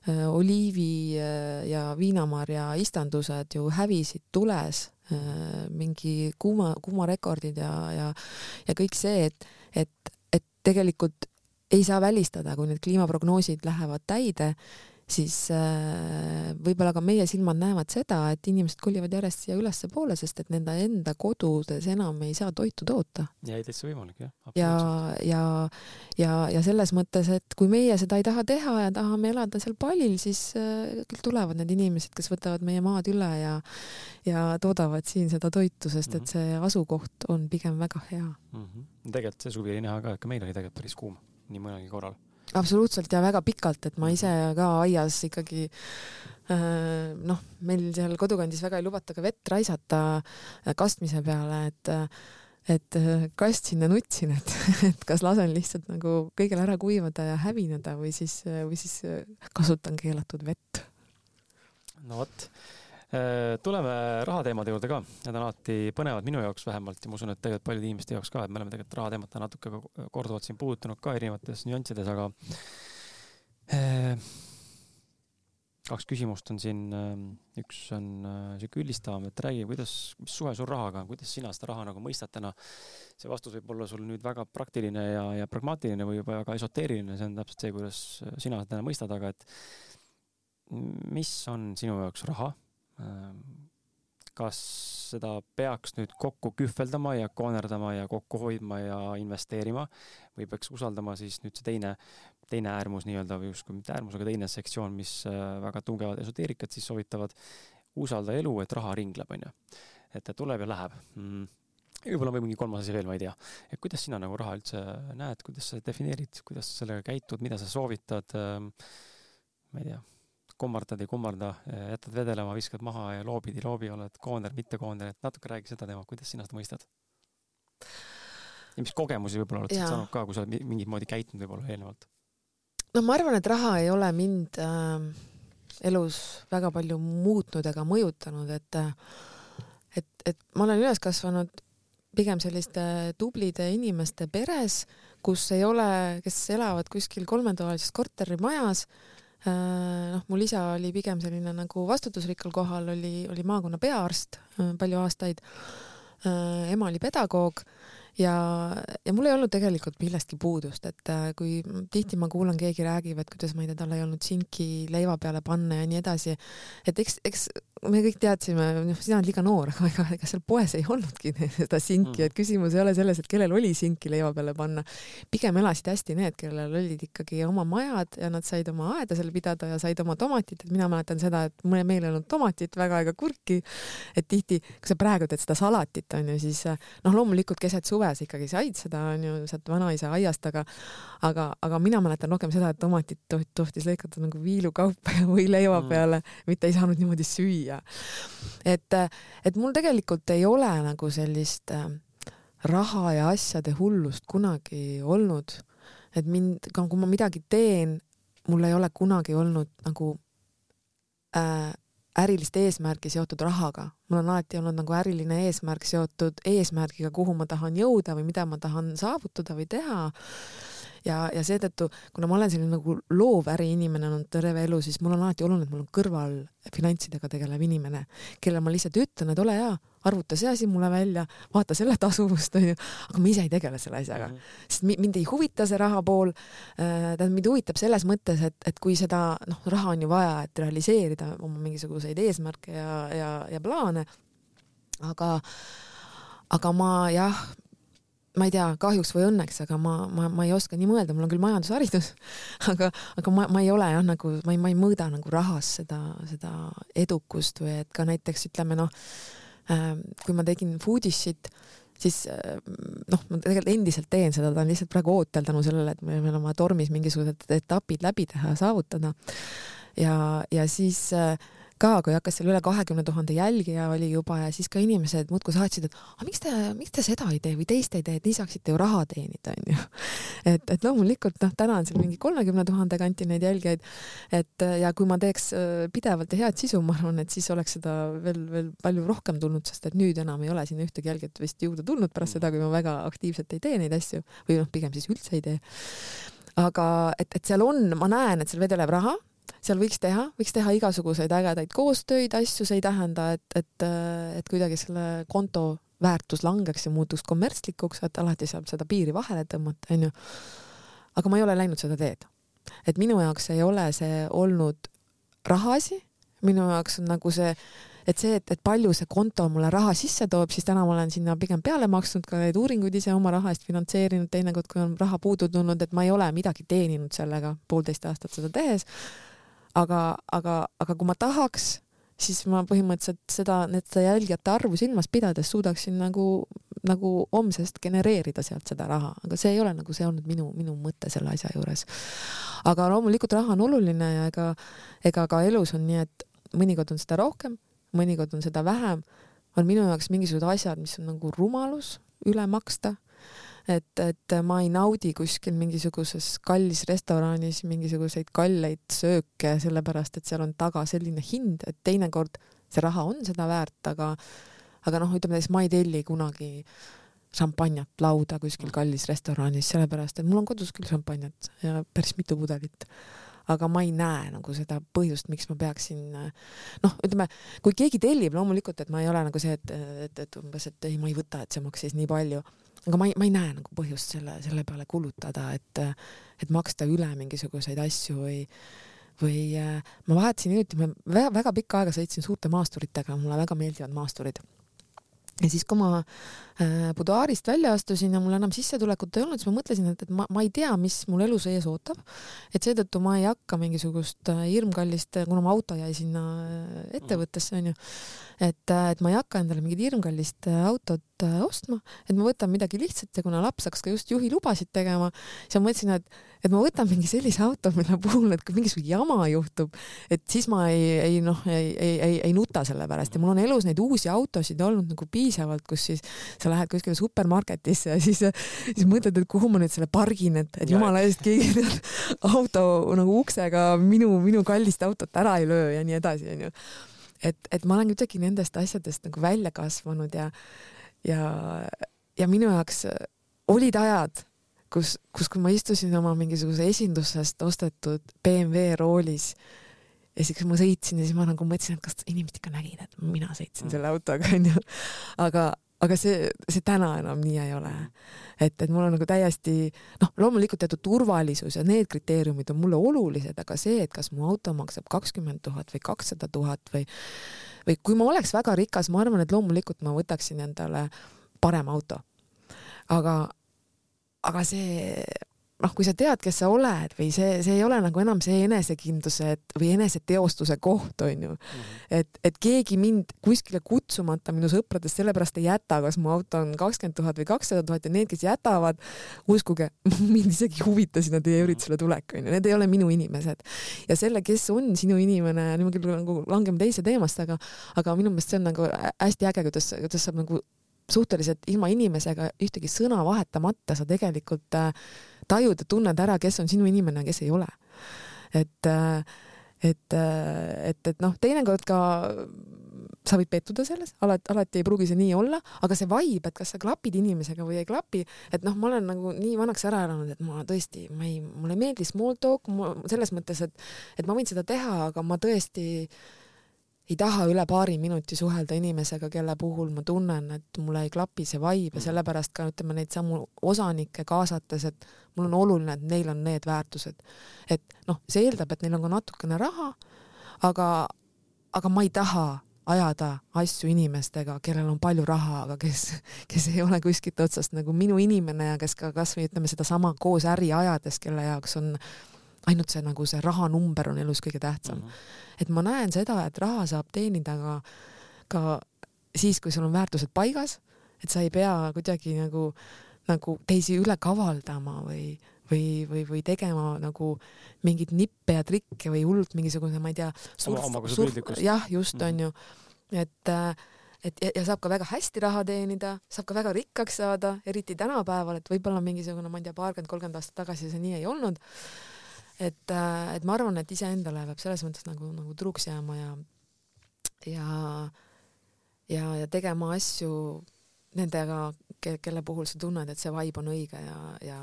äh, oliivi äh, ja viinamarja istandused ju hävisid tules Äh, mingi kuuma, kuumarekordid ja, ja, ja kõik see, et, et, et tegelikult ei saa välistada, kui need kliimaprognoosid lähevad täide, siis äh, võib-olla ka meie silmad näevad seda, et inimesed kolivad järjest siia ülespoole, sest et nende enda kodudes enam ei saa toitu toota. ja ei täitsa võimalik jah. ja, ja, ja, ja selles mõttes, et kui meie seda ei taha teha ja tahame elada seal palil, siis äh, küll tulevad need inimesed, kes võtavad meie maad üle ja ja toodavad siin seda toitu, sest et mhm. see asukoht on pigem väga hea mm. -hmm. tegelikult see suvi oli näha ka, et ka meil oli tegelikult päris kuum nii mõnelgi korral absoluutselt ja väga pikalt, et ma ise ka aias ikkagi äh, noh, meil seal kodukandis väga ei lubata ka vett raisata äh, kastmise peale, et et äh, kastsin ja nutsin, et, [laughs] et kas lasen lihtsalt nagu kõigil ära kuivada ja hävineda või siis, või siis kasutan keelatud vett. no vot tuleme rahateemade juurde ka, need on alati põnevad minu jaoks vähemalt ja ma usun, et tegelikult paljude inimeste jaoks ka, et me oleme tegelikult rahateemat natuke korduvalt siin puudutanud ka erinevates nüanssides, aga äh, kaks küsimust on siin, äh, üks on sihuke üldistavam, et räägi, kuidas, mis suhe sul rahaga on, kuidas sina seda raha nagu mõistad täna? see vastus võib olla sul nüüd väga praktiline ja, ja pragmaatiline või juba väga esoteeriline, see on täpselt see, kuidas sina seda mõistad, aga et mis on sinu jaoks raha kas seda peaks nüüd kokku kühveldama ja koonerdama ja kokku hoidma ja investeerima või peaks usaldama siis nüüd see teine, teine äärmus nii-öelda või justkui mitte äärmus, aga teine sektsioon, mis äh, väga tugevad esoteerikat siis soovitavad, usalda elu, et raha ringleb, onju. et ta tuleb ja läheb mm võib-olla või mingi kolmas asi veel, ma ei tea. et kuidas sina nagu raha üldse näed, kuidas sa defineerid, kuidas sa sellega käitud, mida sa soovitad? Ehm, ma ei tea kummardad, ei kummarda, jätad vedelema, viskad maha ja loobid, ei loobi, oled kooner, mitte kooner, et natuke räägi seda teemat, kuidas sina seda mõistad? ja mis kogemusi võib-olla oled saanud ka, kui sa oled mingit moodi käitunud võib-olla eelnevalt? no ma arvan, et raha ei ole mind äh, elus väga palju muutnud ega mõjutanud, et et, et ma olen üles kasvanud pigem selliste tublide inimeste peres, kus ei ole, kes elavad kuskil kolmetoalises korterimajas. Äh, noh, mul isa oli pigem selline nagu vastutusrikkal kohal, oli, oli maakonna peaarst äh, palju aastaid. Äh, ema oli pedagoog ja, ja mul ei olnud tegelikult millestki puudust, et kui tihti ma kuulan, keegi räägib, et kuidas ma ei tea, tal ei olnud sinki leiva peale panna ja nii edasi, et eks, eks me kõik teadsime, noh, sina oled liiga noor, aga ega, ega seal poes ei olnudki [laughs] seda sinki, et küsimus ei ole selles, et kellel oli sinki leiva peale panna. pigem elasid hästi need, kellel olid ikkagi oma majad ja nad said oma aeda seal pidada ja said oma tomatit, et mina mäletan seda, et meil ei olnud tomatit väga ega kurki. et tihti, kui sa praegu teed seda salatit, onju, siis noh, loomulikult keset suve sa ikkagi said seda, onju, sealt vanaisa aiast, aga aga, aga mina mäletan rohkem seda, et tomatit tohtis lõigata nagu viilukaupa [laughs] või leiva mm. peale, mitte ei saanud niimoodi süüa et, et mul tegelikult ei ole nagu sellist äh, raha ja asjade hullust kunagi olnud. et mind, kui ma midagi teen, mul ei ole kunagi olnud nagu äh, ärilist eesmärki seotud rahaga, mul on alati olnud nagu äriline eesmärk seotud eesmärgiga, kuhu ma tahan jõuda või mida ma tahan saavutada või teha ja, ja seetõttu, kuna ma olen selline nagu loov äriinimene olnud terve elu, siis mul on alati oluline, et mul on kõrval finantsidega tegelev inimene, kellele ma lihtsalt ütlen, et ole hea, arvuta see asi mulle välja, vaata selle tasuvust onju, aga ma ise ei tegele selle asjaga mm, -hmm. sest mind ei huvita see raha pool äh,. tähendab, mind huvitab selles mõttes, et, et kui seda noh, raha on ju vaja, et realiseerida oma mingisuguseid eesmärke ja, ja, ja plaane. aga, aga ma jah ma ei tea, kahjuks või õnneks, aga ma, ma, ma ei oska nii mõelda, mul on küll majandusharidus, [laughs] aga, aga ma, ma ei ole jah, nagu ma ei, ma ei mõõda nagu rahas seda, seda edukust või et ka näiteks ütleme noh äh,, kui ma tegin Foodissit, siis äh, noh, ma tegelikult endiselt teen seda, ta on lihtsalt praegu ootel tänu sellele, et meil on vaja tormis mingisugused etapid läbi teha saavutada. ja, ja siis äh, ka, kui hakkas seal üle kahekümne tuhande jälgija oli juba ja siis ka inimesed muudkui saatsid, et aga miks te, miks te seda ei tee või teist ei tee, et nii saaksite ju raha teenida, onju. [laughs] et, et loomulikult noh, täna on seal mingi kolmekümne tuhande kanti neid jälgijaid. et ja kui ma teeks äh, pidevalt ja head sisu, ma arvan, et siis oleks seda veel, veel palju rohkem tulnud, sest et nüüd enam ei ole sinna ühtegi jälgijat vist juurde tulnud pärast seda, kui ma väga aktiivselt ei tee neid asju või noh, pigem siis üldse ei tee aga et, et seal on, ma näen, et seal vedeleb raha seal võiks teha, võiks teha igasuguseid ägedaid koostöid, asju, see ei tähenda, et, et, et kuidagi selle konto väärtus langeks ja muutuks kommertslikuks, et alati saab seda piiri vahele tõmmata, onju. aga ma ei ole läinud seda teed. et minu jaoks ei ole see olnud rahaasi, minu jaoks on nagu see, et see, et, et palju see konto mulle raha sisse toob, siis täna ma olen sinna pigem peale maksnud ka neid uuringuid ise oma raha eest finantseerinud, teinekord kui on raha puudu tulnud, et ma ei ole midagi teeninud sellega poolteist aastat seda tehes aga, aga, aga kui ma tahaks, siis ma põhimõtteliselt seda, nende jälgijate arvu silmas pidades suudaksin nagu, nagu homsest genereerida sealt seda raha, aga see ei ole nagu see olnud minu, minu mõte selle asja juures. aga loomulikult raha on oluline ja ega, ega ka elus on nii, et mõnikord on seda rohkem, mõnikord on seda vähem, on minu jaoks mingisugused asjad, mis on nagu rumalus üle maksta et, et ma ei naudi kuskil mingisuguses kallis restoranis mingisuguseid kalleid sööke, sellepärast et seal on taga selline hind, et teinekord see raha on seda väärt, aga aga noh, ütleme näiteks ma ei telli kunagi šampanjat lauda kuskil kallis restoranis, sellepärast et mul on kodus küll šampanjat ja päris mitu pudelit. Aga ma ei näe nagu seda põhjust, miks ma peaksin noh, ütleme, kui keegi tellib, loomulikult, et ma ei ole nagu see, et, et, et umbes, et ei, ma ei võta, et see maksis nii palju aga ma ei, ma ei näe nagu põhjust selle, selle peale kulutada, et, et maksta üle mingisuguseid asju või, või äh, ma vahetasin hiljuti, ma väga, väga pikka aega sõitsin suurte maasturitega, mulle väga meeldivad maasturid. Ja siis, kui ma Budaarist välja astusin ja mul enam sissetulekut ei olnud, siis ma mõtlesin, et, et ma, ma ei tea, mis mul elu sees ootab. et seetõttu ma ei hakka mingisugust äh, hirmkallist, kuna mu auto jäi sinna äh, ettevõttesse onju, et, äh, et ma ei hakka endale mingit hirmkallist äh, autot äh, ostma, et ma võtan midagi lihtsat ja kuna laps hakkas ka just juhilubasid tegema, siis ma mõtlesin, et, et ma võtan mingi sellise auto, mille puhul, et kui mingisugune jama juhtub, et siis ma ei, ei noh, ei, ei, ei, ei nuta selle pärast ja mul on elus neid uusi autosid olnud nagu piisavalt, kus siis sa lähed kuskile supermarketisse ja siis, siis mõtled, et kuhu ma nüüd selle pargin, et, et jumala eest keegi auto nagu uksega minu, minu kallist autot ära ei löö ja nii edasi, onju et, et ma olen kuidagi nendest asjadest nagu välja kasvanud ja, ja, ja minu jaoks olid ajad, kus, kus, kui ma istusin oma mingisuguse esindusest ostetud BMW roolis ja siis ma sõitsin ja siis ma nagu mõtlesin, et kas inimesed ikka nägid, et mina sõitsin mm. selle autoga onju. aga, aga see, see täna enam nii ei ole. et, et mul on nagu täiesti noh, loomulikult teatud turvalisus ja need kriteeriumid on mulle olulised, aga see, et kas mu auto maksab kakskümmend tuhat või kakssada tuhat või või kui ma oleks väga rikas, ma arvan, et loomulikult ma võtaksin endale parema auto. aga, aga see noh, kui sa tead, kes sa oled või see, see ei ole nagu enam see enesekindluse et, või eneseteostuse koht, on ju mm. -hmm. et, et keegi mind kuskile kutsumata minu sõpradest sellepärast ei jäta, kas mu auto on kakskümmend tuhat või kakssada tuhat ja need, kes jätavad, uskuge, [laughs] mind isegi ei huvita sinna teie üritusele tulek, on ju, need ei ole minu inimesed. ja selle, kes on sinu inimene, nüüd me küll nagu langeme teise teemasse, aga, aga minu meelest see on nagu hästi äge, kuidas, kuidas saab nagu suhteliselt ilma inimesega ühtegi sõna vahetamata sa tegelikult äh, tajud ja tunned ära, kes on sinu inimene kes ei ole. et, äh, et, äh, et, et noh, teinekord ka sa võid pettuda selles, alati, alati ei pruugi see nii olla, aga see vibe, et kas sa klapid inimesega või ei klapi, et noh, ma olen nagu nii vanaks ära elanud, et ma tõesti, ma ei, mulle ei meeldi small talk, selles mõttes, et, et ma võin seda teha, aga ma tõesti äh, ei taha üle paari minuti suhelda inimesega, kelle puhul ma tunnen, et mulle ei klapi see vibe ja mm. sellepärast ka ütleme neid samu osanikke kaasates, et mul on oluline, et neil on need väärtused. et noh, see eeldab, et neil on ka natukene raha, aga, aga ma ei taha ajada asju inimestega, kellel on palju raha, aga kes, kes ei ole kuskilt otsast nagu minu inimene ja kes ka kasvõi ütleme sedasama koos äri ajades, kelle jaoks on ainult see nagu see rahanumber on elus kõige tähtsam mm. -hmm. et ma näen seda, et raha saab teenida ka, ka siis, kui sul on väärtused paigas, et sa ei pea kuidagi nagu, nagu teisi üle kavaldama või, või, või, või tegema nagu mingeid nippe ja trikke või hullult mingisugune, ma ei tea, jah, just mm -hmm. on ju, et et ja, ja saab ka väga hästi raha teenida, saab ka väga rikkaks saada, eriti tänapäeval, et võib-olla mingisugune, ma ei tea, paarkümmend, kolmkümmend aastat tagasi see nii ei olnud et, äh, et ma arvan, et iseendale peab selles mõttes nagu, nagu truuks jääma ja, ja, ja, ja tegema asju nendega, kelle puhul sa tunned, et see vibe on õige ja, ja,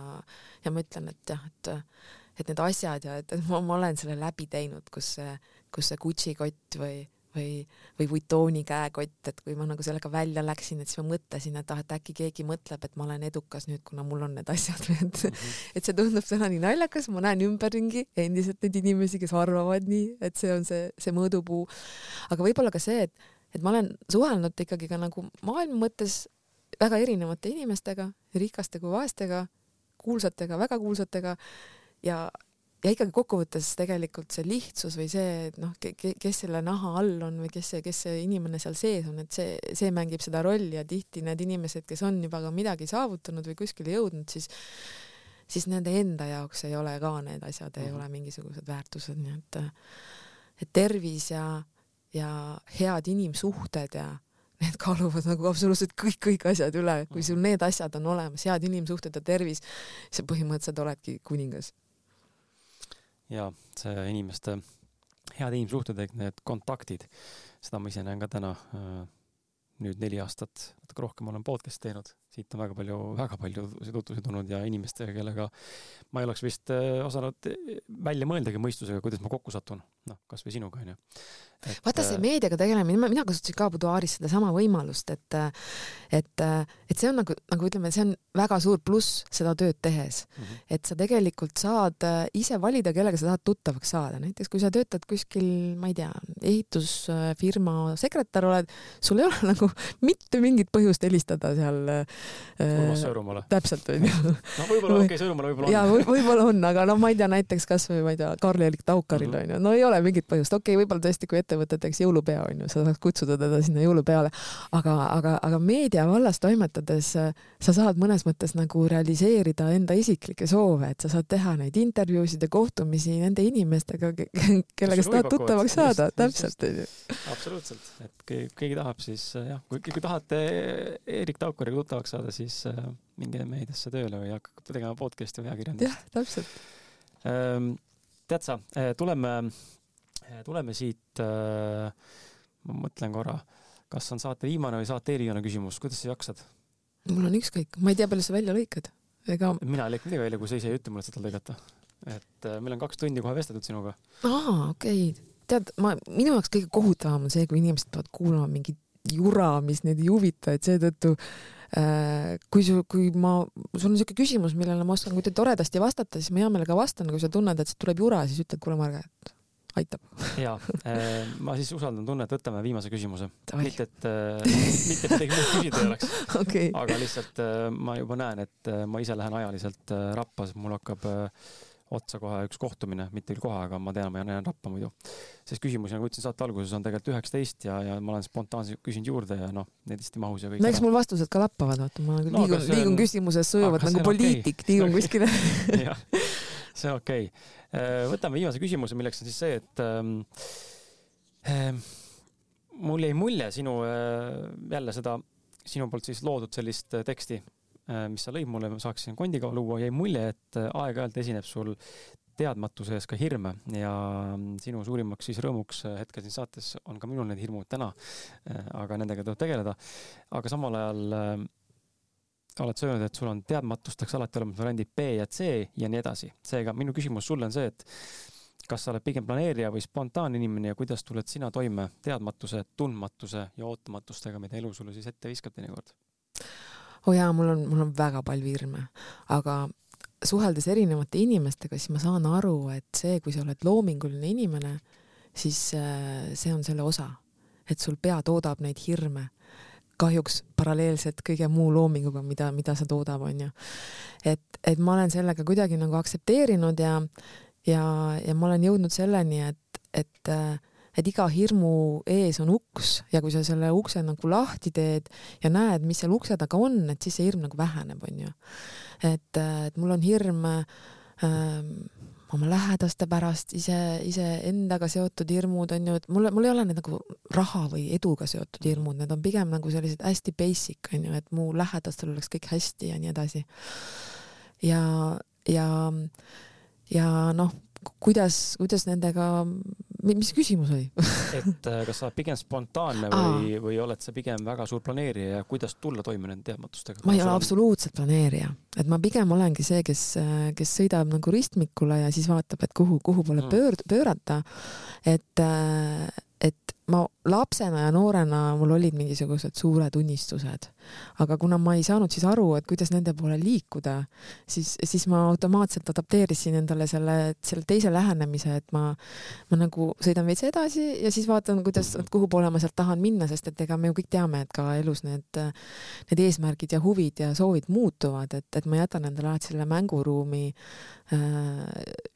ja ma ütlen, et jah, et, et need asjad ja et, et ma, ma olen selle läbi teinud, kus see, kus see Gucci kott või või, või Vuittoni käekott, et kui ma nagu sellega välja läksin, et siis ma mõtlesin, et ah, et äkki keegi mõtleb, et ma olen edukas nüüd, kuna mul on need asjad, et mm, -hmm. et see tundub täna nii naljakas, ma näen ümberringi endiselt neid inimesi, kes arvavad nii, et see on see, see mõõdupuu. aga võib-olla ka see, et, et ma olen suhelnud ikkagi ka nagu maailma mõttes väga erinevate inimestega, rikaste kui vaestega, kuulsatega, väga kuulsatega ja ja ikkagi kokkuvõttes tegelikult see lihtsus või see, et noh, kes selle naha all on või kes see, kes see inimene seal sees on, et see, see mängib seda rolli ja tihti need inimesed, kes on juba ka midagi saavutanud või kuskile jõudnud, siis siis nende enda jaoks ei ole ka need asjad mm, -hmm. ei mhm. ole mingisugused väärtused, nii et et tervis ja, ja head inimsuhted ja need kaaluvad nagu absoluutselt kõik, kõik asjad üle, kui sul need asjad on olemas, head inimsuhted ja tervis, siis põhimõtteliselt oledki kuningas ja see inimeste head inimsuhted need kontaktid, seda ma ise näen ka täna äh, nüüd neli aastat, natuke rohkem olen podcast'i teinud, siit on väga palju, väga palju tutvusi tulnud ja inimestega, kellega ma ei oleks vist äh, osanud välja mõeldagi mõistusega, kuidas ma kokku satun. noh, kasvõi sinuga onju et.... vaata see äh, meediaga tegelemine, mina kasutasin ka Buduaaris sedasama võimalust, et, et, et see on nagu, nagu ütleme, see on väga suur pluss seda tööd tehes mm. -hmm. et sa tegelikult saad äh, ise valida, kellega sa tahad tuttavaks saada, näiteks kui sa töötad kuskil, ma ei tea, ehitusfirma sekretär oled, sul ei ole [laughs] nagu mitte mingit põhjust helistada seal Urmas Sõõrumaale. täpselt onju. no võib-olla okei okay,, Sõõrumaal võib-olla on. ja võib-olla on, aga noh, ma ei tea, näiteks kasvõi ma ei tea, Karl-Erik Taukaril onju mm -hmm., no ei ole mingit põhjust, okei okay,, võib-olla tõesti, kui ettevõte teeks jõulupea onju, sa saaks kutsuda teda sinna jõulupeale, aga, aga, aga meedia vallas toimetades sa saad mõnes mõttes nagu realiseerida enda isiklikke soove, et sa saad teha neid intervjuusid ja kohtumisi nende inimestega, kellega sa tahad tuttavaks saada, täpselt onju. absoluutselt, et keegi, keegi tahab, siis jah, kui, kui tahate Erik Taukariga tuttavaks saada, siis äh, minge meediasse tööle või hakake tegema podcast'i või ajakirjandust. jah, täpselt ähm,. tead sa, äh, tuleme, äh, tuleme siit äh,, ma mõtlen korra, kas on saate viimane või saate eriline küsimus, kuidas sa jaksad? mul on ükskõik, ma ei tea, palju sa välja lõikad. ega. mina ei lõika midagi välja, kui sa ise ei ütle mulle seda lõigata. et äh, meil on kaks tundi kohe vesteldud sinuga. aa, okei okay. tead, ma, minu jaoks kõige kohutavam on see, kui inimesed peavad kuulama mingit jura, mis neid ei huvita, et seetõttu kui su, kui ma, sul on niisugune küsimus, millele ma oskan kuidagi toredasti vastata, siis ma hea meelega vastan, kui sa tunned, et tuleb jura, siis ütled, kuule, Marget, aitab. ja äh, ma siis usaldan tunnet, võtame viimase küsimuse. mitte, et äh, mitte midagi muud küsida ei oleks [laughs] okay.. aga lihtsalt ma juba näen, et ma ise lähen ajaliselt rappa, sest mul hakkab otsa kohe üks kohtumine, mitte küll kohe, aga ma tean, ma jään rappa muidu. sest küsimusi, nagu ütlesin saate alguses, on tegelikult üheksateist ja, ja ma olen spontaanselt küsinud juurde ja noh, need vist ei mahu siia kõik. no eks mul vastused ka lappavad, vaata, ma no, liigun, liigun on... küsimuses sujuvalt nagu poliitik okay., liigun kuskile [laughs] [laughs] see on okei okay.. Äh, võtame viimase küsimuse, milleks on siis see, et ähm, ähm, mul jäi mulje sinu äh, jälle seda sinu poolt siis loodud sellist äh, teksti mis sa lõid mulle, ma saaksin kondikava luua, jäi mulje, et aeg-ajalt esineb sul teadmatuse ees ka hirme ja mm, sinu suurimaks siis rõõmuks hetkel siin saates on ka minul need hirmud täna. aga nendega tuleb tegeleda. aga samal ajal oled sa öelnud, et sul on teadmatust, peaks alati olema variandid B ja C ja nii edasi. seega minu küsimus sulle on see, et kas sa oled pigem planeerija või spontaaninimene ja kuidas tuled sina toime teadmatuse, tundmatuse ja ootamatustega, mida elu sulle siis ette viskab teinekord? oo oh jaa, mul on, mul on väga palju hirme, aga suheldes erinevate inimestega, siis ma saan aru, et see, kui sa oled loominguline inimene, siis äh, see on selle osa, et sul pea toodab neid hirme kahjuks paralleelselt kõige muu loominguga, mida, mida see toodab, onju. et, et ma olen sellega kuidagi nagu aktsepteerinud ja, ja, ja ma olen jõudnud selleni, et, et et iga hirmu ees on uks ja kui sa selle ukse nagu lahti teed ja näed, mis seal ukse taga on, et siis see hirm nagu väheneb, onju. et, et mul on hirm ähm, oma lähedaste pärast, ise, iseendaga seotud hirmud on ju, et mul, mul ei ole need nagu raha või eduga seotud hirmud, need on pigem nagu sellised hästi basic on ju, et mu lähedastel oleks kõik hästi ja nii edasi. ja, ja, ja noh, kuidas, kuidas nendega mis küsimus oli [laughs] et äh, kas sa oled pigem spontaanne või, või oled sa pigem väga suur planeerija ja kuidas tulla toime nende teadmatustega? ma ei ole absoluutselt planeerija, et ma pigem olengi see, kes, kes sõidab nagu ristmikule ja siis vaatab, et kuhu, kuhu poole mm. pöörd-, pöörata. et, äh, et ma lapsena ja noorena mul olid mingisugused suured unistused, aga kuna ma ei saanud siis aru, et kuidas nende poole liikuda, siis, siis ma automaatselt adapteerisin endale selle, selle teise lähenemise, et ma, ma nagu sõidan veits edasi ja siis vaatan, kuidas, kuhu poole ma sealt tahan minna, sest et ega me ju kõik teame, et ka elus need, need eesmärgid ja huvid ja soovid muutuvad, et, et ma jätan endale alati selle mänguruumi äh,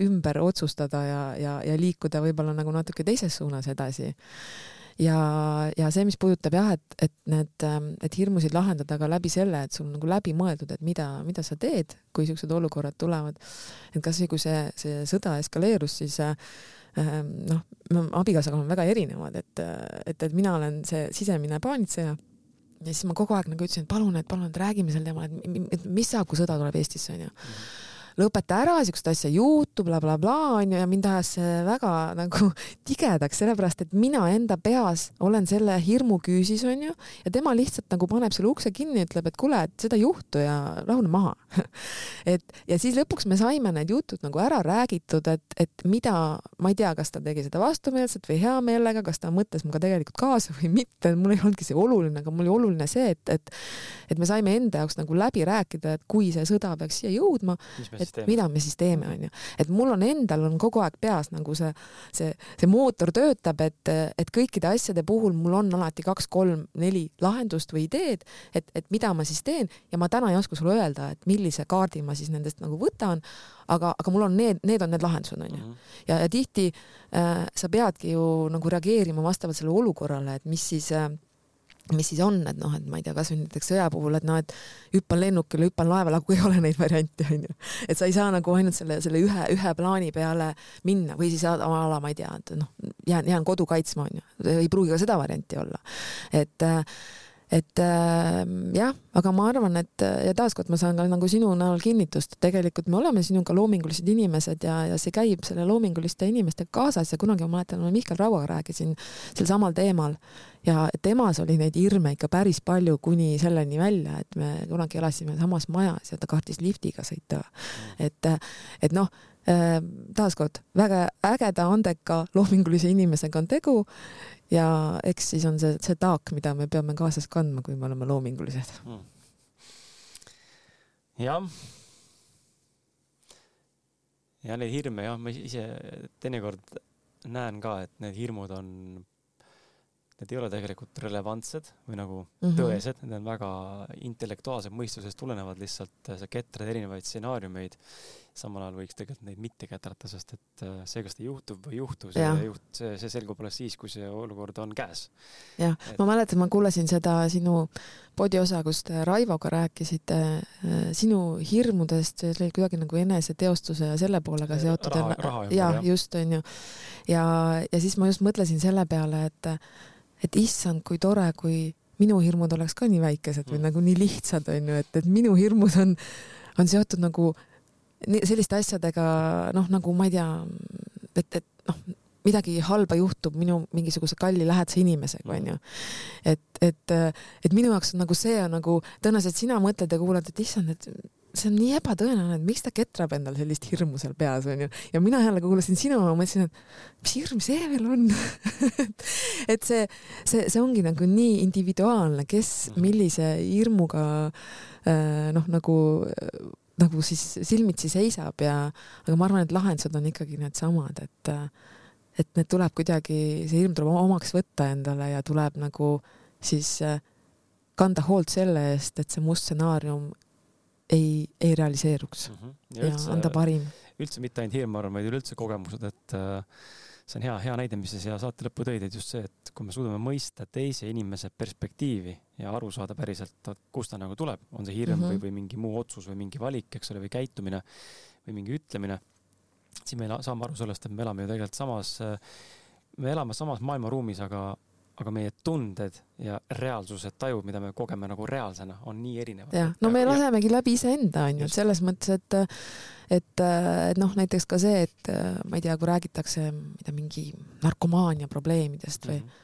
ümber otsustada ja, ja, ja liikuda võib-olla nagu natuke teises suunas edasi ja, ja see, mis puudutab jah, et, et need, ähm, et hirmusid lahendada ka läbi selle, et sul on nagu läbi mõeldud, et mida, mida sa teed, kui siuksed olukorrad tulevad. et kasvõi kui see, see sõda eskaleerus, siis äh, ähm, noh, abikaasaga oleme väga erinevad, et, et, et mina olen see sisemine paanitseja. Ja siis ma kogu aeg nagu ütlesin, et palun, et palun, et räägime sel teemal, et mis saab, kui sõda tuleb Eestisse, onju lõpeta ära, siukest asja ei juhtu bla,, blablabla onju ja mind ajas see väga [laughs] nagu tigedaks, sellepärast et mina enda peas olen selle hirmu küüsis onju ja tema lihtsalt nagu paneb selle ukse kinni ütleb, et kuule, et seda ei juhtu ja rahune maha. [laughs] Et ja siis lõpuks me saime need jutud nagu ära räägitud, et, et mida, ma ei tea, kas ta tegi seda vastumeelselt või hea meelega, kas ta mõtles minuga tegelikult kaasa või [laughs] mitte, mul ei olnudki see oluline, aga mul oli oluline see, et, et et me saime enda jaoks nagu läbi rääkida, et kui see sõda peaks siia jõudma, et mida me siis teeme, onju. et mul on endal on kogu aeg peas nagu see, see, see mootor töötab, et, et kõikide asjade puhul mul on alati kaks-kolm-neli lahendust või ideed, et, et mida ma siis teen ja ma täna ei oska sulle öelda, et millise kaardi ma siis nendest nagu võtan, aga, aga mul on need, need on need lahendused, onju. Mhm. ja, ja tihti äh, sa peadki ju nagu reageerima vastavalt sellele olukorrale, et mis siis äh, mis siis on, et noh, et ma ei tea, kasvõi näiteks sõja puhul, et noh, et hüppan lennukile, hüppan laevale, aga [laughs] kui ei ole neid variante, onju. et sa ei saa nagu ainult selle, selle ühe, ühe plaani peale minna või siis a la ma ei tea, et noh, jään, jään kodu kaitsma, onju. ei pruugi ka seda varianti olla. et äh, et äh, jah, aga ma arvan, et ja taaskord ma saan ka nagu sinu näol kinnitust, et tegelikult me oleme sinuga loomingulised inimesed ja, ja see käib selle loominguliste inimestega kaasas ja kunagi ma mäletan, ma Mihkel Rauaga rääkisin sel samal teemal ja temas oli neid hirme ikka päris palju kuni selleni välja, et me kunagi elasime samas majas ja ta kartis liftiga sõita. et, et noh taaskord väga ägeda, andeka, loomingulise inimesega on tegu. Ja eks siis on see, see taak, mida me peame kaasas kandma, kui me oleme loomingulised. Hmm.. jah. ja neid hirme jah, ma ise teinekord näen ka, et need hirmud on, need ei ole tegelikult relevantsed või nagu mm -hmm. tõesed, need on väga intellektuaalsed mõistusest tulenevad lihtsalt, sa ketrad erinevaid stsenaariumeid samal ajal võiks tegelikult neid mitte kätrata, sest et äh, see, kas ta juhtub või ei juhtu, see juht, see, see selgub alles siis, kui see olukord on käes. jah et..., ma mäletan, ma kuulasin seda sinu podi osa, kus te Raivoga rääkisite äh, sinu hirmudest, see oli kuidagi nagu eneseteostuse ja selle poolega seotud. ja just onju. ja, ja siis ma just mõtlesin selle peale, et, et issand, kui tore, kui minu hirmud oleks ka nii väikesed või mm. nagu nii lihtsad onju, et, et minu hirmud on, on seotud nagu selliste asjadega noh, nagu ma ei tea, et, et noh, midagi halba juhtub minu mingisuguse kalli lähedase inimesega, onju. et, et, et minu jaoks on nagu see on nagu, tõenäoliselt sina mõtled ja kuulad, et issand, et see on nii ebatõenäoline, et miks ta ketrab endal sellist hirmu seal peas, onju. ja mina jälle kuulasin sinu ja mõtlesin, et mis hirm see veel on [laughs] et see, see, see ongi nagu nii individuaalne, kes mhm. millise hirmuga äh, noh, nagu nagu siis silmitsi seisab ja, aga ma arvan, et lahendused on ikkagi needsamad, et, et need tuleb kuidagi, see hirm tuleb omaks võtta endale ja tuleb nagu siis äh, kanda hoolt selle eest, et see must stsenaarium ei, ei realiseeruks mm -hmm. ja, ja üldse, anda parim. üldse mitte ainult hirm, ma arvan, vaid üleüldse kogemused, et äh, see on hea, hea näide, mis sa siia saate lõppu tõid, et just see, et kui me suudame mõista teise inimese perspektiivi ja aru saada päriselt, kust ta nagu tuleb, on see hirm mm -hmm. või, või mingi muu otsus või mingi valik, eks ole, või käitumine või mingi ütlemine, siis me saame aru sellest, et me elame ju tegelikult samas, me elame samas maailmaruumis, aga aga meie tunded ja reaalsuse tajud, mida me kogeme nagu reaalsena, on nii erinevad. jah, no me lasemegi läbi iseenda onju, et selles mõttes, et et, et noh, näiteks ka see, et ma ei tea, kui räägitakse, tea, mingi narkomaania probleemidest või mm -hmm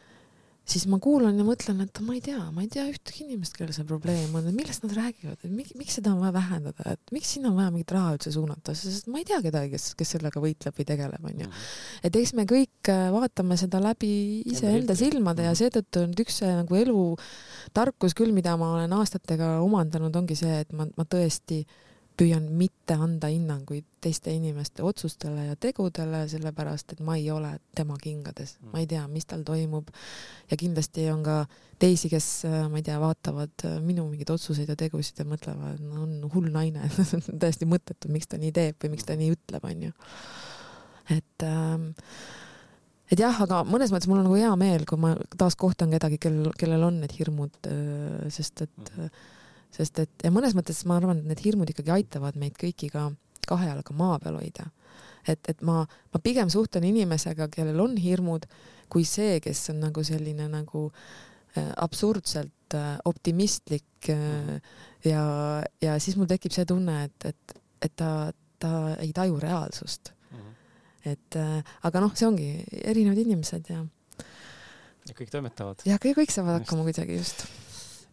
siis ma kuulan ja mõtlen, et ma ei tea, ma ei tea ühtegi inimest, kellel see probleem on, et millest nad räägivad, et miks, miks seda on vaja vähendada, et miks sinna on vaja mingit raha üldse suunata, sest ma ei tea kedagi, kes, kes sellega võitleb või tegeleb, onju. Mhm. et eks me kõik äh, vaatame seda läbi iseenda silmade ja mhm. seetõttu on üks see nagu elu tarkus küll, mida ma olen aastatega omandanud, ongi see, et ma, ma tõesti äh, püüan mitte anda hinnanguid teiste inimeste otsustele ja tegudele, sellepärast et ma ei ole tema kingades, mm. ma ei tea, mis tal toimub. ja kindlasti on ka teisi, kes, ma ei tea, vaatavad minu mingeid otsuseid ja tegusid ja mõtlevad, no on hull naine [laughs] täiesti mõttetu, miks ta nii teeb või miks ta nii ütleb, onju. et ähm, et jah, aga mõnes mõttes mul on nagu hea meel, kui ma taas kohtan kedagi, kellel, kellel on need hirmud, äh, sest et mm -hmm sest et ja mõnes mõttes ma arvan, et need hirmud ikkagi aitavad meid kõiki ka kahe jalaga maa peal hoida. et, et ma, ma pigem suhtlen inimesega, kellel on hirmud, kui see, kes on nagu selline nagu äh, absurdselt äh, optimistlik äh, ja, ja siis mul tekib see tunne, et, et, et ta, ta ei taju reaalsust mm. -hmm. et aga noh, see ongi erinevad inimesed ja. ja kõik toimetavad. ja kõik, kõik saavad hakkama kuidagi just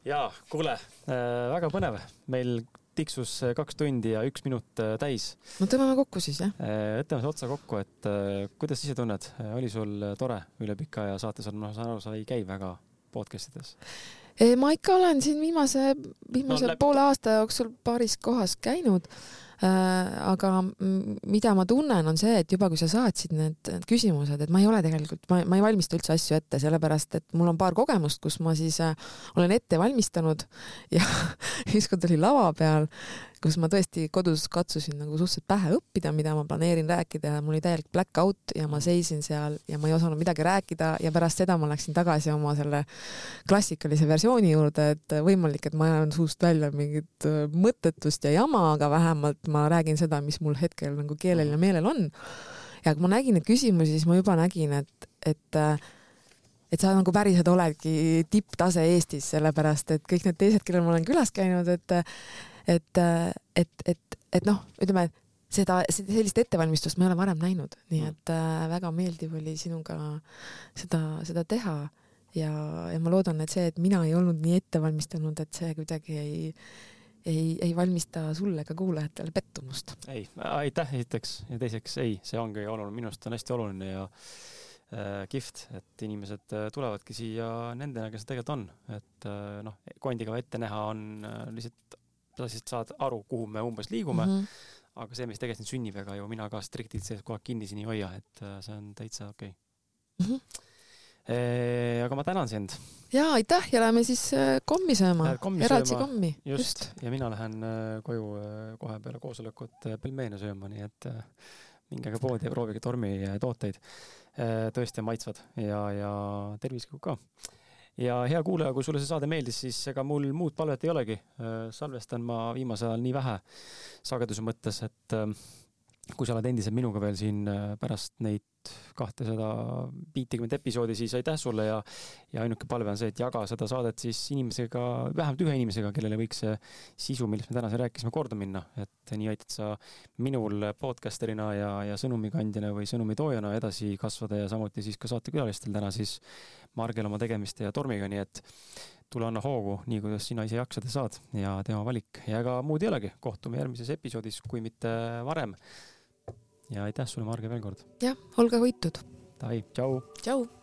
ja kuule äh,, väga põnev, meil tiksus äh, kaks tundi ja üks minut äh, täis. no tõmbame kokku siis jah äh,. võtame otsa kokku, et äh, kuidas sa ise tunned, äh, oli sul tore üle pika aja saates on, noh, saan aru, sa ei käi väga podcast ides? ma ikka olen siin viimase, viimase no, läbi... poole aasta jooksul paaris kohas käinud aga mida ma tunnen, on see, et juba kui sa saatsid need küsimused, et ma ei ole tegelikult, ma, ma ei valmista üldse asju ette, sellepärast et mul on paar kogemust, kus ma siis äh, olen ette valmistanud ja [laughs] ükskord oli lava peal kus ma tõesti kodus katsusin nagu suhteliselt pähe õppida, mida ma planeerin rääkida ja mul oli täielik black out ja ma seisin seal ja ma ei osanud midagi rääkida ja pärast seda ma läksin tagasi oma selle klassikalise versiooni juurde, et võimalik, et ma ajan suust välja mingit äh, mõttetust ja jama, aga vähemalt ma räägin seda, mis mul hetkel nagu keelel ja meelel on. ja kui ma nägin neid küsimusi, siis ma juba nägin, et, et äh, et sa nagu päriselt oledki tipptase Eestis, sellepärast et kõik need teised, kellel ma olen külas käinud, et et, et, et, et noh, ütleme seda, sellist ettevalmistust ma ei ole varem näinud, nii mm. et äh, väga meeldiv oli sinuga seda, seda teha ja, ja ma loodan, et see, et mina ei olnud nii ette valmistanud, et see kuidagi ei, ei, ei valmista sulle ega kuulajatele pettumust. ei, aitäh esiteks ja teiseks ei, see ongi oluline, minu arust on hästi oluline ja äh, kihvt, et inimesed äh, tulevadki siia nendena, kes tegelikult on, et äh, noh, kondikava ette näha on äh, lihtsalt sa siis saad aru, kuhu me umbes liigume mm. -hmm. aga see, mis tegelikult siin sünnib, ega ju mina ka striktilt sellest kogu aeg kinni siin ei hoia, et äh, see on täitsa okei okay. mm. -hmm. Eee, aga ma tänan sind. ja aitäh ja lähme siis äh, kommi sööma, Eratsi kommi. just, just., ja mina lähen äh, koju kohe peale koosolekut pelmeene sööma, nii et minge ka poodi ja proovige tormi tooteid. tõesti maitsvad ja, ja tervislikud ka ja hea kuulaja, kui sulle see saade meeldis, siis ega mul muud palvet ei olegi. Äh, salvestan ma viimasel ajal nii vähe sageduse mõttes, et äh, kui sa oled endiselt minuga veel siin äh, pärast neid kahtesada viitekümmet episoodi, siis aitäh sulle ja ja ainuke palve on see, et jaga seda saadet siis inimesega, vähemalt ühe inimesega, kellele võiks see sisu, millest me täna siin rääkisime, korda minna. et nii aitad sa minul podcaster'ina ja, ja sõnumikandjana või sõnumitoojana edasi kasvada ja samuti siis ka saatekülalistel täna siis Margel oma tegemiste ja tormiga, nii et tule anna hoogu, nii kuidas sina ise jaksada saad ja tema valik. Ja ega muud ei olegi, kohtume järgmises episoodis, kui mitte varem ja aitäh sulle, Marge, veel kord. jah, olge hoitud. Davai, tšau. tšau